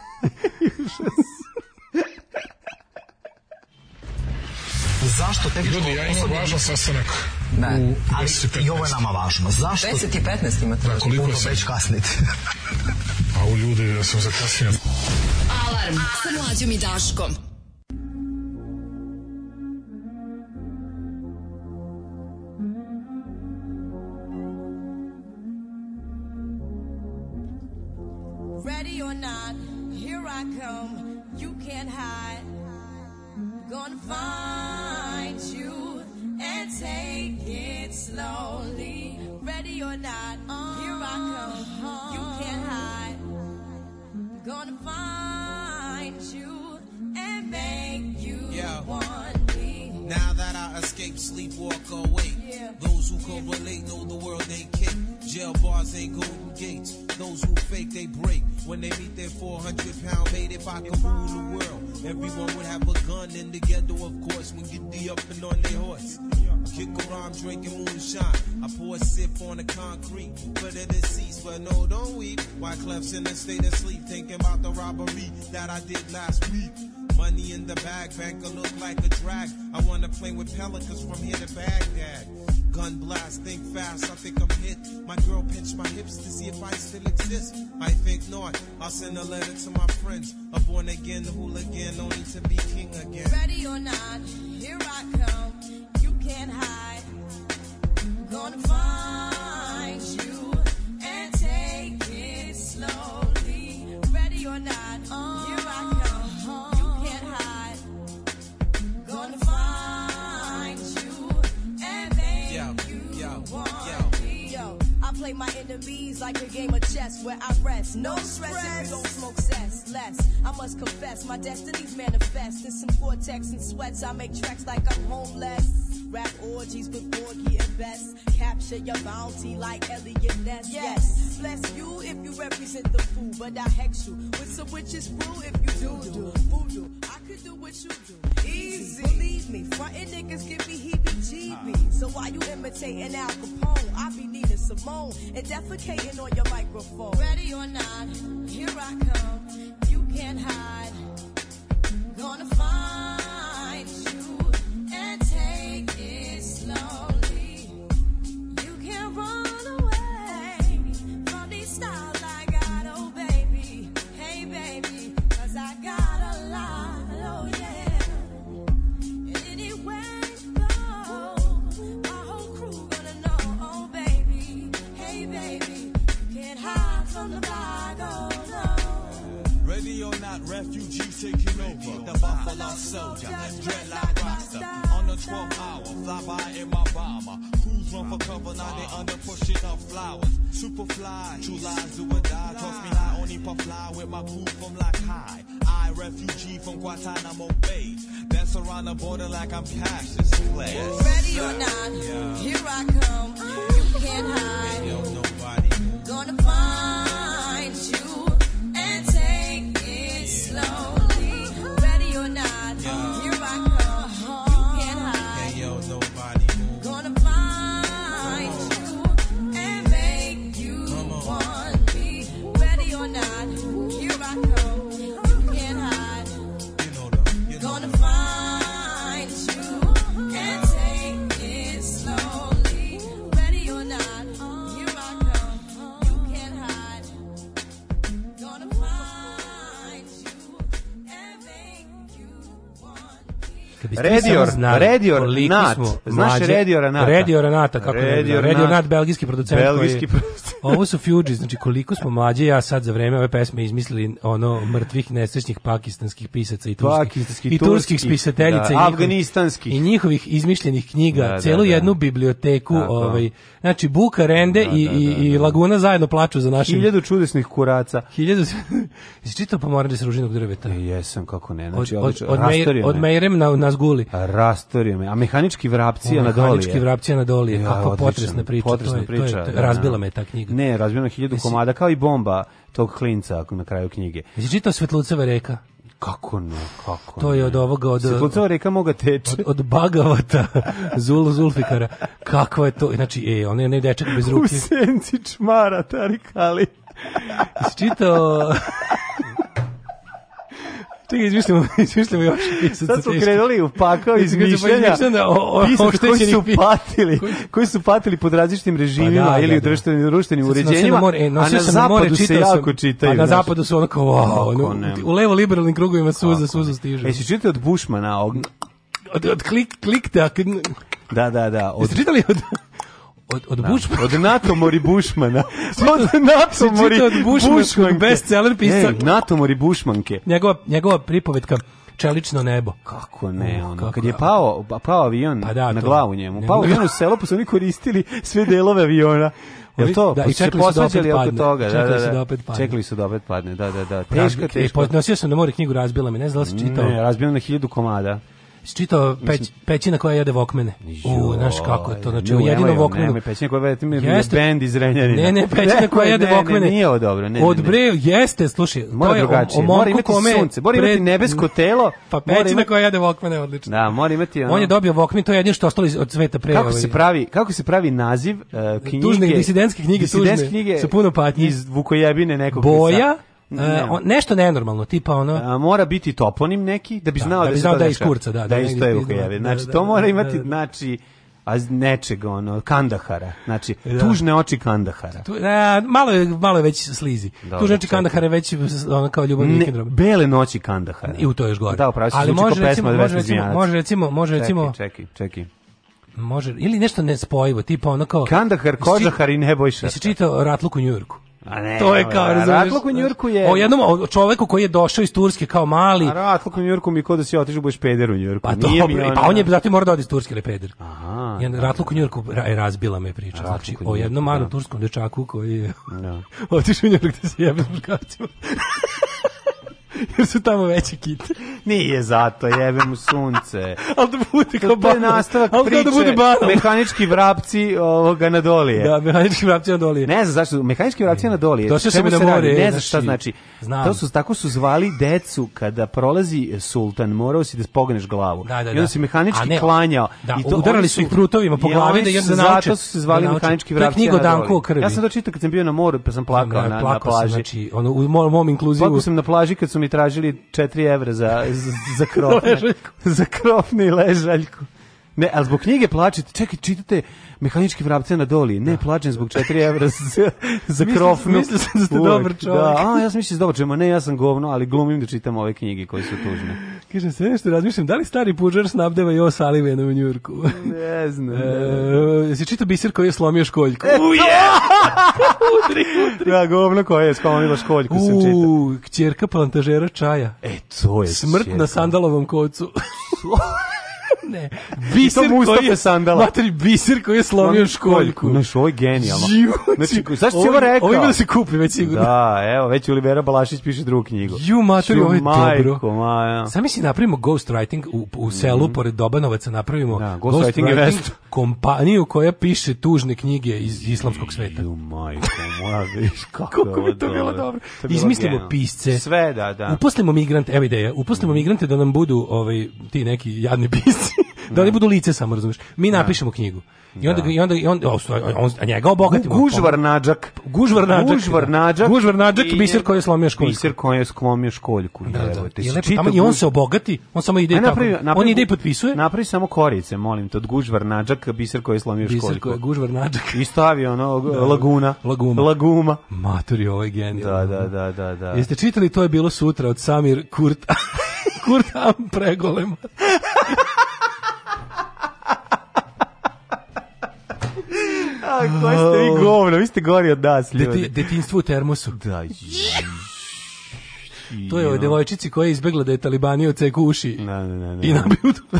Zašto te Ljudi, ja imam važan sastanak ne, u ali i ovo je nama važno. Zašto? 10 i 15 imate. Da, koliko puno već kasnite. A u ljudi, ja sam zakasnio. Alarm sa mlađom i Daškom. Ready or not, here I come. You can't hide. Gonna find you and take it slowly. Ready or not, here I come. You can't hide. Gonna find you and make you yeah. want me. Now that I escaped, sleep, walk away. Yeah. Those who can relate know the world they kick. Jail bars ain't golden gates. Those who fake, they break. When they meet their 400 pound mate, if I could rule the world, everyone would have a gun in the ghetto, of course, when get the up and on their horse. Kick around drinking moonshine. I pour a sip on the concrete for the deceased, but no, don't weep. Why Clef's in a state of sleep, thinking about the robbery that I did last week. Money in the bag, banker look like a drag. I wanna play with pelicans from here to Baghdad. Gun blast, think fast, I think I'm hit. My girl pinched my hips to see if I still exist. I think not. I'll send a letter to my friends. A born again hooligan, only to be king again. Ready or not, here I come. You can't hide. I'm gonna find you and take it slowly. Ready or not. play my enemies like a game of chess where I rest. No stress if you don't smoke cess. Less, I must confess, my destinies manifest. In some cortex and sweats, I make tracks like I'm homeless. Rap orgies with Borgie and Best. Capture your bounty like Elliot Ness. Yes. Bless you if you represent the fool, but I hex you with some witches brew if you do do voodoo. I could do what you do. Easy. Believe me, frontin' niggas give me heebie-jeebies. So why you imitating Al Capone? Simone and defecating on your microphone. Ready or not, here I come. Redior, Redior Nat. Znaš Redior Renata? Redior Renata, kako Redior, Redior Nat, belgijski producent belgijski koji Ovo su Fuji, znači koliko smo mlađi, ja sad za vreme ove pesme izmislili ono mrtvih nesrećnih pakistanskih pisaca i turskih, i turskih spisateljica da, i afganistanskih i njihovih izmišljenih knjiga, da, da celu da, jednu biblioteku, ovaj, znači Buka, Rende da, i, da, i, Laguna zajedno plaču za našim... 1000 čudesnih kuraca. Hiljadu... Jesi čitao Pomoranđe sa ružinog drveta? E, jesam, kako ne. Znači, od, od, od, me. na, nas guli. Rastorio me. A mehanički vrapcija na dolije. Mehanički vrapcija na dolije. Kako potresna priča. Potresna priča. To je, razbila me ta knjiga. Ne, razbijeno 1000 Jesi... komada, kao i bomba tog klinca na kraju knjige. Jesi čitao Svetluceva reka? Kako ne, kako To je od ovoga, od... Svetlucova reka moga teče. Od, od Bagavata, Zul, Zulfikara. Kako je to, znači, e, on je ne dečak bez ruke. U senci čmara, tarikali. Jesi čitao... Čekaj, izmislimo, izmislimo još pisaca. Sad su krenuli u pakao izmišljenja o, o, pisaca koji su patili, koji su patili pod različitim pa režimima pa da, ili da, da. u društvenim, društvenim uređenjima, more, e, a na zapadu se jako čitaju. A na zapadu su onako, wow, no, u levo liberalnim krugovima suza, suza stiže. E, si čitao od Bušmana, od, od klik, klik, da, da, da. Od... Jeste čitali od od od da. Bušmana. Od NATO Mori Bušmana. od NATO Mori od Bestseller pisac. Ne, NATO Mori Bušmanke. Njegova njegova pripovetka čelično nebo. Kako ne, ono, kako, kad je da. pao, pao avion pa da, na to, glavu njemu, pao da. avion u selo, pa su oni koristili sve delove aviona. Je to? Da, pa i čekali su da opet padne. Toga, da, čekali da, da, da. su da opet padne. Čekali su da opet padne, da, da, da. Teško, e, teško. I podnosio sam na more knjigu, razbila mi, ne znam da se čitao. Ne, razbila na hiljadu komada čitao peć, pećina koja jede vokmene. U, znaš kako je to, znači u jedinom vokmenu. Ne, pećina koja jede, mi bend iz Renjanina. Ne, ne, pećina koja jede vokmene. Ne, nije ovo dobro. Ne, Od bre, jeste, slušaj, mora drugačije. O, o mora imati kome, sunce, mora imati nebesko telo. Pa pećina imati... koja jede vokmene, odlično. Da, mora imati. Ono... On je dobio vokmen, to je jedino što ostalo od sveta pre. Kako ovaj. se pravi, kako se pravi naziv uh, knjige? Tužne disidentske knjige, tužne. knjige su puno patnje. Iz Vukojebine nekog. Boja, Ne. Uh, nešto nenormalno, tipa ono... A, mora biti toponim neki, da bi da, znao da, da, bi znao da, da je iz Kurca, da. Da, da je iz Teuheve. Znači, da, to mora da, imati, znači, a nečeg ono Kandahara znači e, da. tužne oči Kandahara tu, a, e, malo je malo je već slizi Dobre, tužne oči Kandahara je već ono kao ljubav vikendrom bele noći Kandahara i u to još gore da upravo ali može recimo, može recimo, može recimo može recimo čeki čeki može ili nešto nespojivo tipa ono kao Kandahar Kozahar i Nebojša se čitao Ratluk u Njujorku A ne, to je kao, a, razumiješ? Ratlok u Njurku je... O jednom o čoveku koji je došao iz Turske kao mali... A ratluk u Njurku mi kod da si otišao, da budeš peder u Njurku. Pa, Nije dobro, ona... pa on je zatim mora da odi iz Turske, ali peder. Aha, Jedan, ratluk u Njurku je razbila me priča. Znači, o jednom malom da. turskom dečaku koji je no. Da. otišao u Njurku da se jebe s muškarcima. jer su tamo veće kite. Nije zato, jebe mu sunce. ali da bude kao banalno. To je nastavak ali da priče. Da bude banalno. Mehanički vrapci ovoga na dolije. Da, mehanički vrapci na dolije. Ne znam zašto, mehanički vrapci na dolije. To se sam na more. Ne e, znam šta znači, znači. Znam. To su, tako su zvali decu kada prolazi sultan, morao si da spogneš glavu. Da, da, da. I onda da. si mehanički ne, klanjao. Da, I to, udarali su ih prutovima po glavi da jedan nauče. Zato su se zvali da mehanički vrapci na dolije. Ja sam to čitao kad sam bio na moru, pa sam plakao na, na plaži. Znači, ono, u mom inkluzivu. Plakao sam na plaži kad su mi tražili 4 evra za, za, za za krofne i ležaljku. Ne, ali zbog knjige plačete. Čekaj, čitate mehanički vrapce na doli, ne da. plačem zbog 4 evra za, za krofnu. Mislio sam da ste Uvijek. dobar čovjek. Da, a, ja sam mislio da dobar čovjek, ne, ja sam govno, ali glumim da čitam ove knjige koje su tužne. Kaže, sve nešto razmišljam, da li stari puđar snabdeva i Salivena u Njurku? Ne znam. E, si čitao biser koji je slomio školjku? E, Uje! udri, udri. Da, govno koje je slomilo školjku U, sam čitao. Kćerka plantažera čaja. E, to je Smrt čerka. na sandalovom kocu. ne. Biser koji je sandala. Matri biser koji je slomio školjku. Znaš, ovo je genijalno. Znači, zašto si ovo rekao? Ovo ima da se kupi već sigurno. Da, evo, već Olivera Balašić piše drugu knjigu. Ju, matri, ovo je dobro. Maja. Sam mi napravimo ghostwriting u, u selu, mm pored Dobanovaca napravimo da, ghostwriting, ghostwriting kompaniju koja piše tužne knjige iz islamskog sveta. Ju, majko, moja, viš kako, kako je to bilo dobro. Izmislimo pisce. Sve, da, da. Uposlimo migrante, evo ideja, uposlimo mhm. migrante da nam budu ovaj, ti neki jadni pisci. da oni budu lice samo, razumeš. Mi da. napišemo knjigu. I onda da. i onda i onda on, on, on njega obogatimo. Gužvar nađak. Gužvar nađak. Gužvar nađak. Gužvar nađak biser koji je slomio školjku. Biser koji je slomio školjku. Da, da. I, lepo, tamo, I on se obogati, on samo ide tako. On ide i potpisuje. Napravi samo korice, molim te, od gužvar nađak, biser koji je slomio školjku. Biser koji je gužvar nađak. I stavi ono da. laguna. Laguma. Laguma. Matori je ovaj genijalno. Da, da, da, da, da. Jeste čitali to je bilo sutra od Samir Kurt Kurt Am pregolema. A, koji ste vi govno, vi ste gori od nas, ljudi. Deti, detinstvo u termosu. Da, To je o devojčici koja je izbegla da je talibanio cek uši ne, ne, ne, i nabiju tu.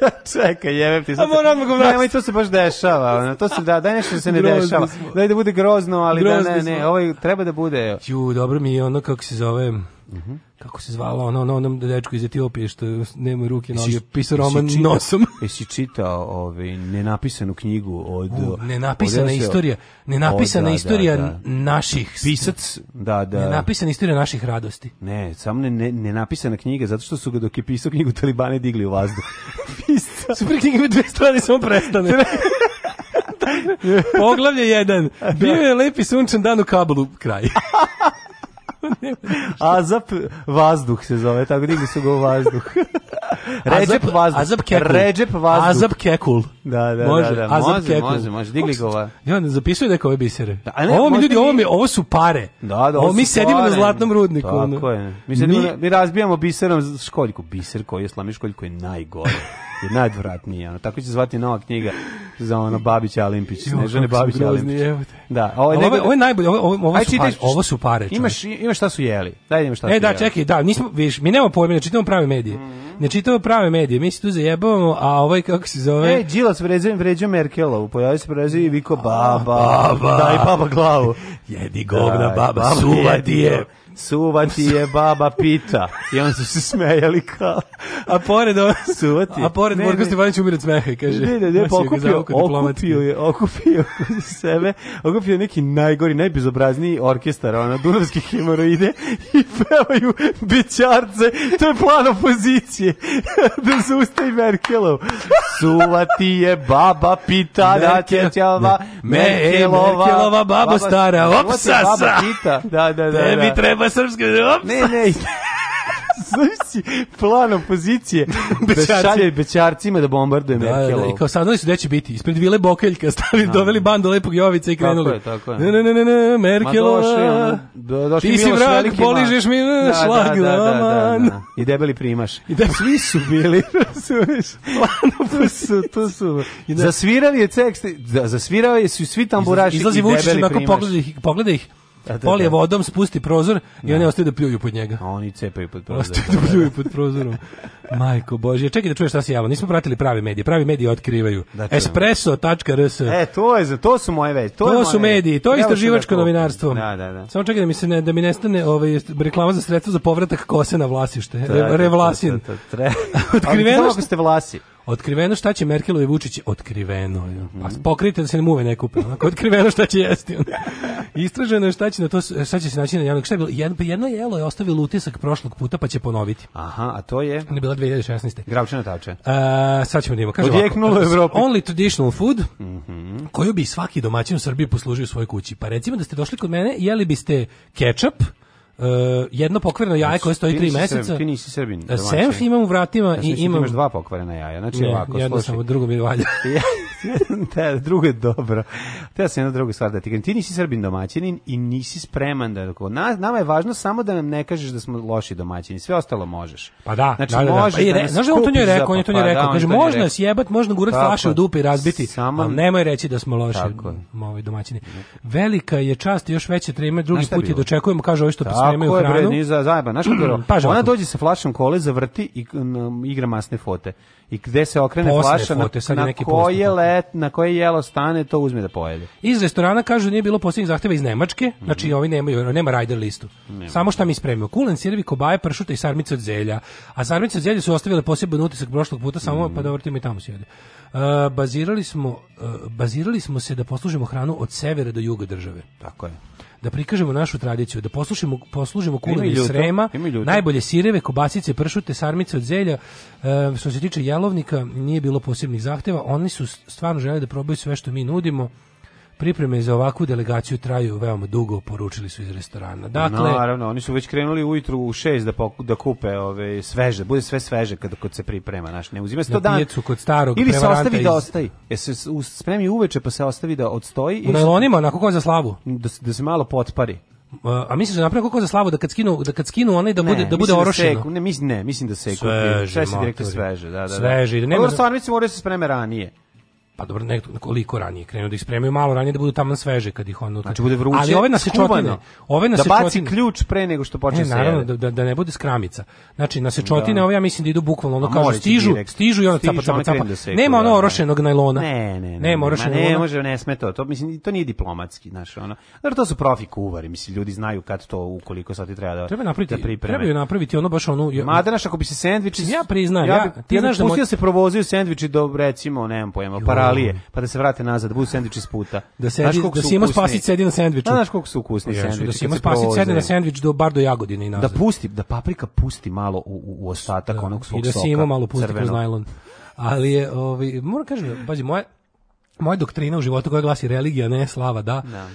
Da, čekaj, jebem ti. A mora odmah govnac. Nemoj, to se baš dešava. Ono. To se da, da nešto se ne grozno dešava. Smo. Da bude grozno, ali grozno da ne, ne. Ovo ovaj treba da bude. Ju, dobro mi je ono kako se zove -hmm. Kako se zvalo ono, ono, onom dečku iz Etiopije što nema ruke, noge, pisao roman čita, nosom. Jesi čitao ovaj, nenapisanu knjigu od... U, nenapisana od, istorija, nenapisana od, da, istorija da, da. naših... Pisac, da, da. Nenapisana istorija naših radosti. Ne, samo ne, ne, nenapisana knjiga, zato što su ga dok je pisao knjigu Talibane digli u vazduh. Pisao. Super knjiga ima dve strane, samo prestane. Poglavlje jedan. Da. Bio je lepi sunčan dan u Kabulu, kraj. Azap vazduh se zove, tako digli su go vazduh. Ređep vazduh. Azap Kekul. Ređep vazduh. Azap Kekul. Da, da, da može. da. da. može, može, može, digli go ovaj. Ja ne zapisuju neke ove bisere. Da, ne, ovo mi ljudi, ovo mi, ovo su pare. Da, da, ovo, ovo mi sedimo pare. na zlatnom rudniku. Tako ono. je. Mi, sedimo, mi, mi razbijamo biserom školjku. Biser koji je slami školjku je najgore je najodvratnije. Ono. Tako će zvati nova knjiga za ono Babić Alimpić, Snežane Babić Alimpić. Da, ovo je, ovo, ovo je najbolje, ovo, ovo, ovo, su čitaš, pare, ovo su pare. Čovjek. Imaš, imaš šta su jeli. Daj da imaš šta e, su da, jeli. čekaj, da, nismo, viš, mi nemamo pojma, ne čitamo prave medije. Mm -hmm. Ne čitamo prave medije, mi se tu zajebavamo, a ovaj kako se zove... E, Đilas vređa, vređa Merkelovu, pojavio se vređa i viko baba, baba, daj baba glavu. Jedi govna baba, baba suva ti je suva ti je baba pita. I onda su se smejali kao. A pored ovo, suva ti. A pored Borko Stefanić umire od smeha, kaže. Ne, ne, ne, pa okupio, okupio je, okupio sebe, okupio neki najgori, najbezobrazniji orkestar, ono, dunavski hemoroide i pevaju bićarce, to je plan opozicije, da se ustavi Merkelov. Suva ti je baba pita, da će ćava, e, Merkelova, Merkelova baba stara, opsasa, baba pita. Da, da, da, tebi da. treba Nema srpske... Ops. Ne, ne, Znači, plan opozicije da šalje bečarcima da bombarduje da, da, Merkelovu. Da, da, I kao sadali su gde će biti. Ispred Vile Bokeljka stavili, da. doveli bandu lepog Jovica i krenuli. Tako je, tako je. Ne, ne, ne, ne, Merkelova. Ma došli, do, Ti si vrag, poližeš mi da, da, šlag, da, da, da, da, I debeli primaš. I debeli. Svi su bili, razumiješ. plan opozicije. to su, Zasvirali je cekst, zasvirao je su svi tamburaši i debeli primaš. Izlazi Vučić, onako pogleda ih, pogleda ih Da, da, polije da. vodom, spusti prozor i oni ostaju da pljuju pod njega. Oni cepaju pod prozorom. Ostaju da pljuju pod prozorom. Majko Bože, čekaj da čuješ šta se javilo. Nismo pratili pravi medije. Pravi mediji otkrivaju. Espresso.rs. E, to je, to su moje već. To, to su mediji, to je istraživačko novinarstvo. Da, da, da. Samo čekaj da mi se ne, da mi nestane ovaj reklama za sredstvo za povratak kose na vlasište. Re, revlasin. Otkrivenost ste vlasi. Otkriveno šta će Merkelovi Vučić, otkriveno. Pa -hmm. Pokrite da se ne muve ne kupe. Onako, otkriveno šta će jesti. Istraženo je šta će, na to, šta će se naći na javnog. Šta je bilo? Jedno, pa jedno jelo je ostavilo utisak prošlog puta, pa će ponoviti. Aha, a to je? Ne bila 2016. Gravčana tače. A, sad ćemo da ima. Kaže Odjeknulo Evropi. Only traditional food, mm -hmm. koju bi svaki domaćin u Srbiji poslužio u svojoj kući. Pa recimo da ste došli kod mene, jeli biste kečap, Uh, jedno pokvareno jaje znači, koje stoji 3 meseca. Ti nisi Srbin. E, Semf imam u vratima ja, i da imam... Ti imaš dva pokvarena jaja. Znači ne, ovako, jedno slušaj. samo, drugo mi valja. da, drugo je dobro. Te sam jednu drugu stvar da ti kažem. Ti nisi srbin domaćinin i nisi spreman da... Na, nama je važno samo da nam ne kažeš da smo loši domaćini. Sve ostalo možeš. Pa da. Znači, da, da, da. Može pa, je, da znaš da on to nije rekao? On je to nije pa rekao. Da, kaže, možda nas jebat, možda gurat flaše u dupe i razbiti, samo, ali nemoj reći da smo loši ovaj domaćini. Velika je čast još veće trema. Drugi put je dočekujemo, kaže ovo što spremaju hranu. Tako je, bre, ni za zajeba. Znaš kako Ona dođe sa flašom kole, zavrti i igra masne fote. I gde se okrene flaša, na koje koje, na koje jelo stane, to uzme da pojede. Iz restorana kažu da nije bilo posljednjih zahteva iz Nemačke, mm -hmm. znači ovi nemaju, nema rider listu. Nema. Samo šta mi spremio, kulen, sirvi, kobaje, pršuta i sarmice od zelja. A sarmice od zelja su ostavile poseban utisak prošlog puta, samo mm -hmm. pa da vrtimo i tamo sjede. Uh, bazirali, smo, uh, bazirali smo se da poslužimo hranu od severa do juga države. Tako je da prikažemo našu tradiciju, da poslušimo, poslužimo kulene iz Srema, najbolje sireve, kobasice, pršute, sarmice od zelja. E, što se tiče jelovnika, nije bilo posebnih zahteva, oni su stvarno želeli da probaju sve što mi nudimo Pripreme za ovakvu delegaciju traju veoma dugo, poručili su iz restorana. Dakle, naravno, oni su već krenuli ujutru u 6 da poku, da kupe ove sveže, bude sve sveže kad kod se priprema, znači ne uzima se to dan. kod starog ili se ostavi iz... da ostaje. Je se spremi uveče pa se ostavi da odstoji i na lonima, na kao za slavu. Da, da se malo potpari. A mislim da naprave koliko za slavu da kad skinu da kad skinu onaj da bude da da ne, da bude orošeno. Da ne, mislim ne, mislim da se sve se direktno sveže, da da. da. Sveže, da. nema. Ovo stvarno mislim mora se spreme ranije pa dobro nekako koliko ranije krenu da ih spremaju malo ranije da budu tamo sveže kad ih ono znači bude vruće ali ove na sečotine ove na da sečotine da baci ključ pre nego što počne se naravno da, da, da ne bude skramica znači na sečotine da. ove ja mislim da idu bukvalno ono kaže, stižu direkt, stižu i ono stižu, capa capa capa da seku, nema ono orošenog najlona ne ne ne nema orošenog ne, ne može ne sme to to mislim to nije diplomatski znači ono znači to su profi kuvari mislim ljudi znaju kad to ukoliko sati treba da treba napraviti da pripreme treba napraviti ono baš ono ma da kako bi se sendviči ja priznajem ja ti znaš da, da se provozio sendviči do recimo nemam pojma Australije, mhm. pa da se vrate nazad, da budu sendviči s puta. Da se da se ima spasić sedi na sendviču. Da, znaš koliko su ukusni da sendviči. Da se ima spasić sedi na sendvič do bar do jagodine i da nazad. Da pusti, da paprika pusti malo u, u ostatak da, onog svog soka. I da se ima malo pusti crveno. kroz najlon. Ali je, ovaj, moram kažem, pazi, moja, moja doktrina u životu koja glasi religija, ne slava, da. da.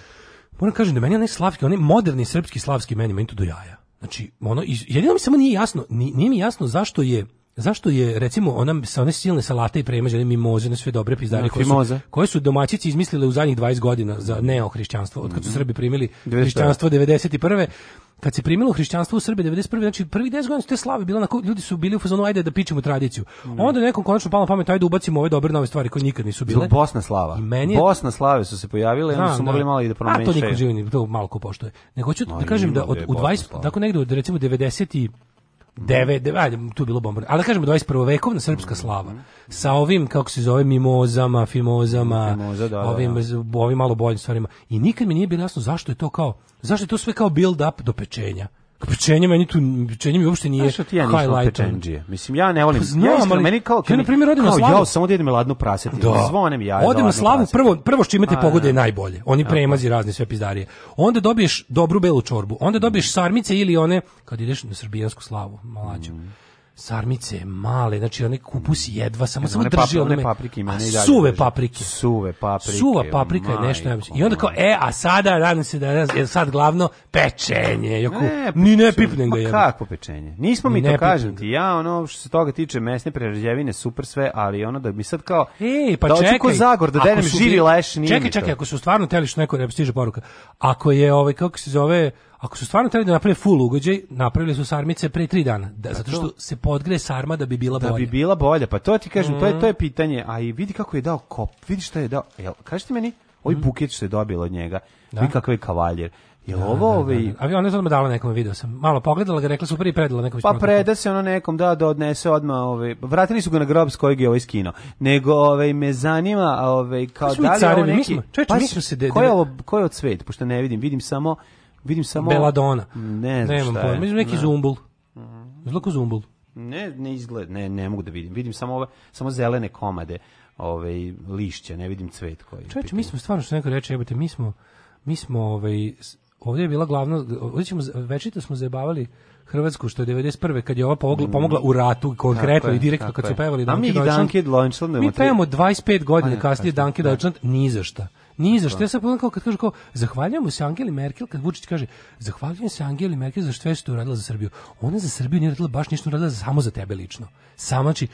Moram kažem da meni onaj slavski, onaj moderni srpski slavski meni, meni to do jaja. Znači, ono, jedino mi samo nije jasno, nije mi jasno zašto je Zašto je recimo ona sa one silne salate i premažene mimoze, na sve dobre pizdarije da, koje su, koje su domaćici izmislile u zadnjih 20 godina za neohrišćanstvo, od kad su mhm. Srbi primili hrišćanstvo 91 kad se primilo hrišćanstvo u Srbiji 91. znači prvi 10 godina su te slave bilo na ljudi su bili u fazonu ajde da pičemo tradiciju. Mm. Onda nekom konačno palo pamet ajde ubacimo ove dobre nove stvari koje nikad nisu bile. Bosna slava. je... Bosna slave su se pojavile, i da, oni su da. mogli malo i da promene. A to niko živi, to malo ko poštuje. Nego hoću da kažem da od, u 20 tako negde od recimo 90 Deve, deve, ajde, tu bilo bombardno. Ali da kažemo 21. vekovna srpska slava. Sa ovim, kako se zove, mimozama, fimozama, Mimoza, da, da, ovim, da. ovim malo boljim stvarima. I nikad mi nije bilo jasno zašto je to kao, zašto je to sve kao build up do pečenja pečenje meni tu pečenje mi uopšte nije što ti ja nisam pečenđije. Mislim ja ne volim. No, ja iskreno, meni kao ja na primer da. odem na slavu. Ja samo da jedem ladnu prasetinu. Da. Zvonem ja. Odem na slavu prvo prvo što imate pogode je da. najbolje. Oni premazi razne sve pizdarije. Onda dobiješ dobru belu čorbu. Onda dobiješ mm. sarmice ili one kad ideš na srbijansku slavu, malaću. Mm sarmice male, znači onaj kupusi jedva, samo samo drži one, one paprike ima, ne dalje. Suve paprike. Suve paprike. Suva paprika je nešto ja I onda kao e, a sada radim se da je sad glavno pečenje. Joku, ne, ni ne pipnem ga je. Kako pečenje? Nismo mi to kažem ti. Ja ono što se toga tiče mesne prerađevine super sve, ali ono da mi sad kao ej, pa da čekaj. Zagor da denem živi leš nije. Čekaj, čekaj, ako su stvarno teliš neko ne stiže poruka. Ako je ovaj kako se zove Ako su stvarno trebali da naprave full ugođaj, napravili su sarmice pre tri dana. Da, pa zato što se podgre sarma da bi bila bolja. Da bi bila bolja, pa to ti kažem, mm. to, je, mm. to je pitanje. A i vidi kako je dao kop, vidi šta je dao. Jel, kažete meni, ovaj mm. buket što je dobilo od njega, da. vidi kakav je kavaljer. Jel da, ovo da, da ovaj... Da, da. A ona je odmah dala nekom, video sam. Malo pogledala ga, rekla su prvi predala nekom. Pa preda se ono nekom, da, da odnese odmah. Ovaj. Vratili su ga na grob s kojeg je ovaj skino. Nego ovaj, me zanima, ovaj, kao pa da li ovo neki... Mi smo, čovječ, pa, mi smo se... De, ko, je ovo, ko je od svet, pošto ne vidim, vidim samo... Vidim samo... Beladona. Ne znam Nemam šta pojma. Mislim neki ne. zumbul. Mhm. Zlako zumbul. Ne, ne izgled, ne, ne mogu da vidim. Vidim samo ove, samo zelene komade, ove ovaj, lišće, ne vidim cvet koji. Čoveče, mi smo stvarno što neko reče, jebote, mi smo mi smo ovaj ovdje je bila glavna, ovdje ćemo večito smo zajebavali Hrvatsku što je 91. kad je ova pomogla, mm. pomogla u ratu konkretno je, i direktno kad su pevali Danke Deutschland. Mi pevamo 25 godina pa kasnije Danke Deutschland da. ni za šta. Nije, zašto da. ja sam kad kaže kao, zahvaljujemo se Angeli Merkel, kad Vučić kaže, zahvaljujem se Angeli Merkel za što je što uradila za Srbiju. Ona za Srbiju nije radila baš ništa uradila samo za tebe lično. Samo, znači,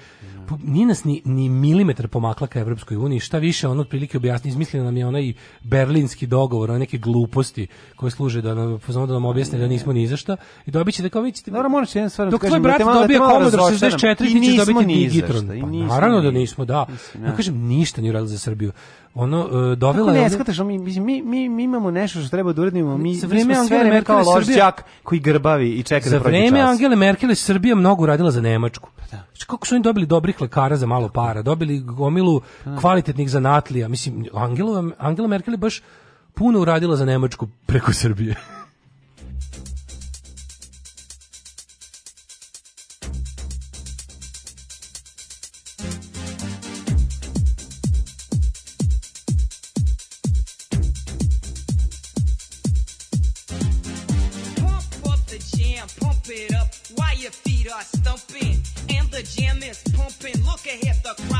da. ni nas ni, ni milimetar pomakla ka Evropskoj uniji, šta više, ona otprilike objasni, izmislila nam je onaj berlinski dogovor, one neke gluposti koje služe da nam, da nam objasne da nismo ni izašta i dobit ćete da kao vidite. Dobro, možeš jedan stvar da Dok tvoj brat dobije Commodore 64, ti ćeš dobiti Digitron. Pa, naravno da nismo, da. ja. kažem, ništa nije uradila za Srbiju ono uh, dovela je ne shvataš mi, mi mi mi imamo nešto što treba da uradimo mi za vreme Angele Merkel ložđak koji grbavi i čeka za da prođe čas za vreme Angele Merkel je Srbija mnogo radila za Nemačku pa da. Znači, kako su oni dobili dobrih lekara za malo para dobili gomilu pa da. kvalitetnih zanatlija mislim Angela Angela Merkel je baš puno uradila za Nemačku preko Srbije the jam is pumping. Look ahead, the crowd.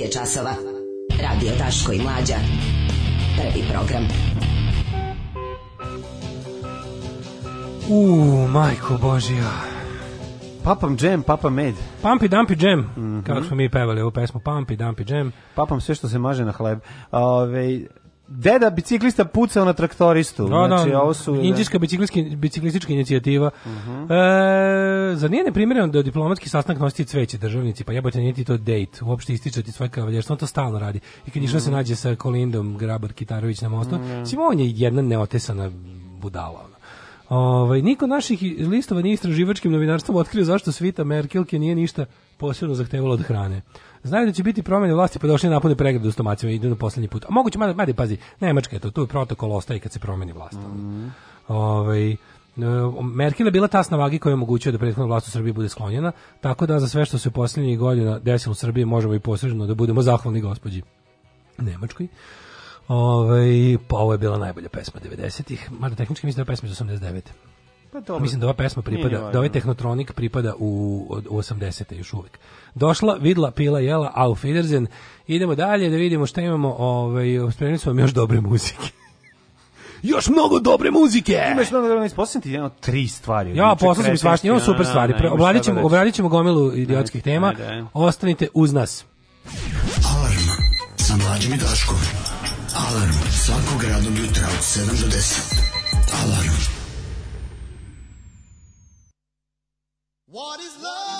9 je časova. Radio Taško i Mlađa. Prvi program. U, majko Božija. Papam džem, papa med. Pampi dampi džem, mm -hmm. kako smo mi pevali ovu pesmu. Pampi dampi džem. Papam sve što se maže na hleb. Ove, Deda biciklista pucao na traktoristu. No, da, da, znači, no, ovo su... Indijska biciklistička inicijativa. Uh mhm. -huh. E, za nije neprimjereno da diplomatski sastanak nositi cveće državnici, pa jebote niti to date, uopšte ističati svoje kavaljerstvo, on to stalno radi. I kad da mm. se nađe sa Kolindom Grabar Kitarović na mostu, mm. Svima on je jedna neotesana budala. Ona. Ovaj, niko naših listova nije istraživačkim novinarstvom otkrio zašto svita Merkelke nije ništa posebno zahtevalo od hrane. Znaju da će biti promjene vlasti, pa došli napune pregled u stomacima i idu na poslednji put. A moguće, mada, mada pazi, Nemačka je to, tu protokol ostaje kad se promeni vlast. Mm. Ovaj, E, Merkel je bila tasna vagi koja je omogućila da prethodna vlast u Srbiji bude sklonjena, tako da za sve što se posljednjih godina desilo u Srbiji možemo i posredno da budemo zahvalni gospođi Nemačkoj. Ove, ovaj, pa ovo je bila najbolja pesma 90-ih, mada tehnički mislim da je pesma iz 89 Pa to, Mislim da ova pesma pripada, da ovaj tehnotronik pripada u, u 80. još uvijek. Došla, vidla, pila, jela, auf Wiedersehen. Idemo dalje da vidimo šta imamo, ovaj, spremili smo vam još dobre muzike još mnogo dobre muzike. Imaš mnogo dobre muzike, posljedno ti jedno tri stvari. Ja, posljedno sam mi svašnje, imamo super da, da, stvari. Obradit ćemo, da obradit ćemo gomilu idiotskih tema. Ostanite uz nas. Alarm sa mlađim i Daškom. Alarm svakog radnog jutra od 7 do 10. Alarm. What is love?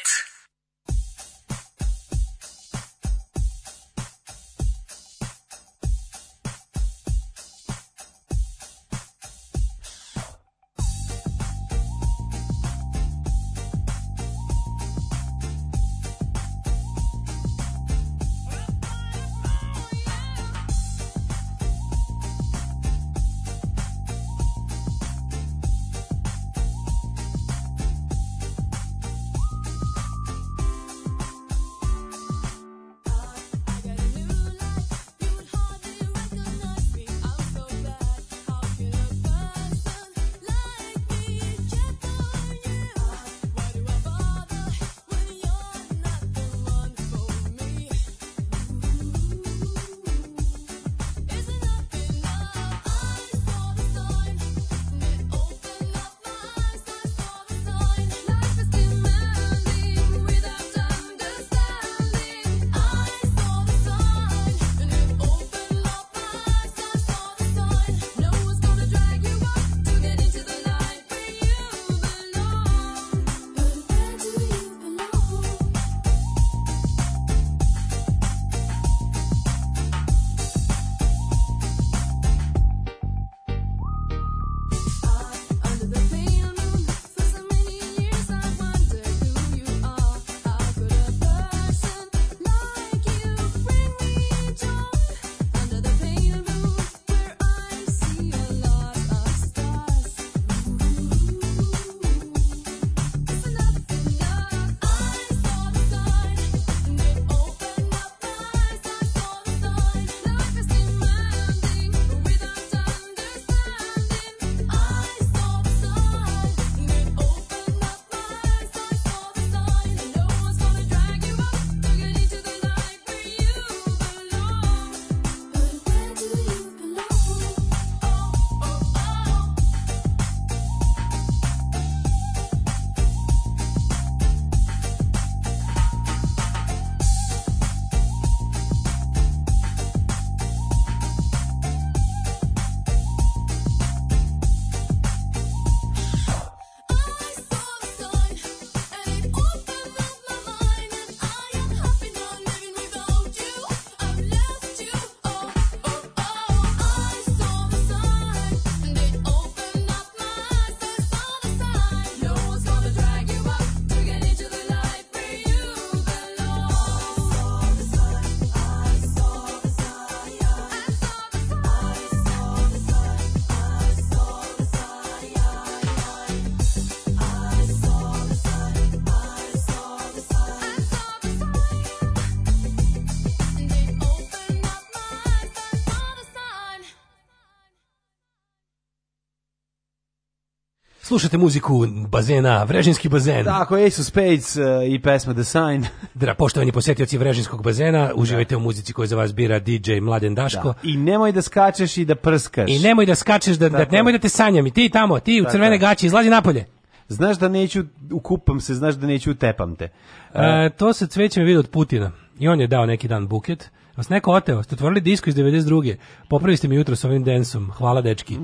Slušate muziku bazena, Vrežinski bazen. Tako, Ace of Spades uh, i pesma The Sign. Dra, poštovani posjetioci Vrežinskog bazena, da. uživajte da. u muzici koju za vas bira DJ Mladen Daško. Da. I nemoj da skačeš i da prskaš. I nemoj da skačeš, da, da nemoj da te sanjam. I ti tamo, ti u Tako. crvene gaće, izlazi napolje. Znaš da neću, ukupam se, znaš da neću, utepam te. Uh, e, to se cvećem vidi od Putina. I on je dao neki dan buket Vas neko oteo, ste otvorili disko iz 92. Popravili ste mi jutro s ovim densom. Hvala, dečki.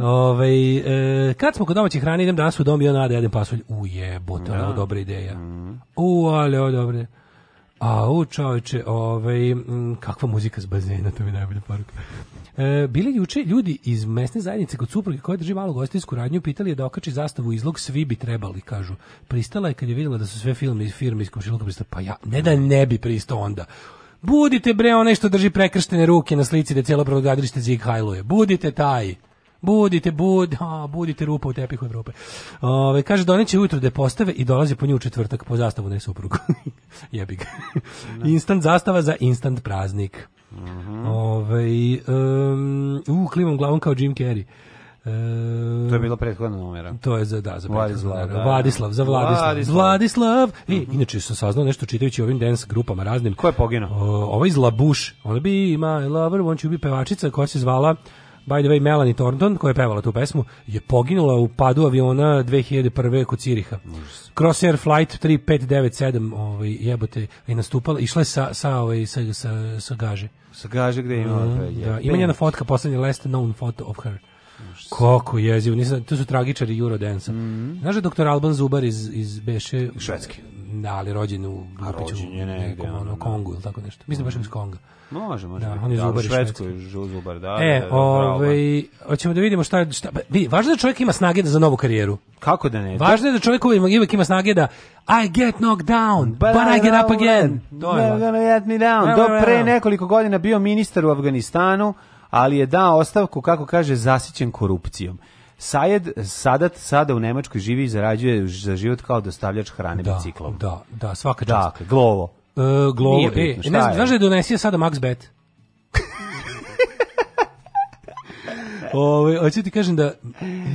Ove, ovaj, e, kad smo kod domaće hrane, idem danas u dom i ona da jedem pasulj. U jebote, da. ovo dobra ideja. Mhm. U, ali ovo dobra A u čovječe, ovaj, kakva muzika s bazena, to mi je najbolja poruka. E, bili juče ljudi iz mesne zajednice kod supruge koja drži malu gostinsku radnju, pitali je da okači zastavu izlog, svi bi trebali, kažu. Pristala je kad je vidjela da su sve filme iz firme iz komšiluka pristala, pa ja, ne da ne bi pristao onda. Budite bre onaj što drži prekrštene ruke na slici da cijelo brodogradilište Zig Hajluje. Budite taj. Budite, bud, a, budite rupa u tepihu Evrope. Ove, kaže, doneće ujutro da postave i dolazi po nju u četvrtak po zastavu na suprugu. Jebi ga. Da. instant zastava za instant praznik. Mm -hmm. Ove, um, u, klimom glavom kao Jim Carrey. E, to je bila prethodna numera. To je za da, za Vladislav, da, da, da, Vladislav, za Vladislav. Vladislav. Vladislav. mm -hmm. inače sam saznao nešto čitajući ovim dance grupama raznim. Ko je poginuo? Ovaj iz Labuš. Ona bi ima Lover, want you be pevačica koja se zvala By the way, Melanie Thornton, koja je pevala tu pesmu, je poginula u padu aviona 2001. kod Ciriha. Crossair Flight 3597 ovaj, jebote, je nastupala, išla je sa, sa, ovaj, sa, sa, sa gaže. Sa gaže gde ima? Uh, mhm, da, ima njena fotka, poslednja last known photo of her. Kako jezivo, nisam, to su tragičari Eurodensa. Mm -hmm. Znaš da doktor Alban Zubar iz, iz Beše... Švedski. Da, ali rođen u Grupiću, rođen je negde, nekom, ono, da. Kongu ili tako nešto. Mislim mm -hmm. baš mhm. iz Konga. Može, može. Da, on je da, Zubar iz Švedskoj. Zubar, da. E, da, da ovaj, hoćemo da vidimo šta Šta, pa, vidi, važno je da čovjek ima snage da za novu karijeru. Kako da ne? Važno je da čovjek uvijek ima snage da I get knocked down, but, but I, I get up again. They're gonna get me down. Do pre nekoliko godina bio ministar u Afganistanu, ali je dao ostavku, kako kaže, zasićen korupcijom. Sajed Sadat sada u Nemačkoj živi i zarađuje za život kao dostavljač hrane da, biciklom. Da, da, svaka čast. Dakle, glovo. E, glovo, Nije e, bitno, e, ne znam, znaš da je donesio sada Max Bet? Ove, hoću ti kažem da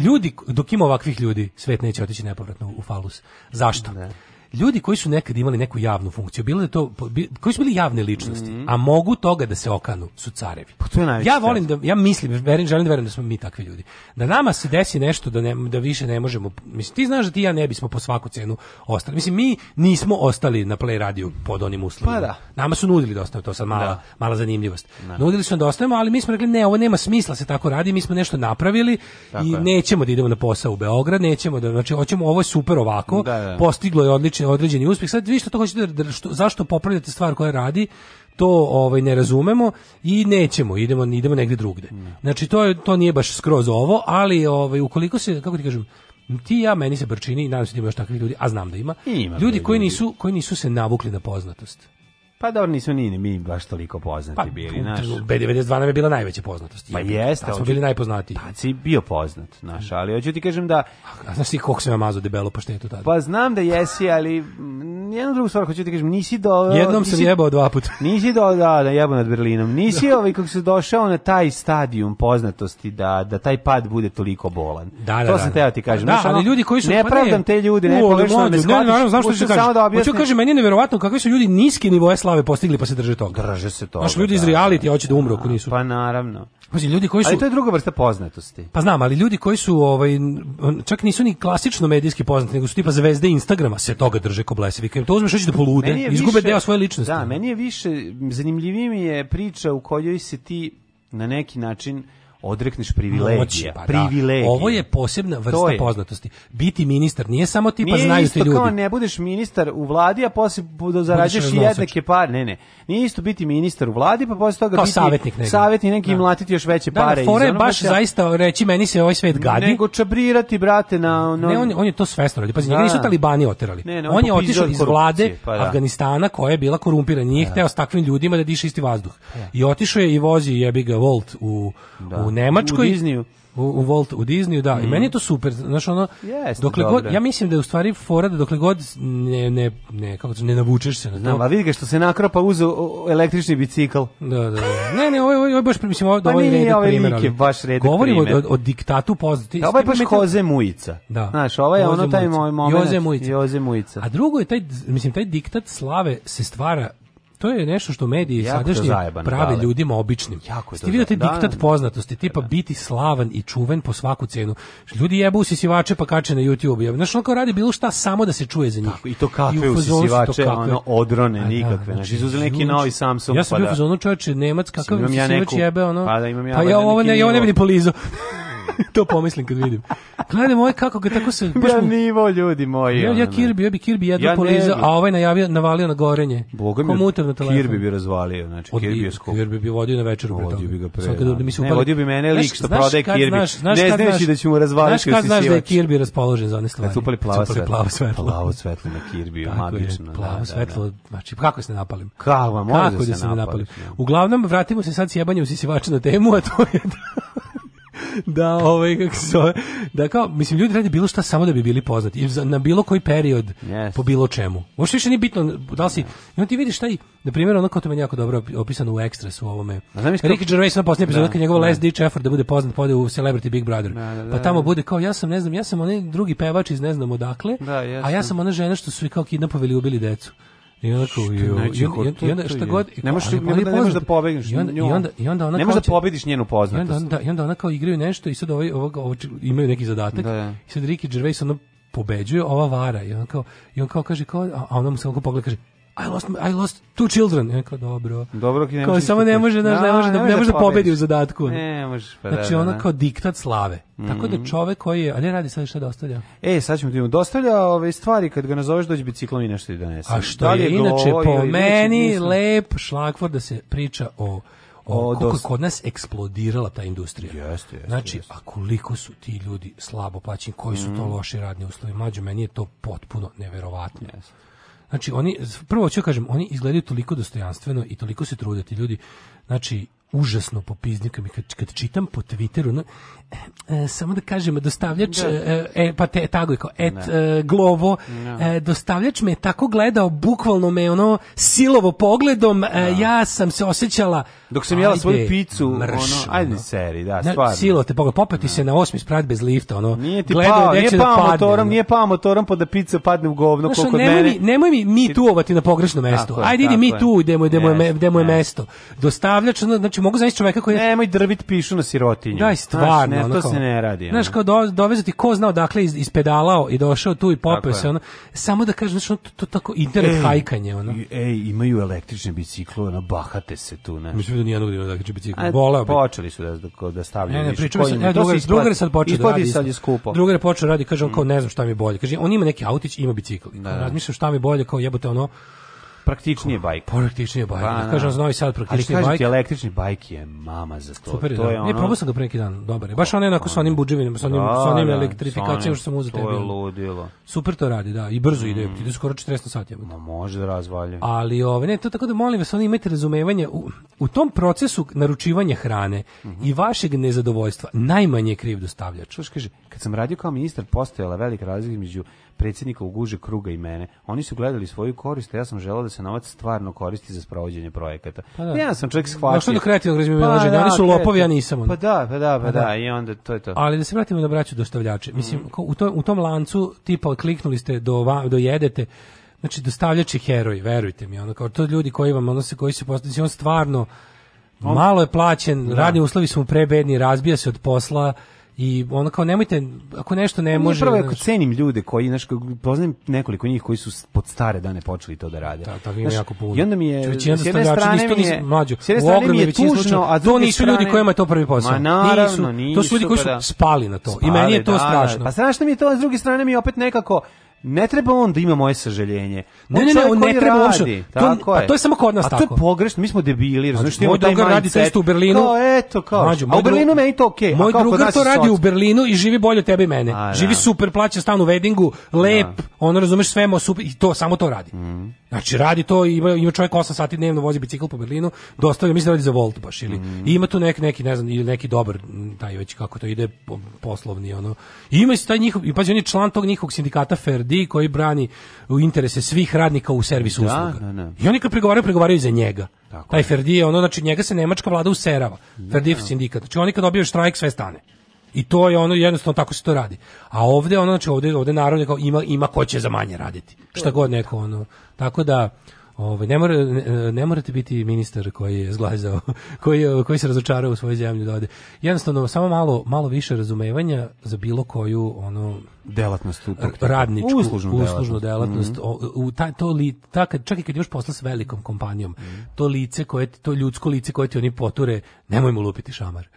ljudi, dok ima ovakvih ljudi, svet neće otići nepovratno u falus. Zašto? Ne. Da ljudi koji su nekad imali neku javnu funkciju, bilo da to koji su bili javne ličnosti, mm -hmm. a mogu toga da se okanu, su carevi. Pa to je ja volim da ja mislim, verim, želim da verujem da smo mi takvi ljudi. Da nama se desi nešto da ne, da više ne možemo. Mislim ti znaš da ti ja ne bismo po svaku cenu ostali. Mislim mi nismo ostali na Play Radio pod onim uslovima. Pa da. Nama su nudili dosta da to sad mala da. mala zanimljivost. Da. Nudili su nam da ostanemo, ali mi smo rekli ne, ovo nema smisla se tako radi, mi smo nešto napravili tako i je. nećemo da idemo na posao u Beograd, nećemo da znači hoćemo ovo je super ovako. Da, da. Postiglo je odlično određeni uspjeh. Sad vi što to hoćete, da-, da, što, zašto popravljate stvar koja radi, to ovaj ne razumemo i nećemo, idemo idemo negdje drugdje. Znači to je to nije baš skroz ovo, ali ovaj ukoliko se kako ti kažem ti ja meni se brčini i nadam se da ima još takvih ljudi, a znam da ima. ima ljudi koji ljudi. nisu koji nisu se navukli na poznatost. Pa da, nisu ni mi baš toliko poznati pa, bili, znaš. B92 nam je bila najveća poznatost. Pa jeste. Tad smo bili najpoznatiji. Pa si bio poznat, znaš, ali hoću ti kažem da... A, znaš ti koliko sam ja mazao debelo po štetu tada? Pa znam da jesi, ali jednu drugu stvar hoću ti kažem, nisi do... Jednom nisi, sam jebao dva puta. Nisi do, da, da, jebao nad Berlinom. Nisi ovaj kako se došao na taj stadijum poznatosti da, da taj pad bude toliko bolan. Da, da, to sam da, teo da. ti kažem. Da, ali ljudi koji su... Ne pa pravdam te ljudi, ne, pogrešno ne, ne, ne, ne, ne, ne, ne, ne, ne, ne, ne, ne, ne, ne, ne, ne, ne, ne, ne, slave postigli pa se drže toga. Drže se toga. Naš ljudi da, iz da. reality hoće da umru ako nisu. Pa naravno. Pazi, ljudi koji su Ali to je druga vrsta poznatosti. Pa znam, ali ljudi koji su ovaj čak nisu ni klasično medijski poznati, nego su tipa zvezde Instagrama se toga drže ko blesevi. to uzmeš hoće da polude, više, izgube deo svoje ličnosti. Da, meni je više zanimljivije mi je priča u kojoj se ti na neki način odrekneš privilegija. Moći, pa, privilegija. Da. Ovo je posebna vrsta je. poznatosti. Biti ministar nije samo ti pa znaju ti ljudi. Nije isto kao ne budeš ministar u vladi, a posle da zarađuješ jednake pare. Ne, ne. Nije isto biti ministar u vladi, pa posle toga kao biti savjetnik neki. Savjetnik neki da. mlatiti još veće da, da pare. Da, fore baš će... zaista reći meni se ovaj svet gadi. Nego čabrirati, brate, na... na... Ne, on, on je to svesno radi. Pazi, njega da. nisu talibani oterali. Ne, ne, on, on je otišao iz vlade pa, Afganistana koja je bila korumpirana. Nije hteo s takvim ljudima da diše isti vazduh. I otišao je i vozi jebi ga Volt u, u Nemačkoj. U Disneyu. U, u, Volt, u Disneyu, da. Mm. I mhm. meni je to super. Znaš, ono, Jeste, dokle god, ja mislim da je u stvari fora da dokle god ne, ne, ne, kako to, ne navučeš se na Znam, a vidi ga što se nakropa uzu električni bicikl. Da, da, da. Ne, ne, ovo ovaj, ovaj baš, mislim, ovo, pa ovaj redak primjer. baš redak Govorimo o, o, diktatu pozitivnosti. Da, ovo je baš Hoze Mujica. Da. Znaš, ovo ovaj je ono taj moj moment. Joze Mujica. Joze Mujica. A drugo je taj, mislim, taj diktat slave se stvara to je nešto što mediji jako sadašnji zajebano, prave dale. Da. ljudima običnim. Jako je to. Vidite da diktat da, da, poznatosti, tipa da. biti slavan i čuven po svaku cenu. Ljudi jebu usisivače pa kače na YouTube. Ja, znači on kao radi bilo šta samo da se čuje za njih. Tako, I to kakve I usisivače, kakve... ono odrone A, nikakve. Da, znači, znači izuzeli neki novi Samsung. Ja sam pa bio da. fazonu čovječe, Nemac kakav usisivač ja neku, jebe ono. Pa da imam ja. Pa ja ovo ne, ja ne bi ni polizao. to pomislim kad vidim. Gledam ovaj kako ga tako se... Baš ja mu... nivo, ljudi moji. Ja, ja Kirby, ja bi Kirby jedno ja polizao, a ovaj najavio, navalio na gorenje. Boga mi, Komuter na telefon. Kirby bi razvalio, znači Od, Kirby je skup. Kirby bi vodio na večer. Vodio bi ga pre. Sad kad, da. mi se upali... Ne, vodio bi mene lik što prodaje Kirby. Znaš, znaš, ne znaš da ćemo razvaliti Znaš kad znaš da je Kirby raspoložen za one stvari. Kad upali plavo svetlo. Plavo svetlo. Plavo svetlo na Kirby, magično. Da, plavo da, svetlo, znači kako se ne napalim? Kako, može da se napalim. Uglavnom, vratimo se sad sjebanjem sisivača na temu, a to je da ovaj kako se zove, da kao mislim ljudi rade bilo šta samo da bi bili poznati I za, na bilo koji period yes. po bilo čemu. Može više nije bitno da li si yes. no ti vidiš taj na primjer onako kao to meni jako dobro opisano u Extras u ovome. Ricky Gervais na poslednji da, epizod kad njegov da. last ditch effort da bude poznat pode u Celebrity Big Brother. Da, da, pa da, pa tamo bude kao ja sam ne znam, ja sam onaj drugi pevač iz ne znam odakle, da, a ja sam ona žena što su i kao kidnapovali i ubili decu. I onda kao i onda šta god ne možeš ne možeš da, pobegneš i onda i onda ona ne možeš da pobediš njenu poznatost. I onda, onda i onda ona kao igraju nešto i sad ovaj ovog imaju neki zadatak. Da, I sad Ricky Gervais ono pobeđuje, ova vara i on kao i on kao kaže kao a ona mu samo pogleda kaže I lost, I lost two children. Ja kao, dobro. Dobro, ki ne kao, samo ne može, znaš, ne može, da, ne može da, da pobedi u zadatku. Ne, možeš, pa Znači, da, ono da. kao diktat slave. Mm -hmm. Tako da mhm. čovek koji je, a ne radi sad šta dostavlja? E, sad ćemo ti da dostavlja ove ovaj, stvari, kad ga nazoveš dođe biciklom i nešto ti donese. A što da je, je inače, go, po meni, lep šlakvor da se priča o o, o koliko kod nas eksplodirala ta industrija. Jeste, jeste, znači, jeste. a koliko su ti ljudi slabo plaćeni, koji su to mhm. loši radni uslovi, mađo, meni je to potpuno neverovatno. Jeste. Znači oni prvo ću da kažem, oni izgledaju toliko dostojanstveno i toliko se trude ti ljudi. Znači užasno popizdnikam i kad, kad čitam po Twitteru, na, E, samo da kažem, dostavljač, da. E, e, pa te, tako kao, et, da. e, glovo, da. e, dostavljač me je tako gledao, bukvalno me ono silovo pogledom, e, ja sam se osjećala... Dok sam jela svoju picu, mrš, ono, ajde seri, da, stvarno. Silo te pogled, popeti se na osmi sprat bez lifta, ono, nije ti pao, nije pao da motorom, nije pao motorom pa da pica padne u govno, Znaš, koliko nemoj mene... Mi, nemoj mi mi tuovati na pogrešno mesto. Ajde, idi mi tu, idemo, idemo, idemo je mesto. Dostavljač, znači, mogu znači čoveka koji... Nemoj drvit pišu na sirotinju. Daj, stvarno ne, ono to kao, se ne radi. Znaš, kao do, dovezati ko znao odakle iz, ispedalao i došao tu i popeo se, ono, samo da kažem, znaš, to, to tako internet ej, hajkanje, ono. Ej, imaju električne biciklo, ono, bahate se tu, ne. Mislim da nijednog da ima električne bicikle, volao bi. Počeli su da, da, da stavljaju. Ne, ne, pričam se, ne, drugar, drugar je sad počeo da radi. Sad je skupo. Drugar je počeo da radi, mm. kaže, on kao, ne znam šta mi je bolje. Kaže, on ima neki autić, ima bicikl. Da. Razmišljam šta mi bolje, kao jebote, ono, praktičnije bajk. Praktičnije bajk. Da pa, kažem, za da. Novi Sad praktičnije bajk. Ali kažem električni bajk je mama za to. Super, to da. je ono... Ne, probao sam ga pre neki dan, dobar je. Baš onaj onako sa onim budževinom, sa onim, da, sa onim da. elektrifikacijom što sam uzeo tebi. To je ludilo. Super to radi, da. I brzo ide, mm. ide skoro 40 na sat. Ma može da razvalje. Ali ove, ne, to tako da molim vas, oni imajte razumevanje u, u tom procesu naručivanja hrane mm -hmm. i vašeg nezadovoljstva najmanje kriv dostavljač. Što kaže, kad sam radio kao ministar, postojala velika razlika između predsjednika Uguže Kruga i mene. Oni su gledali svoju korist, a ja sam želeo da se novac stvarno koristi za sprovođenje projekata. Pa da. Ja sam čovjek shvatio. Došlo do kreativnog razmišljanja. Pa, oni su da, lopovi, ja nisam. On. Pa da, pa da, pa, pa da. da. i onda to je to. Ali da se vratimo na braću dostavljače. Mislim, mm. u, to, u tom lancu tipa kliknuli ste do, do jedete, znači dostavljači heroji, verujte mi, ono kao to ljudi koji vam ono se koji se postavljaju, znači, on stvarno on, malo je plaćen, da. radni uslovi su mu prebedni, razbija se od posla, i ono kao nemojte ako nešto ne može prvo ako znači- cenim ljude koji znaš poznajem nekoliko njih koji su pod stare dane počeli to da rade da, tako da, ima jako puno i onda mi je s jedne strane mi je mlađo s strane mi je tužno a to nisu ljudi kojima je to prvi posao ma naravno nisu, to su ljudi koji su pa da. spali na to i meni je to da, strašno pa strašno mi je to s druge strane mi je opet nekako ne treba on da ima moje sažaljenje. On ne, ne, ne, on ne treba uopšte. To, pa to je samo kod nas tako. A to je pogrešno, mi smo debili, pa razumiješ, ti moj drugar radi to isto u Berlinu. To, eto, kao. Mađu, a u Berlinu meni to okej. Okay. Moj drugar to radi u Berlinu i živi bolje od tebe i mene. A, živi da. super, plaća stan u Weddingu, lep, da. ono razumeš sve, mo super i to samo to radi. Mhm. Znači radi to i ima, ima čovjek 8 sati dnevno vozi bicikl po Berlinu, dostavlja mislim da radi za Volt baš ili mm. i ima tu neki neki ne znam ili neki dobar taj već kako to ide poslovni ono. I ima se taj njihov i pazi on je član tog njihovog sindikata Ferdi koji brani interese svih radnika u servisu da, usluga. Da, da. I oni kad pregovaraju pregovaraju za njega. Tako taj Ferdi je ono znači njega se nemačka vlada userava. Da, Ferdi sindikat. Znači oni kad dobiju štrajk sve stane. I to je ono jednostavno tako se to radi. A ovde ono znači ovde ovde narod kao ima ima ko će za manje raditi. Šta god neko ono. Tako da Ovaj ne, mora, ne, ne, morate biti ministar koji je zglazao, koji, koji se razočarao u svoju zemlju dođe. Da jednostavno samo malo malo više razumevanja za bilo koju ono delatnost radničku uslužnu, uslužnu delatnost, mm -hmm. u ta, to li, ta, čak i kad još posla s velikom kompanijom mm -hmm. to lice koje to ljudsko lice koje ti oni poture nemoj mu lupiti šamar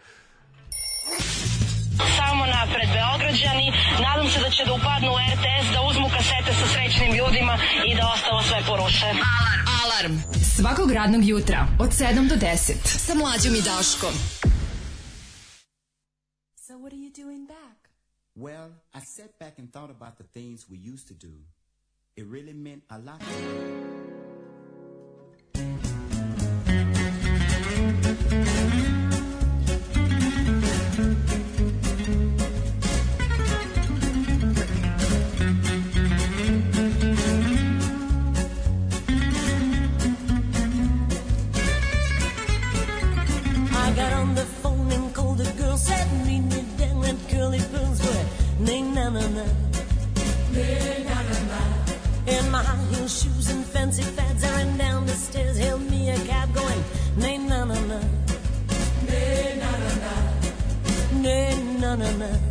napred Beograđani. Nadam se da će da upadnu u RTS, da uzmu kasete sa srećnim ljudima i da ostalo sve poruše. Alarm! Alarm! Svakog radnog jutra od 7 do 10 sa mlađom i Daškom. So what are you doing back? Well, I sat back and thought about the things we used to do. It really meant a lot to me. In my heel shoes and fancy fads, I ran down the stairs, hail me a cab going, nay, na na na. Nay, na na na. Nay,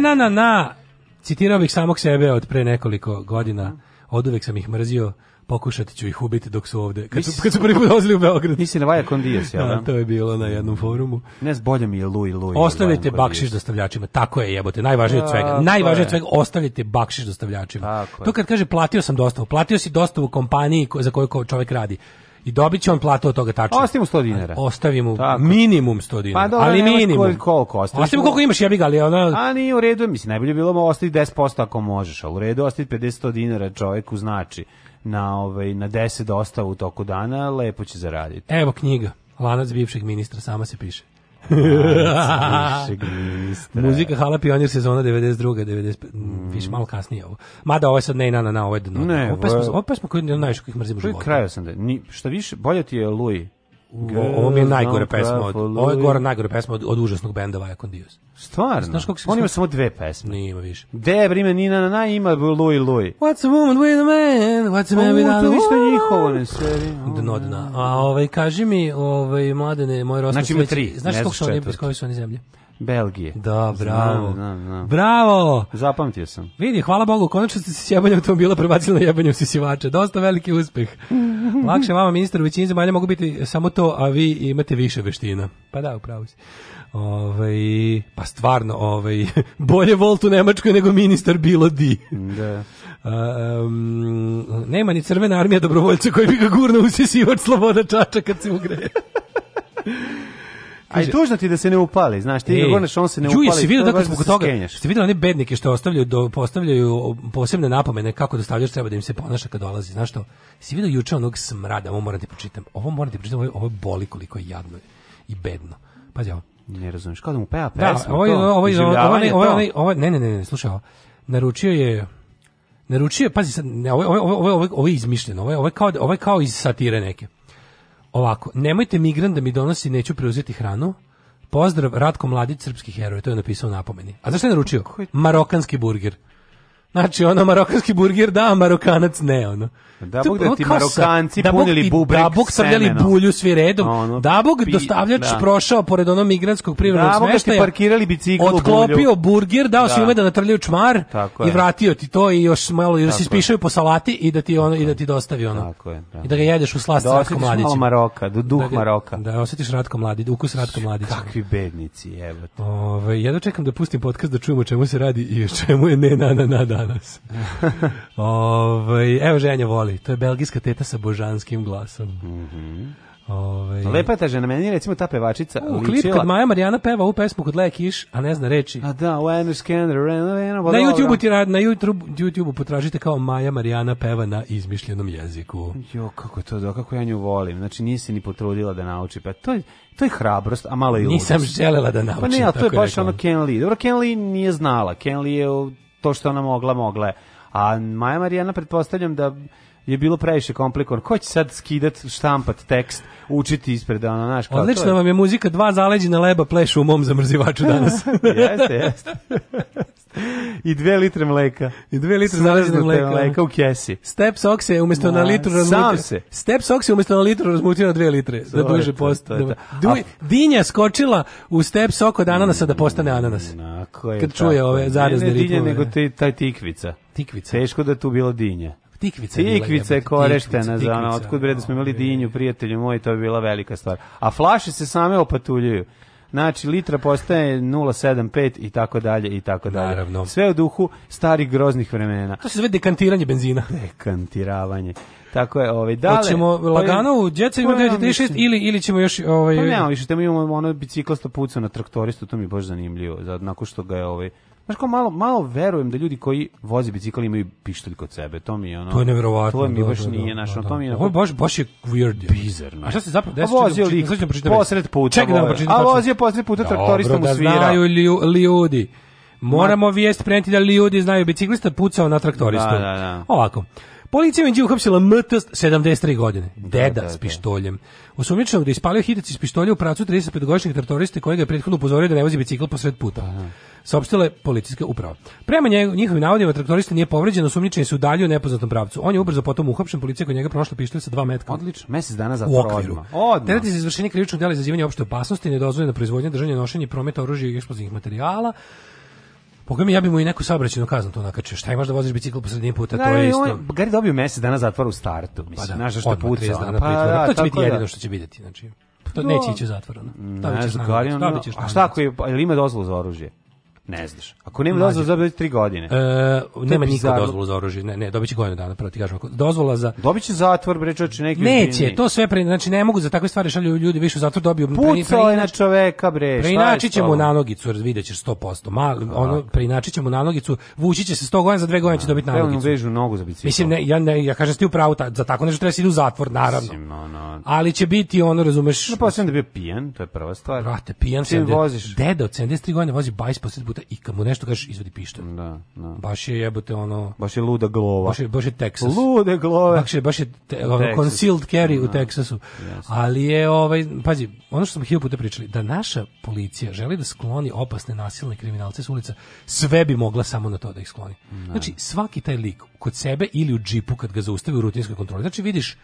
na na, citirao bih samog sebe od pre nekoliko godina, oduvek sam ih mrzio, pokušati ću ih ubiti dok su ovde. Kad su, kad su prvi put dolazili u Beograd. Nisi na Vaja Kondijas, jel? Da, to je bilo na jednom forumu. Ne znam, bolje mi je Lui, Lui. Ostavite bakšiš dostavljačima, tako je jebote, najvažnije od da, svega. Najvažnije od svega, ostavljajte bakšiš dostavljačima. Tako to kad kaže platio sam dostavu, platio si dostavu kompaniji za koju čovjek radi i dobit će on platu od toga tačno. Ostavimo 100 dinara. Ostavimo minimum 100 dinara. Pa dobro, ali minimum. Koliko, koliko ostaviš? Ostavimo koliko imaš, ja bih ali ona... A nije u redu, mislim, najbolje bilo mu ostaviti 10% ako možeš, a u redu ostaviti 50 dinara čoveku znači na, ovaj, na 10 dostava u toku dana, lepo će zaraditi. Evo knjiga, Lanac bivšeg ministra, sama se piše. Muzika Hala Pionir sezona 92. 95. Mm. Viš malo kasnije ovo. Mada ovo je sad ne na na na ovo je dno. Ne, ovo pesma, ovo pesma koju najviše kojih mrzim u životu. Kraj sam da. Ni, šta više, bolje ti je Louis Ovo mi je najgore pesma od, ovo je gora najgore pesma od, od užasnog benda Vajakon Dios. Stvarno? Znaš kako se... On ima samo dve pesme. Nije ima više. De, brime, Nina, na, na, ima Lui, Lui. What's a woman with a man? What's a man with a woman? Ništa njihovo ne seri. Dno, dna. A ovaj, kaži mi, ovaj, mladene, moj rosno Znači ima tri, Znaš kako su oni, iz koje su oni zemlje? Belgije. Da, bravo. Znam, znam. Bravo! Zapamtio sam. Vidi, hvala Bogu, konačno ste se s jebanjem automobila prebacili na jebanjem sisivača. Dosta veliki uspeh. Lakše vama, ministar, u većini zemalja mogu biti samo to, a vi imate više veština. Pa da, upravo si. Ove, ovaj, pa stvarno, ovaj, bolje volt u Nemačkoj nego ministar bilo di. Da. Um, nema ni crvena armija dobrovoljca koji bi ga gurno usisivač sloboda čača kad se mu greje. A i tužno ti da se ne upali, znaš, ti ga on se ne upali. Čuje se vidio da zbog toga. Ste videli one bednike što ostavljaju do postavljaju posebne napomene kako da dostavljač treba da im se ponaša kad dolazi, znaš što? Si vidio juče onog smrada, ovo morate pročitam. Ovo morate pročitam, ovo, ovo boli koliko je jadno i bedno. Pazi ovo. Ne razumeš, kao da mu peva pesma. Da, ovo je, ovo je, ovo je, ovo ne, ne, ne, ne, slušaj ovo. Naručio je, naručio je, pazi sad, ne, ovo, ovo, ovo, ovo, ovo je izmišljeno, ovo je, ovo je kao, ovo je kao iz satire neke. Ovako, nemojte migrant da mi donosi, neću preuzeti hranu. Pozdrav, Ratko Mladić, srpski heroj, to je napisao napomeni. A zašto je naručio? Marokanski burger. Znači, ono, marokanski burger da, a marokanac ne, ono. Da, da, da bog da ti Marokanci da punili bubrek Da bog stavljali bulju svi redom. Ono, da bog dostavljač da. prošao pored onog migranskog privrednog smeštaja. Da bog da ti parkirali bicikl Otklopio burger, dao da. si ume da natrljaju čmar i vratio ti to i još malo i se ispišaju po salati i da ti ono i da ti dostavi ono. Tako je. Da. I da ga jedeš u slast da Ratko Mladić. Da Maroka, do duh da Maroka. Da osetiš Ratko Mladić, ukus Ratko Mladić. Kakvi bednici, evo. Ovaj ja dočekam da pustim podcast da čujemo čemu se radi i čemu je ne na na na danas. Ovaj evo ženja voli Mali, to je belgijska teta sa božanskim glasom. Mhm. Ove... Ovaj- Lepa ta žena, meni recimo ta pevačica U klip kad Maja Marijana peva u pesmu kod Leja Kiš, a ne zna reći. A da, I understand, Na YouTube-u ti na YouTube, YouTube potražite kao Maja Marijana peva na izmišljenom jeziku. Jo, kako to, do, kako ja nju volim. Znači nisi ni potrudila da nauči. Pa to je, to je hrabrost, a malo i ludost. Nisam želela da naučim. Pa ne, a to je baš rekao. ono Ken Lee. Dobro, Ken Lee nije znala. Ken Lee je to što ona mogla, mogla je. A Maja Marijana pretpostavljam da je bilo previše komplikovan. Ko će sad skidati, štampati tekst, učiti ispred, ono, znaš, kao Odlično to je. vam je muzika, dva zaleđena leba plešu u mom zamrzivaču danas. jeste, jeste. I dve litre mleka. I dve litre zaleđenog mleka. mleka u kesi. Step Sox je umjesto da, na litru razmutio. Sam se. Step Sox je umjesto na litru razmutio na dve litre. Da duže postane. Dinja skočila u Step Sok od ananasa da postane ananas. Onako je. Kad čuje ove zarezne ritmove. Ne dinja, nego taj tikvica. Tikvica. Teško da tu bilo dinja tikvice tikvica je koreštena za ono, otkud bre da smo imali da, da, da. dinju, prijatelju moj, to je bila velika stvar. A flaše se same opatuljuju. Znači, litra postaje 0,75 i tako dalje i tako dalje. Naravno. Sve u duhu starih groznih vremena. To se zove dekantiranje benzina. Dekantiravanje. Tako je, ovaj dale. Hoćemo lagano u djeca ima 936 ili ili ćemo još ovaj Pa nema više, tamo imamo ono biciklisto puca na traktoristu, to mi je baš zanimljivo, za nakon što ga je ovaj Znaš kao malo, malo verujem da ljudi koji voze bicikl imaju pištolj kod sebe. To mi je ono... To je neverovatno. To mi da, baš da, da, nije našo. Da, da. To mi je... Da. Ovo je baš, baš je weird. Bizarno. A šta se zapravo desi? A vozio lik posred puta. Čekaj da ovaj. pročitam. A vozio posred puta traktoristom u da svira. Dobro, da znaju li, ljudi. Moramo vijest preneti da ljudi znaju biciklista pucao na traktoristu. Da, da, da. Ovako. Policija među uhapsila MT 73 godine, da, deda da, s da. pištoljem. Osumnjičenog da ispalio hitac iz pištolja u pracu 35-godišnjeg traktoriste kojega je prethodno upozorio da ne vozi bicikl posred puta. Aha. Saopštila je policijska uprava. Prema njihovim navodima traktorista nije povređen, osumnjičeni su dalje u nepoznatom pravcu. On je ubrzo potom uhapšen, policija kod njega pronašla pištolj sa dva metka. Odlično, mesec dana za odmah. Odmah. Tereti za izvršenje krivičnog dela izazivanja opšte opasnosti, nedozvoljena proizvodnja, držanje, nošenje, promet oružja i eksplozivnih materijala. Boga mi, ja bi mu i neku saobraćenu kaznu to nakačio. Šta imaš da voziš bicikl po sredini puta, da, to je da, isto. On, pa Gari dobio mesec dana zatvora u startu, pa mislim, pa da, znaš što puca. Dana pa, da, to će biti da. jedino što će vidjeti, znači. Pa to, to da. neće ići u zatvor. Ono. Ne, Gari, on, a šta ako je, ili ima dozvolu za oružje? Ne znaš. Ako nema dozvolu za 3 godine. Uh, nema nikakve dozvolu za oružje. Ne, ne, dobiće godinu dana, prvo ti kažem. Dozvola za Dobiće zatvor, bre, čoveče, neki Neće, to sve pre, znači ne mogu za takve stvari da šalju ljudi više u zatvor dobiju. Pucao je na čoveka, bre. Preinačiće mu na nogicu, videćeš 100%. Mal, ono preinačiće mu na nogicu, vući će se 100 godina, za dve godine će dobiti na nogicu. vežu nogu za bicikl. Mislim ne, ja ne, ja kažem da ti u pravu, ta, za tako nešto treba da se u zatvor, naravno. Ali će biti ono, razumeš. No pa da bio pijan, to je prva stvar. Brate, pijan se. Deda od 73 godine vozi bajs po pištoleta i kad mu nešto kažeš izvadi pištolj. Da, da. Baš je jebote ono baš je luda glova. Baš je baš je Texas. Lude glove. Baš je baš je te, ono, concealed carry da. u Texasu. Yes. Ali je ovaj pazi, ono što smo hiljadu puta pričali da naša policija želi da skloni opasne nasilne kriminalce s ulica, sve bi mogla samo na to da ih skloni. Da. Znači svaki taj lik kod sebe ili u džipu kad ga zaustavi u rutinskoj kontroli. Znači vidiš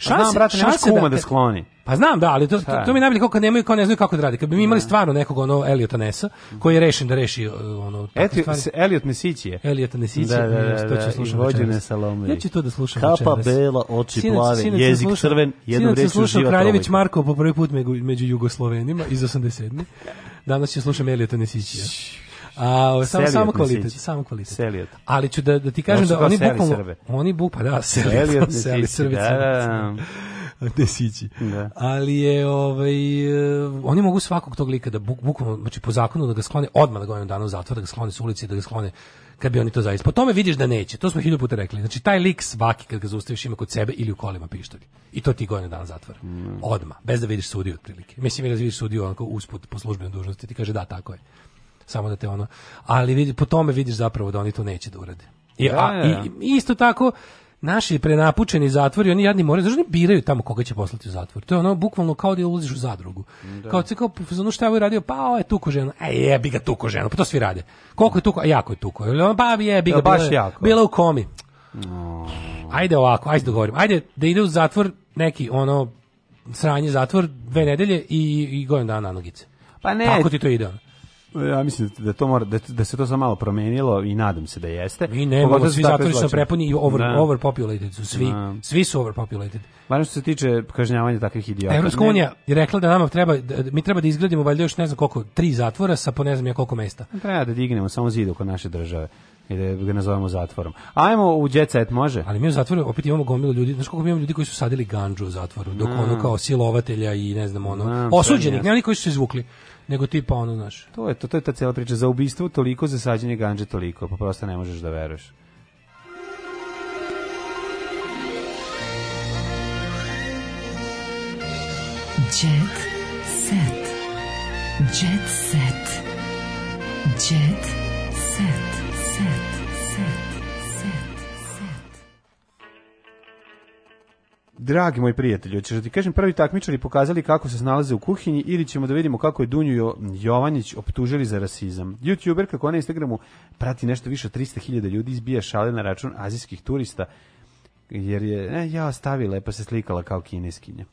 Šanse, znam, brate, nemaš kuma da, da skloni. Pa znam, da, ali to, to, to mi najbolje kao kad nemaju, kao ne znaju kako da radi. Kad bi mi imali da. stvarno nekog ono Eliota Nessa, koji je rešen da reši uh, ono... Eti, Eliot Nesići je. Eliot Nesići, da, da, da, da, to ću da, slušati. Vođene salome. Ja ću to da slušam. Kapa bela, oči sinac, plave, sinac jezik slušao, crven, jednu reči uživa Sinac Kraljević ovaj. Marko po prvi put među, među Jugoslovenima iz 87. Danas će slušam Eliota Nesićija. A, sam, samo kvalitet, samo kvalitet. Selijat. Ali ću da, da ti kažem da oni bukvalno, oni bu, pa da, selijat, selijat, selijat, Desići. Da. Ali je ovaj eh, oni mogu svakog tog lika da buk, bukvalno znači po zakonu da ga sklone odmah na da godinu dana u zatvor, da ga sklone sa ulice, da ga sklone kad bi oni to zaista. Po tome vidiš da neće. To smo hiljadu puta rekli. Znači taj lik svaki kad ga zaustaviš ima kod sebe ili u kolima pištolj. I to ti godinu dana zatvora. Mm. Odma, bez da vidiš sudiju otprilike. Mislim da vidiš sudiju onako usput po službenoj dužnosti ti kaže da tako je samo da te ono, ali vidi, po tome vidiš zapravo da oni to neće da urade. I, ja, da, a, ja. Da, da. i isto tako, naši prenapučeni zatvori, oni jadni more zašto oni biraju tamo koga će poslati u zatvor? To je ono bukvalno kao da ulaziš u zadrugu. Da. Kao, kao, ono šta je ovaj radio, pa ovo je tuko ženu, e jebi ga tuko ženu, pa to svi rade. Koliko je tuko, jako je tuko, pa jebi ga, ja, baš bila, jako. bila u komi. No. Ajde ovako, ajde da govorim ajde da ide u zatvor neki ono sranje zatvor dve nedelje i, i godin dana na nogice. Pa ne. Tako ti to ide. Ja mislim da to mora da, da se to samo malo promenilo i nadam se da jeste. Mi ne, Pogotovo svi zatvori su prepuni i over da. overpopulated su svi. Da. Svi su overpopulated. Važno što se tiče kažnjavanja takvih idiota. Evropska unija je rekla da nama treba da, da, mi treba da izgradimo valjda još ne znam koliko tri zatvora sa po ne znam ja koliko mesta. Treba da dignemo samo zid oko naše države i da ga nazovemo zatvorom. Ajmo u Jet Set, može? Ali mi u zatvoru opet imamo gomilu ljudi, znaš koliko mi imamo ljudi koji su sadili ganđu u zatvoru, dok da. ono kao silovatelja i ne znam ono, da, osuđenih, ne oni koji su se izvukli nego tipa ono, znaš. To je, to, to je ta cela priča. Za ubistvo toliko, za sađenje ganđe toliko. Pa prosto ne možeš da veruješ. Jet set. Jet set. Jet set. Set. Dragi moj prijatelj, hoćeš da ti kažem prvi takmičari pokazali kako se snalaze u kuhinji ili ćemo da vidimo kako je Dunju Jovanić optužili za rasizam. Youtuber kako na Instagramu prati nešto više od 300.000 ljudi izbija šale na račun azijskih turista jer je ne, ja stavila pa se slikala kao kineskinja.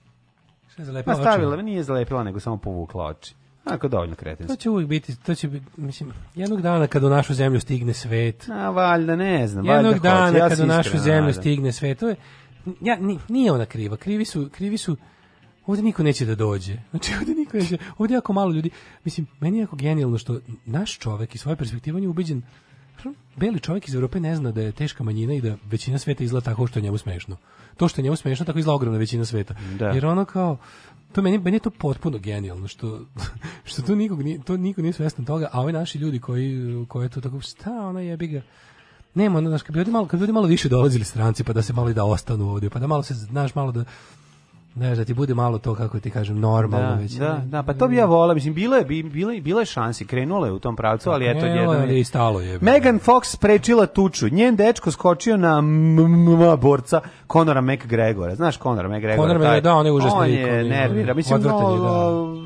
Šta je zalepila? Stavila, nije zalepila, nego samo povukla oči. Ako dovoljno kretenski. To će uvijek biti, to će biti, mislim, jednog dana kad u našu zemlju stigne svet. A, valjda, ne znam, valjda Jednog dana ja kad u našu zemlju stigne svet, to je, ja, nije ona kriva, krivi su, krivi su ovde niko neće da dođe. Znači, ovde niko neće, ovde jako malo ljudi. Mislim, meni je jako genijalno što naš čovek iz svoje perspektive, on je ubeđen, beli čovjek iz Evrope ne zna da je teška manjina i da većina sveta izgleda tako što je njemu smešno. To što je njemu smešno, tako izgleda ogromna većina sveta. Da. Jer ono kao, to meni, meni je to potpuno genijalno, što, što to, nikog nije, to niko nije svestan toga, a ovi naši ljudi koji, koji je to tako, šta ona jebiga, nema, znaš, kad bi ljudi malo, kad bi ljudi malo više dolazili stranci, pa da se malo i da ostanu ovdje, pa da malo se, znaš, malo da, znaš, da ti bude malo to, kako ti kažem, normalno da, već. Da, da, pa to bi ja volao, mislim, bilo je, bilo je, bilo je šansi, krenulo je u tom pravcu, ali pa eto, jedno je... i stalo je. Megan Fox sprečila tuču, njen dečko skočio na mma borca Conora McGregora, znaš Conora McGregora? Conor McGregora, da, on je užasno On je nervira, mislim, da.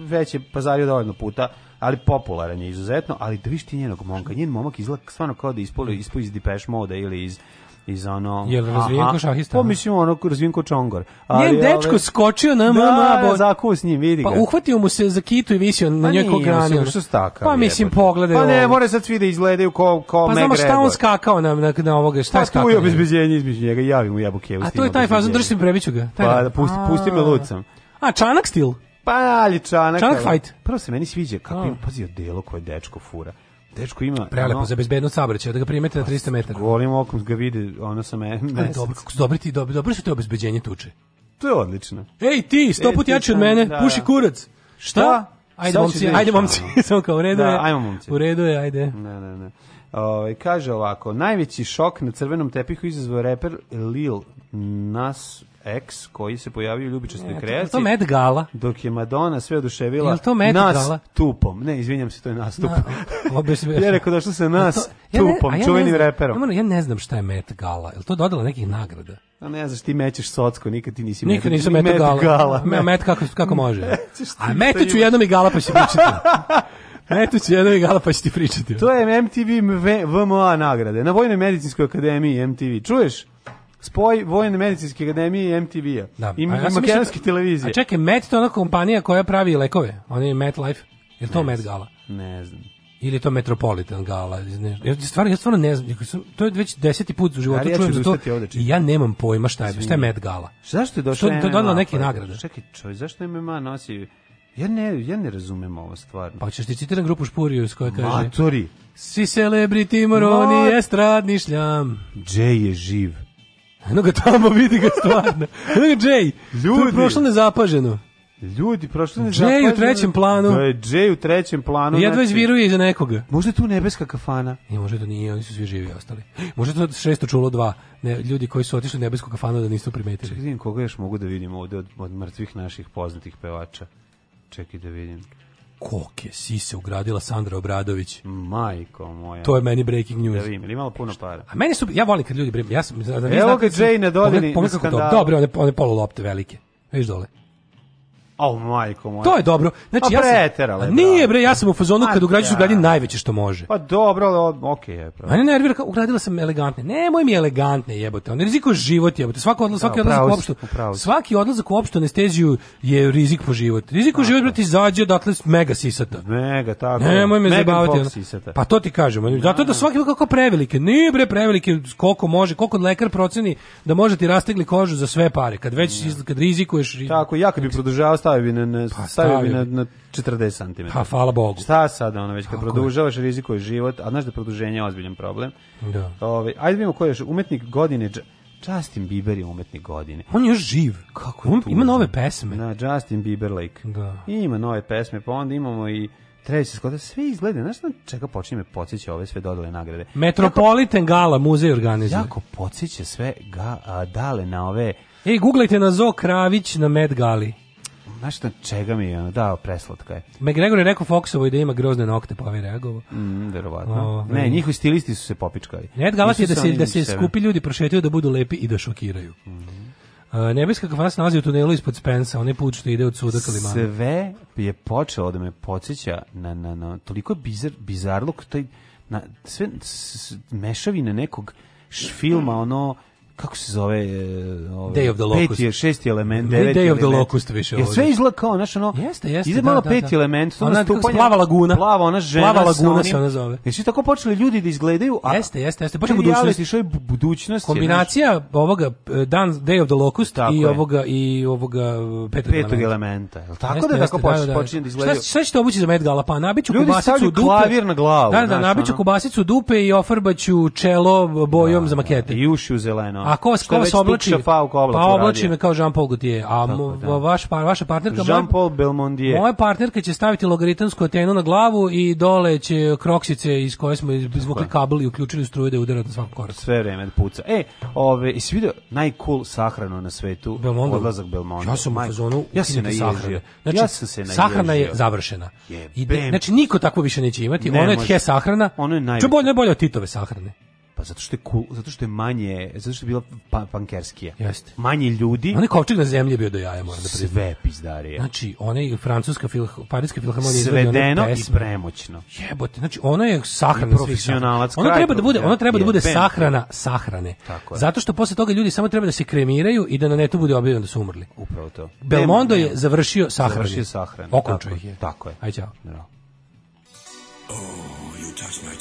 već je pazario dovoljno puta, ali popularan je izuzetno, ali da viš ti njenog momka, njen momak izgleda stvarno kao da ispoli ispo iz Depeche Mode ili iz iz ono Jel razvijen aha, ko šahista? Pa mislim ono razvijen ko čongor. Ali Njen dečko ali, skočio na MMA da, bo. Zakuo s njim, vidi pa ga. Pa uhvatio mu se za kitu i visio pa na njekog granu. Što staka? Pa mislim pogledaj. Pa ne, mora sad svi da izgledaju kao kao Pa znamo šta on skakao na na, na ovoga, šta pa, skakao. Pa tu je obezbeđenje između njega, javi mu jabuke. A to je taj fazon, držim prebiću ga. Taj pa da, da pusti, pusti me lucam. A čanak stil? Pa, ali čanak. Čanak fight. Prvo se meni sviđa kako im pazio delo koje dečko fura. Dečko ima prelepo ono, za bezbednost saobraćaja da ga primete na 300 metara. Golim okom ga vidi, ono sa me. Dobro, kako dobro ti dobro, dobro što te obezbeđenje tuče. To je odlično. Ej ti, sto e, put jači od mene, da, puši da. kurac. Šta? Ajde Sad momci, ajde momci, samo kao u redu da, je. Ajmo momci. U redu je, ajde. Ne, ne, ne. Ove, kaže ovako, najveći šok na crvenom tepihu izazvao reper Lil Nas X koji se pojavio u ljubičastoj kreaciji. To Met Gala. Dok je Madonna sve oduševila Jel to Met nas Gala? tupom. Ne, izvinjam se, to je nastup. tupom. Na, ja rekao što se nas to, ja ne, tupom, ja čuvenim reperom. Ja, ja ne znam šta je Met Gala. Jel to dodala nekih nagrada? A pa ne znaš, ti mećeš socko, nikad ti nisi nikad nisam Met, Met Gala. gala. Met. met kako, kako može. A metuću jednom i Gala pa će pričati. Eto će jedan igala pa će ti pričati. To je MTV VMA nagrade. Na Vojnoj medicinskoj akademiji MTV. Čuješ? spoj Vojne medicinske akademije i MTV-a. Da. I, ja makedonske televizije. A čekaj, Met to ona kompanija koja pravi lekove. Oni je Met Life. Je to Met Gala? Ne znam ili to Metropolitan gala, ne, ja stvarno, ja stvarno ne znam, to je već deseti put u životu ja čujem za to i ja nemam pojma šta je, šta je Met gala. Zašto je došlo? To je donalo neke pa, nagrade. Čekaj, čoj, zašto MMA nosi... Ja ne, ja ne razumem ovo stvarno. Pa ćeš ti citiran grupu Špurijus koja kaže... Matori! Svi celebrity moroni, Ma... estradni šljam. Jay je živ. Eno ga tamo, vidi ga stvarno. Eno ga Jay. Ljudi. To je prošlo nezapaženo. Ljudi, prošlo nezapaženo. Jay u trećem planu. Da je Jay u trećem planu. Jedva znači, izviruje iza nekoga. Možda je tu nebeska kafana. I e, možda to nije, oni su svi živi ostali. Možda to šesto čulo dva. Ne, ljudi koji su otišli u nebesku kafanu da nisu primetili. Čekaj, da koga još mogu da vidim ovde od, od mrtvih naših poznatih pevača. Čekaj da vidim koke sise ugradila Sandra Obradović. Majko moja. To je meni breaking da news. Da vidim, ili malo puno para. A meni su, ja volim kad ljudi, ja sam, da vi Evo znate, ga Jane dodini skandal. Dobro, one, one polo lopte velike. Viš dole. O, majko moja. To je dobro. Znači, pa ja sam, nije bre, ja sam u fazonu kad ugrađuju ja. najveće što može. Pa dobro, ali okej okay, je. Pravo. Mene nervira, ugradila sam elegantne. Nemoj mi elegantne jebote, on je rizik po život jebote. Da, svaki odlazak, svaki odlazak u opštu. Svaki odlazak u opštu anesteziju je rizik po život. Rizik po život, brati, izađe odatle mega sisata. Mega, tako. Nemoj me zabavati. Pa to ti kažemo. Zato da, da. svaki kako prevelike. Nije bre prevelike, koliko može, koliko lekar proceni da može ti rastegli kožu za sve pare. Kad već kad rizikuješ. Tako, ja kad bi produžavao stavio bi na, na, pa, stavio bi na, na 40 cm. Pa, hvala Bogu. Šta sada, ono, već kad Tako produžavaš, rizikuje život, a znaš da produženje je ozbiljan problem. Da. Ove, ovaj, ajde vidimo ko je još, umetnik godine, Justin Bieber je umetnik godine. On je još živ. Kako je On, tužno. Ima nove pesme. Na, da, Justin Bieber Lake. Da. I ima nove pesme, pa onda imamo i treći skoda, sve izgleda, znaš na čega počinje me podsjeća ove sve dodale nagrade. Metropolitan Gala, muzej organizuje. Jako podsjeća sve ga, a, dale na ove Ej, googlajte na Zo Kravić na Met Gali znaš na čega mi je ono, dao preslatka je. McGregor je rekao Foxovoj da ima grozne nokte, pa ovaj reagovao. Mm, verovatno. O, ne, njihovi stilisti su se popičkali. Ned Galas je da se, da se skupi ljudi prošetaju da budu lepi i da šokiraju. Mm -hmm. Uh, nebeska kafa se nalazi u tunelu ispod Spensa, onaj put što ide od suda ka Sve je počelo da me podsjeća na, na, na toliko bizar, bizarluk, taj, na, sve s, mešavine nekog filma, ono, kako se zove e, ovaj Day of the Locust. Peti, šesti element, deveti. Day of the Locust više. Je sve izgleda kao, znači ono. Jeste, jeste. Ide da, malo da, peti da, element, to ona stupanja. Plava laguna. Plava ona žena. Plava laguna se ona zove. Jesu tako počeli ljudi da izgledaju, a Jeste, jeste, jeste. Počeli budućnost i što je budućnost. Kombinacija je, ovoga e, Dan Day of the Locust tako i je. ovoga i ovoga e, petog, petog elementa. Jel tako jeste, da tako da, počinje da, da, počinje da izgleda. Sve šta ćete obući za Met Gala? Pa nabiću kobasicu dupe. klavir na glavu. Da, da, nabiću kubasicu dupe i ofarbaću čelo bojom za makete. I uši u zeleno A ko vas ko oblači? Pa oblači me kao Jean Paul Gaultier. A mo, da. vaš par, vaša partnerka Jean Paul Belmondier. Moja partnerka će staviti logaritamsku atenu na glavu i dole će kroksice iz koje smo izvukli kabel i uključili struje da udara na svakom koraku. Sve vreme da puca. E, ove i svi video najcool sahranu na svetu, Belmondo. odlazak Belmonda. Ja sam u fazonu ja sam na sahranu. Znači, ja sam se na Sahrana je završena. I, znači niko tako više neće imati. Ona je tje sahrana. Ona je najbolje, bolje od Titove sahrane. Pa zato što je cool, zato što je manje, zato što je bila pa, pankerskija. Jeste. Manje ljudi. Onaj kovčeg na zemlji je bio do jaja, moram da priznam. Sve pizdarije. Znači, onaj francuska filh, parijska filharmonija Svedeno i premoćno. Jebote, znači ona je sahrana profesionalac. Ona da treba da bude, ona treba da bude ben. sahrana sahrane. Tako je. Zato što posle toga ljudi samo treba da se kremiraju i da na netu bude objavljeno da su umrli. Upravo to. Belmondo je završio sahranu. Završio sahranu. Okončao ih je. Tako je. Ajde, čao. Oh, you touch my